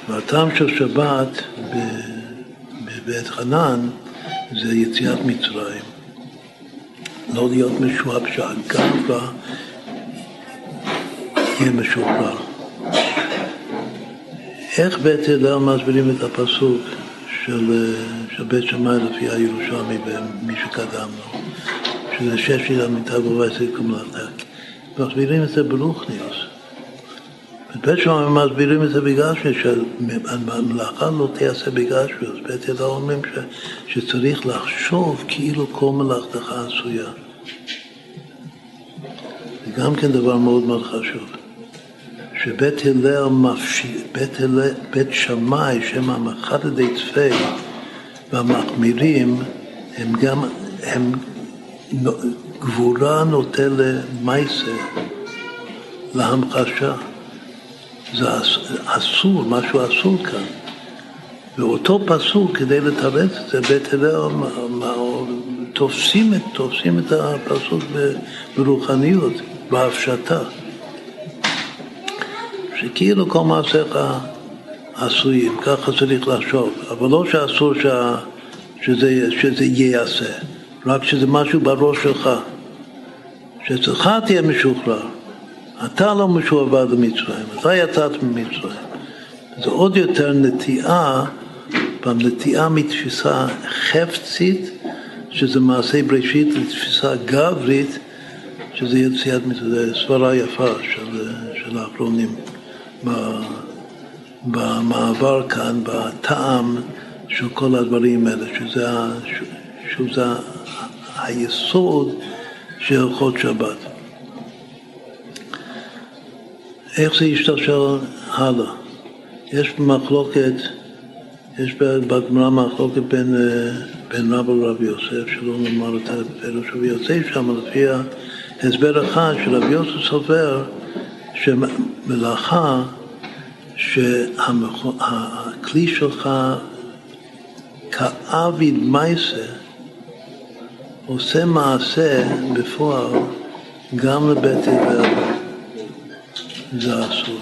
והטעם של שבת בבית חנן זה יציאת מצרים. לא להיות משועב שהגאווה יהיה משוחרר. איך בית הלל מסבירים את הפסוק של, של בית שמאי לפי הירושלמי ומי שקדם לו, שזה שש המיטה ובעסק ומלאכתה. מסבירים את זה ברוכניוס. בבית שמאי מסבירים את זה בגלל שהמלאכה לא תיעשה בגלל שבגשמיוס. בית הלל אומרים ש, שצריך לחשוב כאילו כל מלאכתך עשויה. זה גם כן דבר מאוד מאוד חשוב. שבית הלל מפשיט, בית, בית שמאי, שהם המחדדי צפי והמחמירים, הם גם, הם גבורה נוטה למייסה, להמחשה. זה אסור, משהו אסור כאן. ואותו פסוק, כדי לתרץ את זה, בית הלל תופסים, תופסים את הפסוק ברוחניות, בהפשטה. שכאילו כל מעשיך עשויים, ככה צריך לחשוב, אבל לא שאסור ש... שזה, שזה ייעשה, רק שזה משהו בראש שלך, שאצלך תהיה משוחרר. אתה לא משועבד למצרים, אתה יצאת ממצרים. זה עוד יותר נטיעה, נטיעה מתפיסה חפצית, שזה מעשה בראשית, לתפיסה גברית, שזה יציאת זה סברה יפה של, של האחרונים. במעבר כאן, בטעם של כל הדברים האלה, שזה, שזה היסוד של הלכות שבת. איך זה ישתלשל הלאה? יש מחלוקת, יש בגמרא מחלוקת בין, בין רב לרב יוסף, שלא נאמר את הפירוש יוסף שם, לפי ההסבר אחד שרבי יוסף סובר שמלאכה, שהכלי שלך כאביד מייסה עושה מעשה בפועל גם לבית הבל, זה אסור,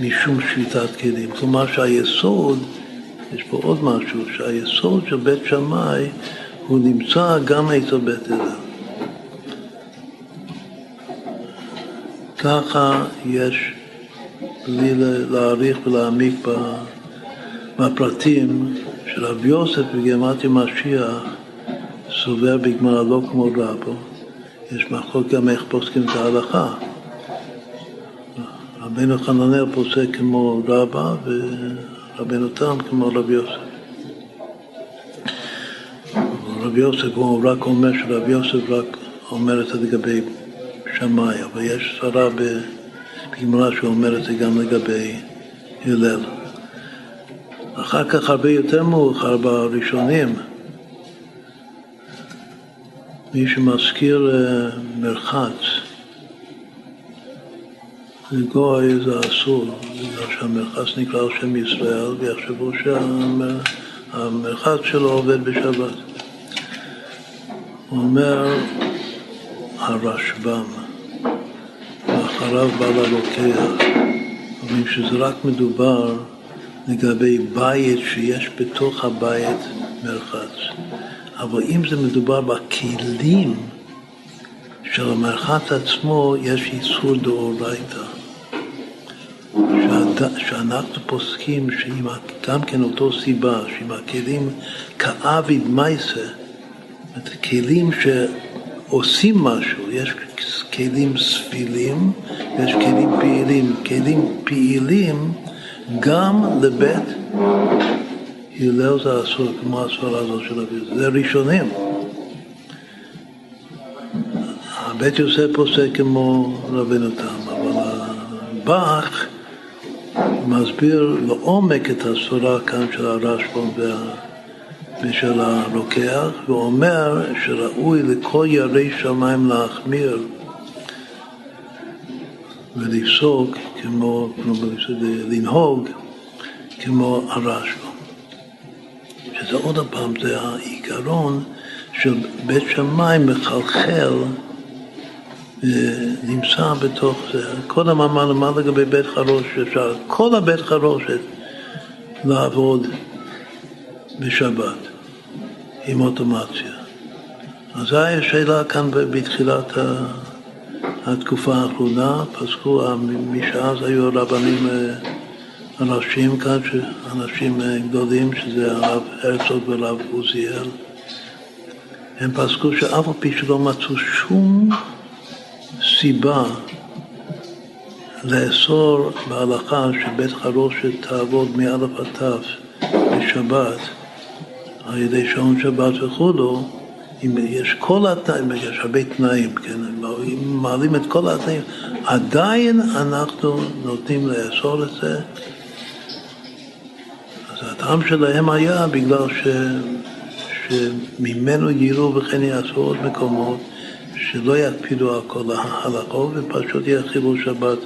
משום שביתת כלים. כלומר שהיסוד, יש פה עוד משהו, שהיסוד של בית שמאי הוא נמצא גם אצל בית הבל. ככה יש, בלי להעריך ולהעמיק בפרטים, שרב יוסף בגמטיה משיח סובר בגמרא לא כמו רבו, יש מחלוק גם איך פוסקים את ההלכה. רבנו חננאל פוסק כמו רבא ורבנו תם כמו רב יוסף. רב יוסף הוא רק אומר שרב יוסף רק אומר את זה לגבי שמאי, אבל יש סברה בגמרא שאומר את זה גם לגבי הלל. אחר כך הרבה יותר מאוחר בראשונים, מי שמזכיר אה, מרחץ לגוי זה אסור, בגלל שהמרחץ נקרא על שם ישראל ויחשבו שהמרחץ שלו עובד בשבת. אומר הרשב"ם, ואחריו בא לרוקח, אומרים שזה רק מדובר לגבי בית שיש בתוך הבית מרחץ. אבל אם זה מדובר בכלים של המרחץ עצמו, יש איסור דאורייתא. שאנחנו פוסקים שעם גם כן אותו סיבה, שעם הכלים כאביד מייסה, כלים שעושים משהו, יש כלים סבילים ויש כלים פעילים. כלים פעילים גם לבית הלל זה אסור, כמו הסברה הזאת של אביב. זה ראשונים. הבית יוסף פוסק כמו רבינו תם, אבל הבח מסביר לעומק את הסברה כאן של הרשב"ם ושל הרוקח, ואומר שראוי לכל ירי שמיים להחמיר ולפסוק כמו, כמו לנהוג כמו הרשב"ם. שזה עוד פעם, זה העיקרון של בית שמאי מחלחל נמצא בתוך זה. כל המאמר, מה לגבי בית חרושת? אפשר כל הבית חרושת לעבוד בשבת עם אוטומציה. אז זו השאלה כאן בתחילת התקופה האחרונה, פסקו, משאז היו רבנים אה, אנשים כאן, אנשים אה, גדולים, שזה הרב הרצוג והרב עוזיאל, הם פסקו שאף על פי שלא מצאו שום סיבה לאסור בהלכה שבית חרושת תעבוד מאלף עד תו בשבת על ידי שעון שבת וכולו, אם יש כל התנאים, יש הרבה תנאים, כן, אם מעלים את כל התנאים, עדיין אנחנו נותנים לאסור את זה. אז הטעם שלהם היה בגלל ש, שממנו יירו וכן יעשו עוד מקומות שלא יקפידו על כל ההלכות ופשוט יחילו שבת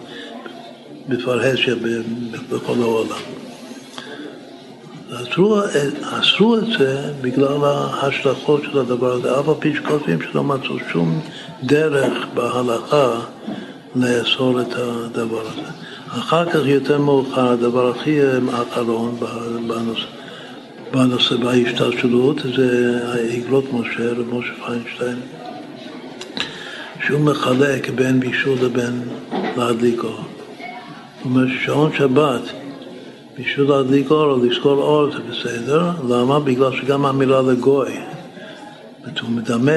בפרהסיה בכל העולם. אסרו את זה בגלל ההשלכות של הדבר הזה, אף על פי שכותבים שלא מצאו שום דרך בהלכה לאסור את הדבר הזה. אחר כך, יותר מאוחר, הדבר הכי האחרון בנושא, בנושא בהשתלשלות זה העגלות משה, רב משה פיינשטיין. שהוא מחלק בין בישול לבין להדליק אור. הוא אומר ששעון שבת, בשביל להדליק אור או לזכור אור זה בסדר, למה? בגלל שגם המילה לגוי. הוא מדמה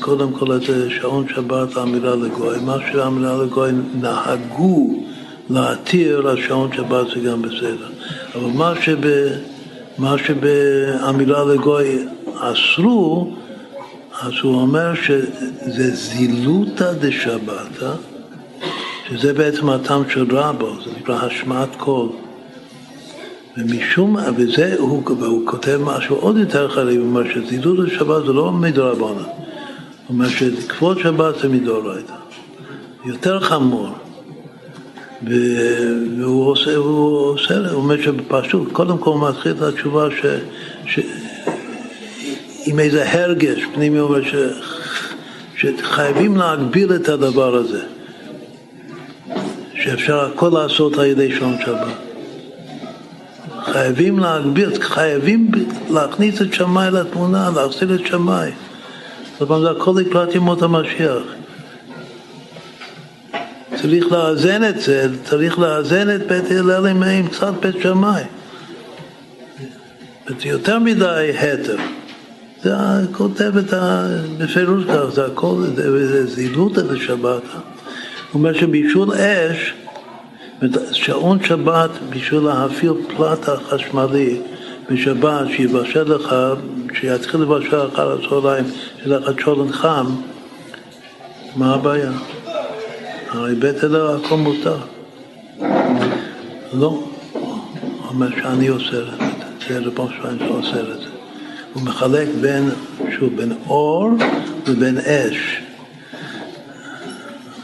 קודם כל את שעון שבת האמירה לגוי, מה שהאמירה לגוי נהגו להתיר, השעון שבת זה גם בסדר. אבל מה, שב, מה לגוי אסרו, אז הוא אומר שזה זילותא דשבתא, שזה בעצם הטעם של רבו, זה נקרא השמעת קול. ומשום, וזה, הוא, והוא כותב משהו עוד יותר חריף, הוא אומר שזילות דשבת זה לא מדרבנן, הוא אומר שכבוד שבת זה מדאורייתא, יותר חמור. והוא עושה, הוא עושה, הוא אומר שפשוט, קודם כל הוא מתחיל את התשובה ש, ש, עם איזה הרגש פנימי אומר ש, שחייבים להגביל את הדבר הזה, שאפשר הכל לעשות על ידי שעון שבת. חייבים להגביל, חייבים להכניס את שמאי לתמונה, להחזיר את שמאי. זאת אומרת, זה הכל לקראת ימות המשיח. צריך לאזן את זה, צריך לאזן את בית הלל עם קצת בית שמאי. יותר מדי התר. זה כותב את ה... בפירוש כך, זה הכל, זה זילותא דשבת. הוא אומר שבישול אש, שעון שבת בשביל להפעיל פלטה חשמלי בשבת, שיבשל לך, שיתחיל לבשל אחר הצהריים, שיהיה לך צ'ולן חם, מה הבעיה? הרי בית אלה הכל מותר. לא, הוא אומר שאני אוסר את זה, זה שלהם שאוסר את זה. הוא מחלק בין, שוב, בין אור ובין אש.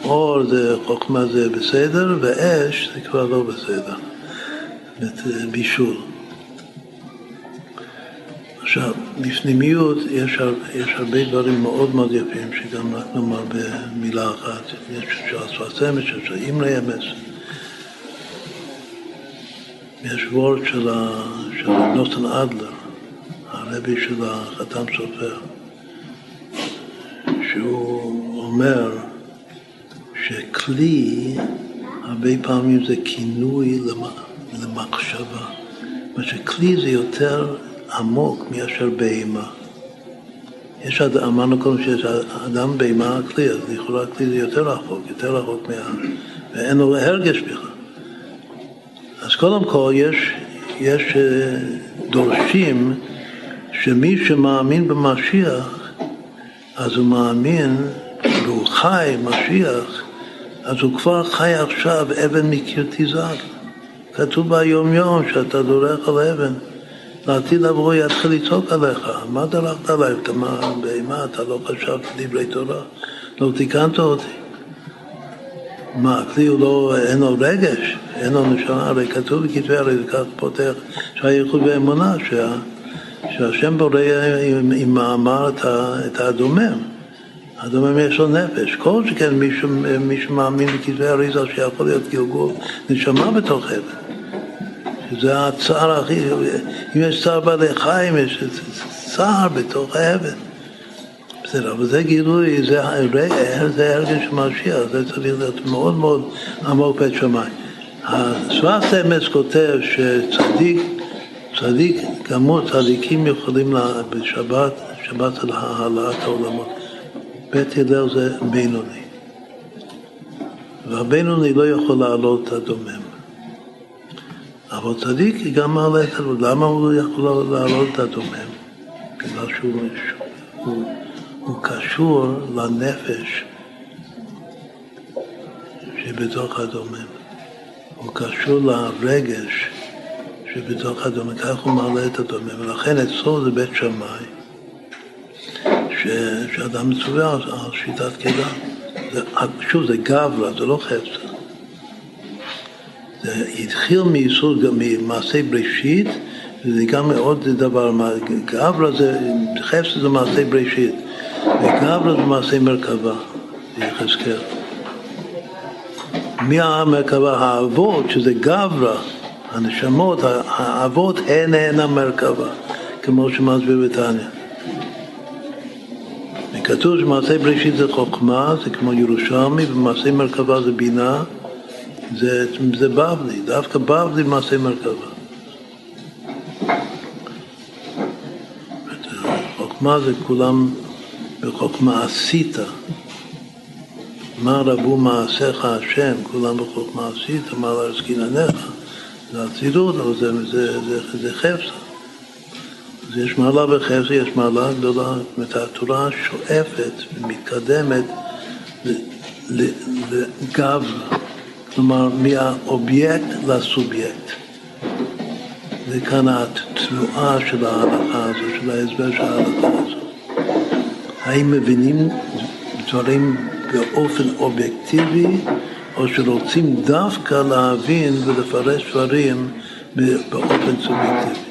אור זה חוכמה זה בסדר, ואש זה כבר לא בסדר. בישול. עכשיו, בפנימיות יש, יש הרבה דברים מאוד מאוד יפים, שגם רק נאמר במילה אחת. יש של הספסמת, יש של אימרי אמס. יש וורד של, נוסטן אדלר, הרבי של החתם סופר, שהוא אומר שכלי הרבה פעמים זה כינוי למחשבה. מה שכלי זה יותר עמוק מאשר בהמה. יש, אמרנו קודם שיש אדם בהמה כלי, אז לכאורה כלי זה יותר רחוק, יותר רחוק מה... ואין לו הרגש בכלל. אז קודם כל יש, יש אה, דורשים שמי שמאמין במשיח, אז הוא מאמין והוא חי משיח, אז הוא כבר חי עכשיו אבן תזעק. כתוב ביום יום שאתה דורך על אבן. לעתיד לבוא יתחיל לצעוק עליך, מה דרכת עליי? אתה מה, בהמה, אתה לא חשבת דברי תורה? לא תיקנת אותי. מה, הכלי הוא לא, אין לו רגש, אין לו נשמה, הרי כתוב בכתבי הרי כך פותח שהייחוד באמונה, שה, שהשם בורא עם, עם מאמר את, את הדומם. הדומם יש לו נפש. כל שכן מישהו, מישהו מאמין בכתבי אריזה שיכול להיות גלגול נשמה בתוך אבן. זה הצער הכי, אם יש צער בעלי חיים, יש צער בתוך האבן. בסדר, אבל זה גילוי, זה, זה הרגש של משיח, זה צריך להיות מאוד מאוד עמוק בית שמיים. הסברת אמס כותב שצדיק, צדיק, כמות צדיקים יכולים לה, בשבת, שבת על העלאת העולמות. בית הלל זה בינוני. והבינוני לא יכול לעלות את הדומם. אבל צדיק גם מעלה את הדומם. למה הוא יכול לעלות את הדומם? בגלל שהוא הוא, הוא קשור לנפש שבתוך הדומם. הוא קשור לרגש שבתוך הדומם, כך הוא מעלה את הדומם. ולכן אצלו זה בית שמאי, שאדם מצווה על שיטת קהילה. שוב, זה גברה, זה לא חפצה. זה התחיל מיסוד, ממעשה בראשית, וזה גם עוד דבר, גברה זה, חפץ זה מעשה בראשית, וגברה זה מעשה מרכבה, יחזקאל. מי המרכבה? האבות, שזה גברה, הנשמות, האבות הן הן המרכבה, כמו שמסביר בתניא. וכתוב שמעשה בראשית זה חוכמה, זה כמו ירושלמי, ומעשה מרכבה זה בינה. זה, זה בבלי, דווקא בבלי מעשה מרכבה. חוכמה זה כולם בחוכמה עשית. מה רבו מעשיך השם, כולם בחוכמה עשית, מה להזכין עניך. זה אצילות, אבל זה, זה, זה, זה חפצה. אז יש מעלה בחפצה, יש מעלה גדולה. זאת אומרת, התורה שואפת ומתקדמת לגב. כלומר מהאובייקט לסובייקט. וכאן התנועה של ההלכה הזו, של ההסבר של ההלכה הזו. האם מבינים דברים באופן אובייקטיבי, או שרוצים דווקא להבין ולפרש דברים באופן סובייקטיבי.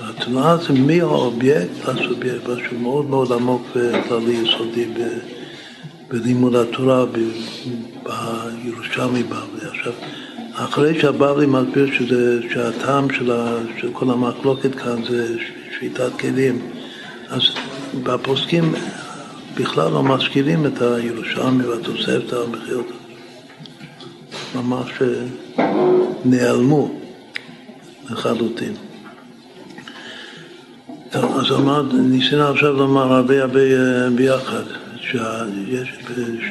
התנועה זה מהאובייקט לסובייקט, משהו מאוד מאוד עמוק וכללי יסודי בלימוד התורה בירושלמי בבלי. עכשיו, אחרי שהבבלי מסביר שזה, שהטעם של, של כל המחלוקת כאן זה שביתת כלים, אז בפוסקים בכלל לא מזכירים את הירושלמי והתוספתא המחירות. ממש אה, נעלמו לחלוטין. אז אמר, ניסינו עכשיו לומר הרבה הרבה אה, ביחד. שיש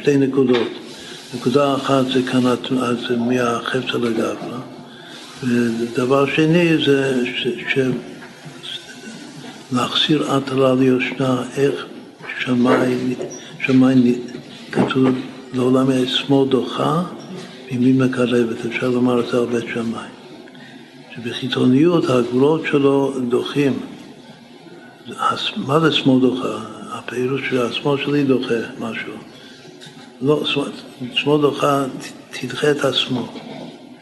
שתי נקודות. נקודה אחת זה כאן זה מהחפץ על הגברה, ודבר שני זה ש, ש, להחסיר עטרה ליושנה איך שמאי, שמאי כתוב לעולם שמאל דוחה וימין מקרבת, אפשר לומר את זה על בית שמאי. שבחיצוניות הגבולות שלו דוחים. מה זה שמאל דוחה? הפירוש של השמאל שלי דוחה משהו. לא, שמאל דוחה תדחה את השמאל,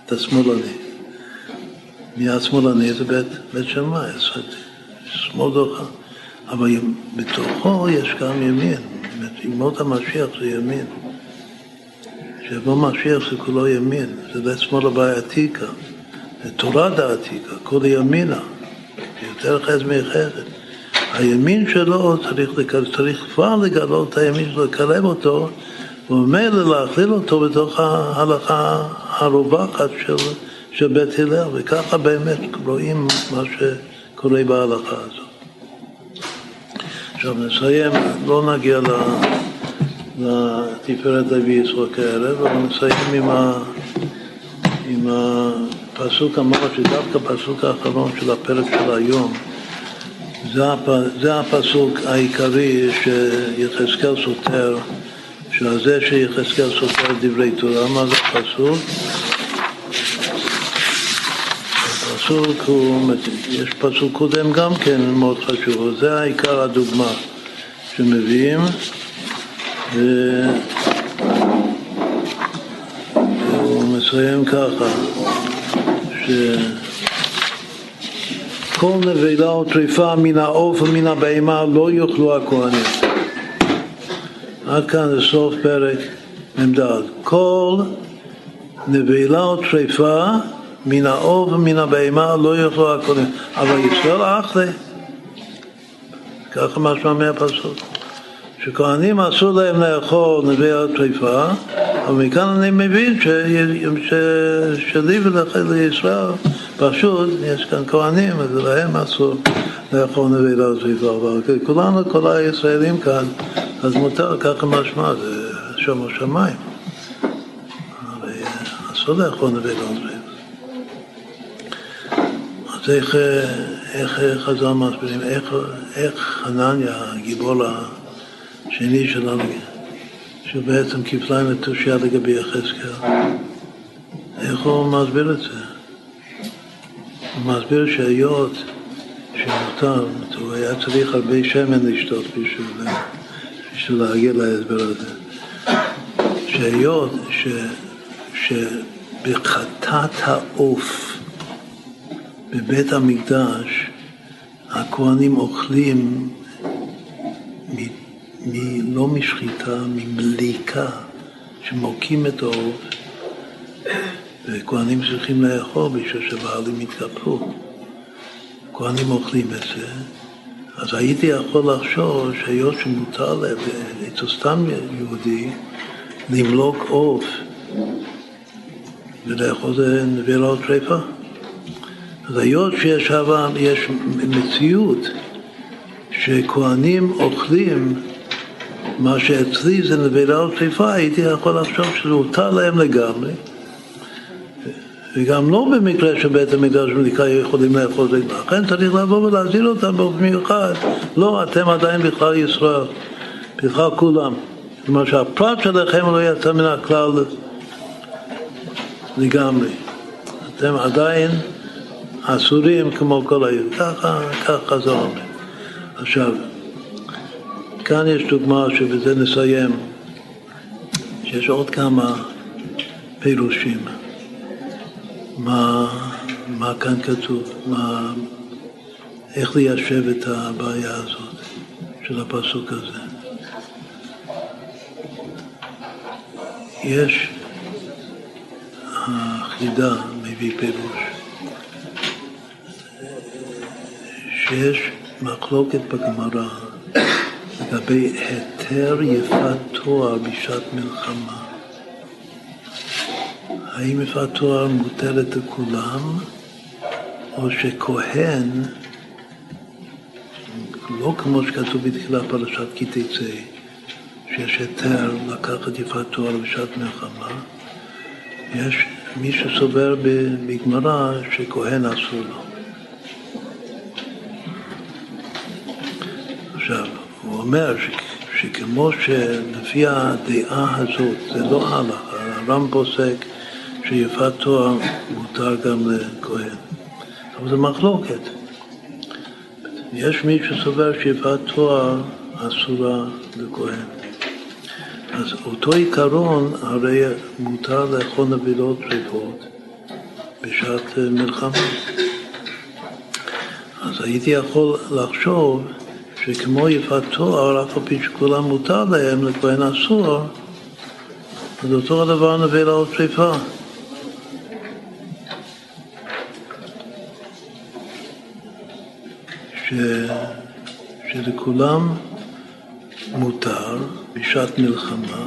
את השמאלני. מי השמאלני? זה בית, בית שמאי, שמאל דוחה. אבל בתוכו יש גם ימין. ימות המשיח זה ימין. שיבוא משיח זה כולו ימין, זה בית שמאל הבעייתיקה. זה תורה דעתיקה, כל ימינה, יותר חסד מחסד. הימין שלו צריך, צריך כבר לגלות את הימין שלו, לקרב אותו, וממילא להכליל אותו בתוך ההלכה הרווחת של, של בית הלל, וככה באמת רואים מה שקורה בהלכה הזאת. עכשיו נסיים, לא נגיע לתפארת לוי יצחק הערב, אבל נסיים עם, ה, עם הפסוק המאוד, שדווקא הפסוק האחרון של הפרק של היום, זה, זה הפסוק העיקרי שיחזקאל סותר, שזה שיחזקאל סותר דברי תורה, מה זה הפסוק? הפסוק הוא, יש פסוק קודם גם כן מאוד חשוב, זה העיקר הדוגמה שמביאים והוא מסיים ככה ש... כל נבלה או טריפה מן העוף ומן הבהמה לא יאכלו הכהנים. עד כאן זה סוף פרק מ"ד. כל נבלה או טריפה מן העוף ומן הבהמה לא יאכלו הכהנים. אבל ישראל אחלה. ככה משמע מהפסוק. שכהנים אסור להם לאכול נבלה או טריפה, אבל מכאן אני מבין שלי ולישראל פשוט, יש כאן כהנים, אז להם אסור לאכול נבלה וסביבה, אבל כולנו, כל הישראלים כאן, אז מותר, ככה משמע, זה שום השמיים. אבל אסור לאכול נבלה וסביבה. אז איך, איך חז"ל מסבירים, איך, איך חנניה, הגיבור השני שלנו, שהוא בעצם כפליים לתושייה לגבי יחזקאל, איך הוא מסביר את זה? הוא מסביר שהיות שמותר, הוא היה צריך הרבה שמן לשתות בשביל, בשביל להגיע להסבר הזה. שהיות ש, שבחטאת העוף בבית המקדש הכוהנים אוכלים מ, מ, לא משחיטה, ממליקה, שמוקים את העוף וכהנים צריכים לאכול בשביל שבעלים יתקפלו. כהנים אוכלים את זה, אז הייתי יכול לחשוב שהיות שמותר אצל סתם יהודי, למלוק עוף ולאכול זה נבלה או טרפה. אז היות שיש אבל, יש מציאות שכהנים אוכלים מה שאצלי זה נבלה או טרפה, הייתי יכול לחשוב שזה הותר להם לגמרי. וגם לא במקרה שבית המקדש וליקה יכולים לאכול זה, לכן צריך לבוא ולהזהיר אותם באופן מיוחד. לא, אתם עדיין בכלל ישראל, בכלל כולם. כלומר שהפרט שלכם לא יצא מן הכלל לגמרי. אתם עדיין אסורים כמו כל היהודים. ככה, זה אומר. עכשיו, כאן יש דוגמה שבזה נסיים, שיש עוד כמה פירושים. מה, מה כאן כתוב, מה, איך ליישב את הבעיה הזאת של הפסוק הזה. יש, החידה מביא פירוש, שיש מחלוקת בגמרא לגבי היתר יפת תואר בשעת מלחמה. האם יפת תואר מותרת לכולם, או שכהן, לא כמו שכתוב בתחילת פרשת כי תצא, שיש היתר לקחת יפת תואר בשעת מלחמה, יש מי שסובר בגמרא שכהן אסור לו. אומר שכמו שלפי הדעה הזאת, זה לא ההלכה, הר"ם פוסק שיפת תואר מותר גם לכהן, אבל זה מחלוקת. יש מי שסובר שיפת תואר אסורה לכהן. אז אותו עיקרון הרי מותר לאכול נבילות טריפות בשעת מלחמה. אז הייתי יכול לחשוב שכמו יפת תואר, אף על פי שכולם מותר להם, לכהן אסור, אז אותו הדבר נביא או טריפה. ש... שלכולם מותר בשעת מלחמה,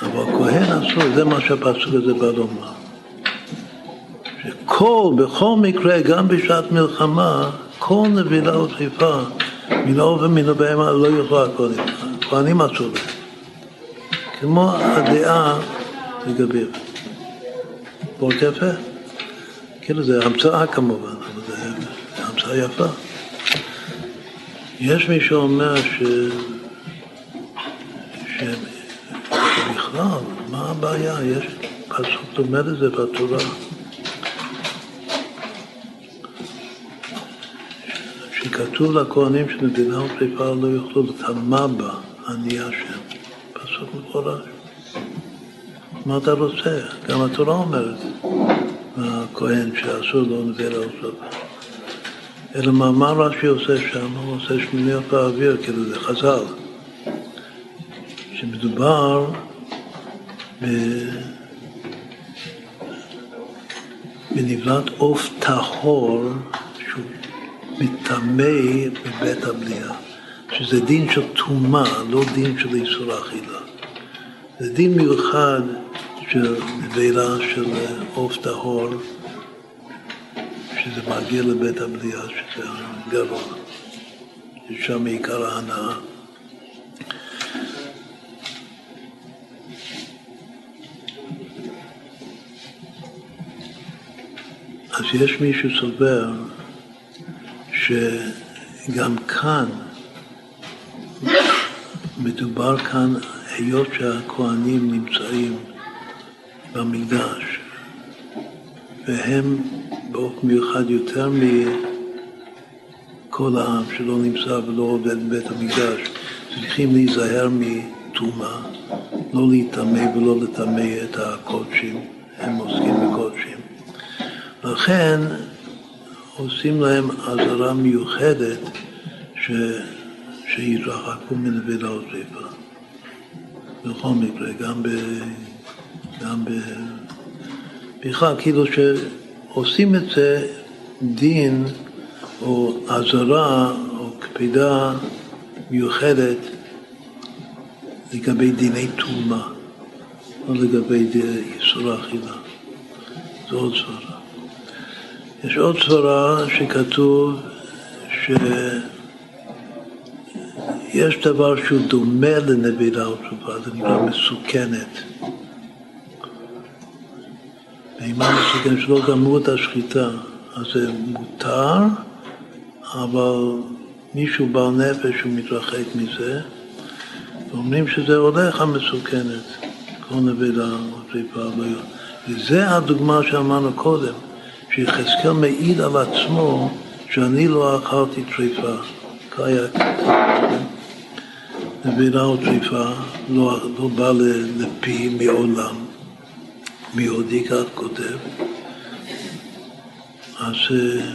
אבל כהן אסור, זה מה שהפסוק הזה בא לומר. שכל, בכל מקרה, גם בשעת מלחמה, כל נבילה ודחיפה מן האור ומן הבהמה לא יוכלו הכהנים. כהנים אסור להם. כמו הדעה לגבי... פורט יפה? כאילו זה המצאה כמובן, אבל זה, זה המצאה יפה. יש מי שאומר ש... ש... שבכלל, מה הבעיה? יש פסוק דומה לזה בתורה. שכתוב לכהנים שנדינה ופריפה לא יוכלו לטמא בה, אני השם. פסוק מפורש. מה אתה רוצה? גם התורה אומרת, הכהן שאסור לו נביא לעשות. אלא מה, מה רש"י עושה שם? הוא עושה שמיניות באוויר, כאילו זה חז"ל. שמדובר ב... בנבלת עוף טהור מטמא בבית הבנייה, שזה דין של טומאה, לא דין של איסור אכילה. זה דין מיוחד של נבלה של עוף טהור שזה מגיע לבית הבליעה, שזה גבוה, ששם עיקר ההנאה. אז יש מי שסובר שגם כאן מדובר כאן, היות שהכוהנים נמצאים במקדש והם באופן מיוחד יותר מכל העם שלא נמצא ולא עובד בבית המקדש, צריכים להיזהר מטומאה, לא להיטמא ולא לטמא את הקודשים, הם עוסקים בקודשים. לכן עושים להם אזהרה מיוחדת ש... שיתרחקו מנבילה וזריפה. בכל מקרה, גם ב... גם ב... בכלל, כאילו ש... עושים את זה דין או אזהרה או קפידה מיוחדת לגבי דיני טומאה, לא לגבי איסור אכילה. זו עוד סברה. יש עוד סברה שכתוב שיש דבר שהוא דומה לנבילה או תרופה, זה נקרא מסוכנת. בהמה מסוכנת שלא גמרו את השחיטה, אז זה מותר, אבל מישהו בעל נפש הוא מתרחק מזה, ואומרים שזה הולך המסוכנת, כל טריפה לא וזה הדוגמה שאמרנו קודם, שיחזקאל מעיד על עצמו שאני לא אכלתי טריפה, קאיה, נבלה או טריפה, לא, לא בא לפי מעולם. מיהודי כך כותב, אז אה,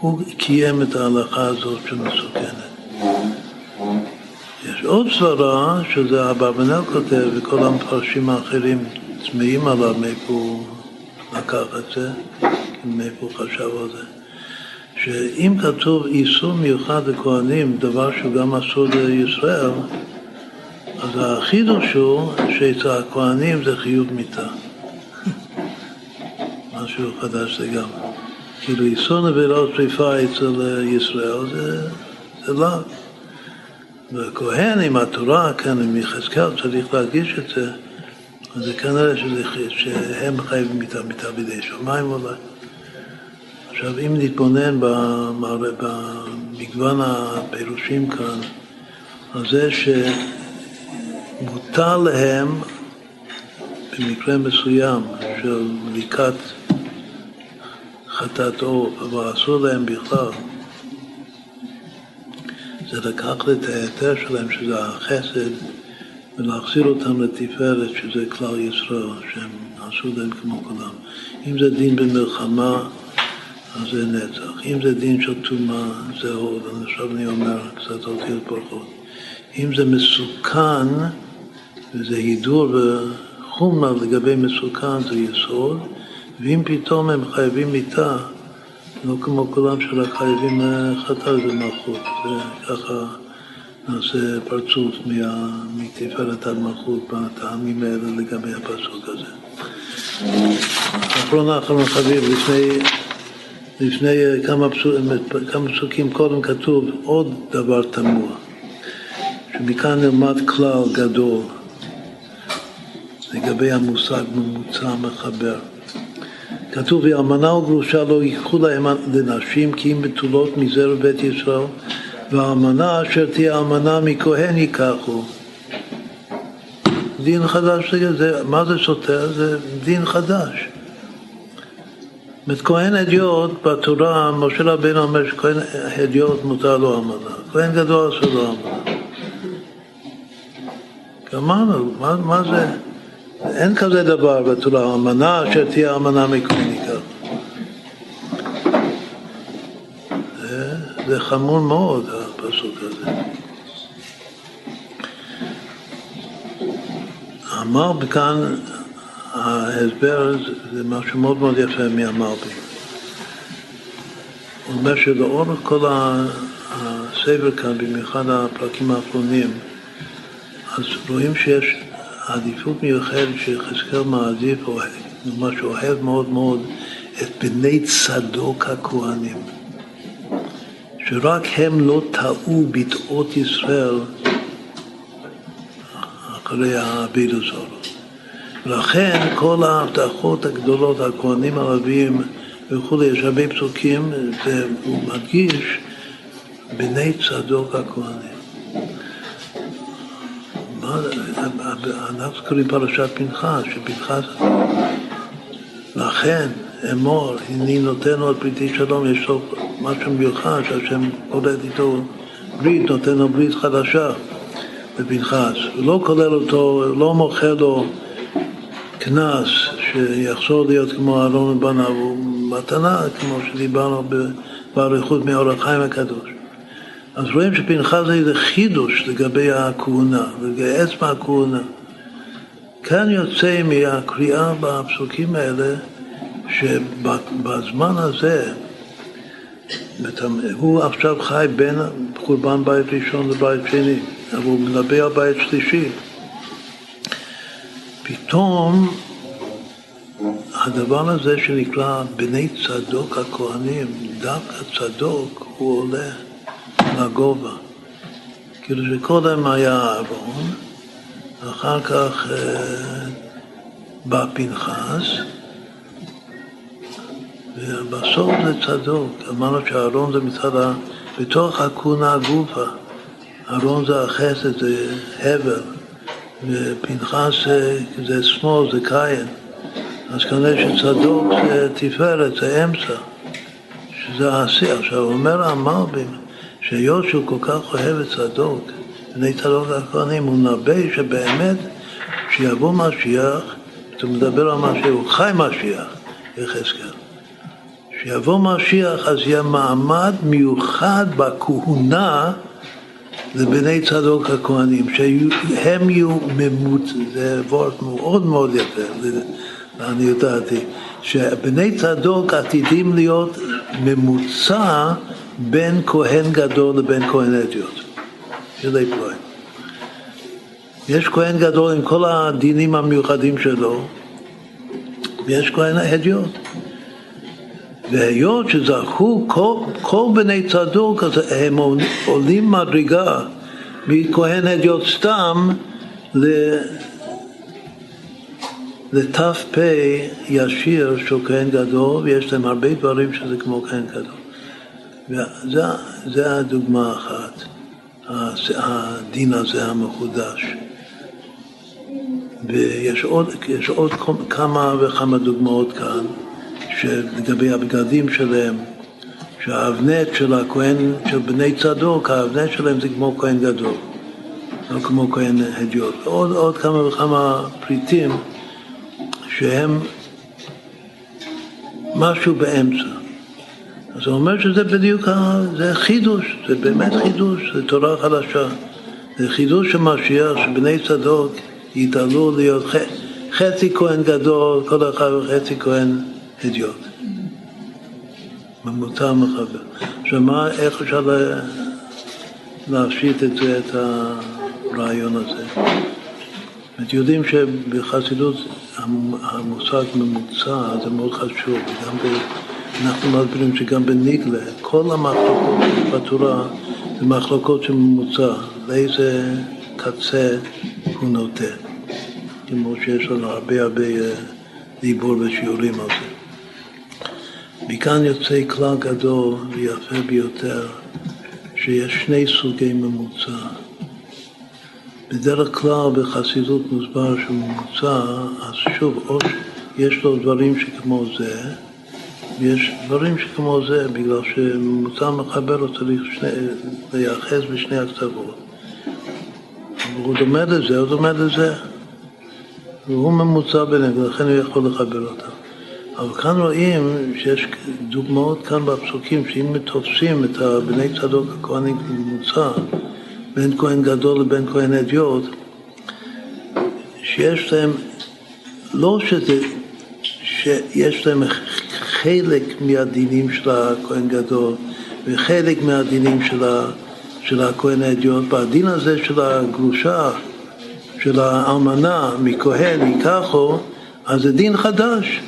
הוא קיים את ההלכה הזאת שמסוכנת. יש עוד סברה, שזה אברבנאל כותב, וכל המפרשים האחרים צמאים עליו מאיפה הוא לקח את זה, מאיפה הוא חשב על זה. שאם כתוב איסור מיוחד לכהנים, דבר שהוא גם אסור לישראל, אז החידוש הוא שאצל הכהנים זה חיוב מיתה. משהו חדש זה גם. כאילו איסור נבילות שריפה אצל ישראל זה, זה לאו. וכהן עם התורה, כאן עם יחזקאל, צריך להגיש את זה, זה כנראה שזה, שהם חייבים מיתה, מיתה בידי שמיים אולי. עכשיו, אם נתבונן במגוון הפירושים כאן, אז זה שמותר להם במקרה מסוים של בדיקת חטאת עוף, אבל אסור להם בכלל. זה לקחת את ההיתר שלהם, שזה החסד, ולהחזיר אותם לתפארת, שזה כלל ישראל, שהם עשו להם כמו כולם. אם זה דין במלחמה, אז זה נצח. אם זה דין של טומאה, זה הוד. עכשיו אני אומר קצת אותיות ברכות. אם זה מסוכן, וזה הידור וחומר לגבי מסוכן, זה יסוד, ואם פתאום הם חייבים מיתה, לא כמו כולם שרק חייבים אה, חטא זה מלכות. וככה נעשה פרצוף מתפארת עד מלכות בטעמים האלה לגבי הפסוק הזה. אחרונה אחרונה חביב, לפני, לפני כמה, פסוק, כמה פסוקים קודם כתוב עוד דבר תמוה, שמכאן נלמד כלל גדול לגבי המושג ממוצע מחבר. כתוב, ואלמנה וגרושה לא ייקחו להם לנשים כי אם בתולות מזרע בית ישראל והאלמנה אשר תהיה אלמנה מכהן ייקחו. דין חדש, זה, מה זה סותר? זה דין חדש. זאת כהן אדיוט בתורה, משה רבינו אומר שכהן אדיוט מותר לו אמנה, כהן גדול אסור לו אמנה. אמרנו, מה, מה זה? אין כזה דבר בתורה, אמנה אשר תהיה אמנה מכהן ייקח. זה, זה חמור מאוד, הפסוק הזה. אמר כאן ההסבר זה משהו מאוד מאוד יפה מהמלבי. הוא אומר שלאורך כל הספר כאן, במיוחד הפרקים האחרונים, אז רואים שיש עדיפות מיוחדת שחזקאל מעדיף, מה שאוהב מאוד מאוד, את בני צדוק הכהנים. שרק הם לא טעו בתאות ישראל אחרי העביד הזאת. ולכן כל ההבטחות הגדולות, הכהנים הערבים וכולי, יש הרבה פסוקים, והוא מדגיש בני צדוק הכהנים. אנחנו קוראים פרשת פנחס, שפנחס, לכן אמור, הנה נותן לו את פריטי שלום, יש לו משהו מיוחד שהשם קולט איתו ברית, נותן לו ברית חדשה בפנחס, הוא לא כולל אותו, לא מוכר לו קנס שיחזור להיות כמו אהרון ובניו, הוא מתנה, כמו שדיברנו באריכות מאור החיים הקדוש. אז רואים שפנחס זה חידוש לגבי הכהונה, לגייס מהכהונה. כאן יוצא מהקריאה בפסוקים האלה שבזמן הזה, הוא עכשיו חי בין חורבן בית ראשון לבית שני, אבל הוא מדבר על בית שלישי. פתאום הדבר הזה שנקרא בני צדוק הכהנים, דווקא צדוק הוא עולה לגובה. כאילו שקודם היה אהרון, ואחר כך אה, בא פנחס, ובסוף זה צדוק. אמרנו שאהרון זה מצד ה... בתוך הכהונה גופה. אהרון זה החסד, זה הבל. ופנחס זה שמאל, זה קין. אז כנראה שצדוק זה תפארת, זה אמצע, שזה העשי. עכשיו אומר המלבים שהיות שהוא כל כך אוהב את צדוק, בני צדוק הכהנים, הוא נבא שבאמת כשיבוא משיח, הוא מדבר על משיח, הוא חי משיח, יחזקאל. כשיבוא משיח אז יהיה מעמד מיוחד בכהונה לבני צדוק הכהנים, שהם יהיו ממוצ... זה וורט מאוד מאוד יפה, אני יודעתי, שבני צדוק עתידים להיות ממוצע בין כהן גדול לבין כהן אדיוט, פלואים. יש כהן גדול עם כל הדינים המיוחדים שלו, ויש כהן אדיוט. והיות שזכו כל, כל בני צדוק, אז הם עולים מדרגה מכהן הדיוט סתם לת"פ ישיר של כהן גדול, ויש להם הרבה דברים שזה כמו כהן גדול. וזה הדוגמה האחת, הדין הזה המחודש. ויש עוד, עוד כמה וכמה דוגמאות כאן, שלגבי הבגדים שלהם, שהאבנט של הכהן, של בני צדוק, האבנט שלהם זה כמו כהן גדול, לא כמו כהן הדיוט. עוד, עוד כמה וכמה פריטים שהם משהו באמצע. אז הוא אומר שזה בדיוק, זה חידוש, זה באמת חידוש, זה תורה חדשה. זה חידוש של משיח, שבני צדוק יתעלו להיות חצי כהן גדול, כל אחד וחצי כהן הדיוט. ממוצע מחבר. עכשיו, מה, איך אפשר להפשיט את את הרעיון הזה? זאת יודעים שבחסידות המושג ממוצע זה מאוד חשוב, וגם ב... אנחנו מסבירים שגם בניגלה, כל המחלוקות בתורה זה מחלוקות של ממוצע, לאיזה קצה הוא נוטה, כמו שיש לנו הרבה הרבה אה, דיבור ושיעורים על זה. מכאן יוצא כלל גדול ויפה ביותר שיש שני סוגי ממוצע. בדרך כלל בחסידות מוסבר שהוא ממוצע, אז שוב, או יש לו דברים שכמו זה, ויש דברים שכמו זה, בגלל שממוצע מחבר הוא צריך להיאחז בשני הקצוות. הוא דומה לזה, הוא דומה לזה. והוא ממוצע ביניהם, ולכן הוא יכול לחבר אותם. אבל כאן רואים שיש דוגמאות כאן בפסוקים, שאם תופסים את בני צדוק הכהנים כממוצע, בין כהן גדול לבין כהן אדיוט, שיש להם, לא שזה, שיש להם חלק מהדינים של הכהן גדול וחלק מהדינים של, ה, של הכהן האדיוט, והדין הזה של הגרושה, של האלמנה מכהן, ייקחו, אז זה דין חדש.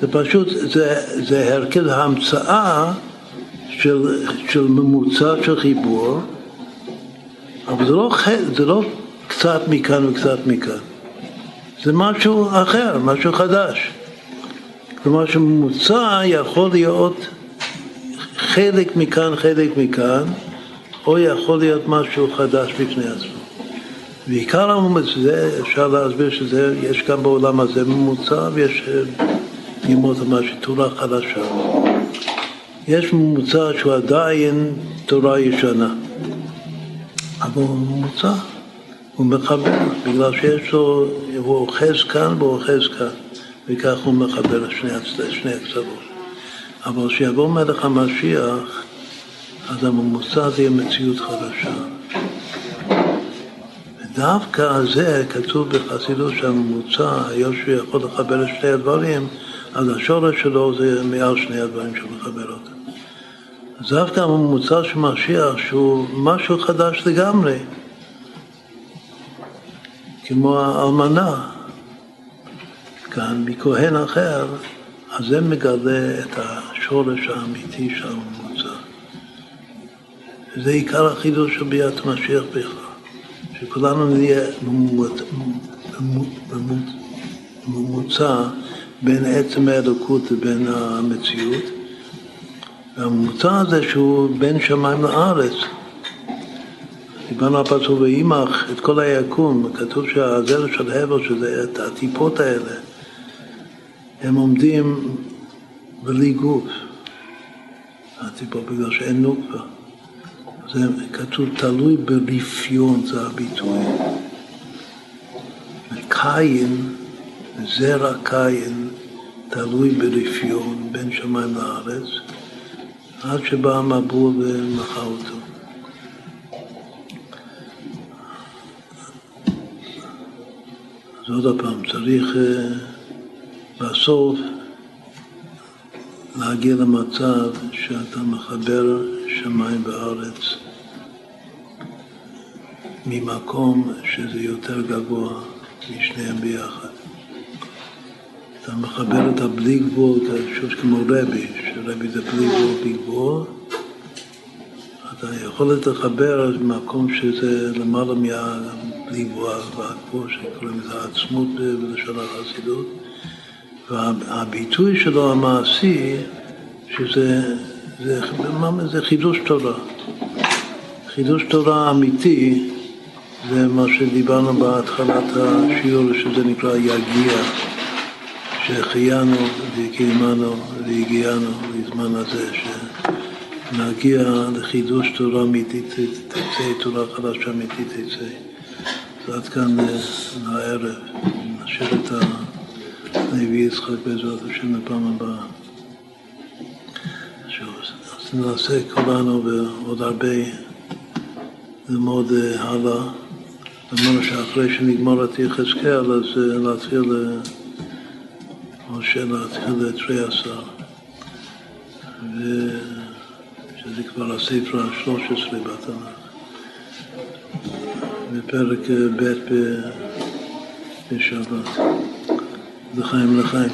זה פשוט, זה, זה הרכב ההמצאה של, של ממוצע של חיבור, אבל זה לא, זה לא קצת מכאן וקצת מכאן, זה משהו אחר, משהו חדש. כלומר שממוצע יכול להיות חלק מכאן, חלק מכאן, או יכול להיות משהו חדש בפני עצמו. ועיקר הממוצע, אפשר להסביר שזה, יש גם בעולם הזה ממוצע ויש ימות ממש תורה חדשה. יש ממוצע שהוא עדיין תורה ישנה, אבל הוא ממוצע, הוא מחבר, בגלל שיש לו, הוא אוחז כאן והוא אוחז כאן, וכך הוא מחבר את שני הקצוות. אבל כשיבוא מלך המשיח, אז הממוצע זה יהיה מציאות חדשה. ודווקא זה כתוב בחסידות שהממוצע, היות שהוא יכול לחבר את שני הדברים, אז השורש שלו זה מעל שני הדברים שהוא מחבר אותם. אז דווקא הממוצע של משיח שהוא משהו חדש לגמרי, כמו האלמנה כאן מכהן אחר, אז זה מגלה את השורש האמיתי של הממוצע. וזה עיקר החידוש של ביאת משיח בכלל, שכולנו נהיה ממוצע בין עצם האלוקות לבין המציאות. והממוצע הזה שהוא בין שמיים לארץ. דיברנו על פסוק וימח את כל היקום, כתוב שהזרע של הבל, שזה את הטיפות האלה, הם עומדים בלי גוף, הטיפות, בגלל שאין נוקבה. זה כתוב תלוי ברפיון, זה הביטוי. קין, זרע קין, תלוי ברפיון בין שמיים לארץ, עד שבא המבול ומחה אותו. אז עוד פעם, צריך uh, בסוף להגיע למצב שאתה מחבר שמיים וארץ ממקום שזה יותר גבוה משניהם ביחד. אתה מחבר את הבלי גבול, שוב כמו רבי, שרבי זה בלי גבול, בלי גבול, את היכולת לחבר במקום שזה למעלה מהליבוע והגבוה, שקוראים לזה העצמות בלשון החסידות, והביטוי שלו המעשי, שזה זה, זה חידוש תורה. חידוש תורה אמיתי זה מה שדיברנו בהתחלת השיעור, שזה נקרא יגיע, שהחיינו וקיימנו והגיענו לזמן הזה, שנגיע לחידוש תורה אמיתית, תצא תורה חדשה אמיתית תצא. אז עד כאן אה, הערב, נשאיר את הנביא יצחק בעזרת השם לפעם הבאה. אז נעשה כולנו ועוד הרבה ללמוד אה, הלאה. אמרנו שאחרי שנגמר את יחזקאל, אז אה, להתחיל, את תרי עשר. ושזה כבר הספר ה-13 בתנ"ך. בפרק ב' בשבת. לחיים לחיים.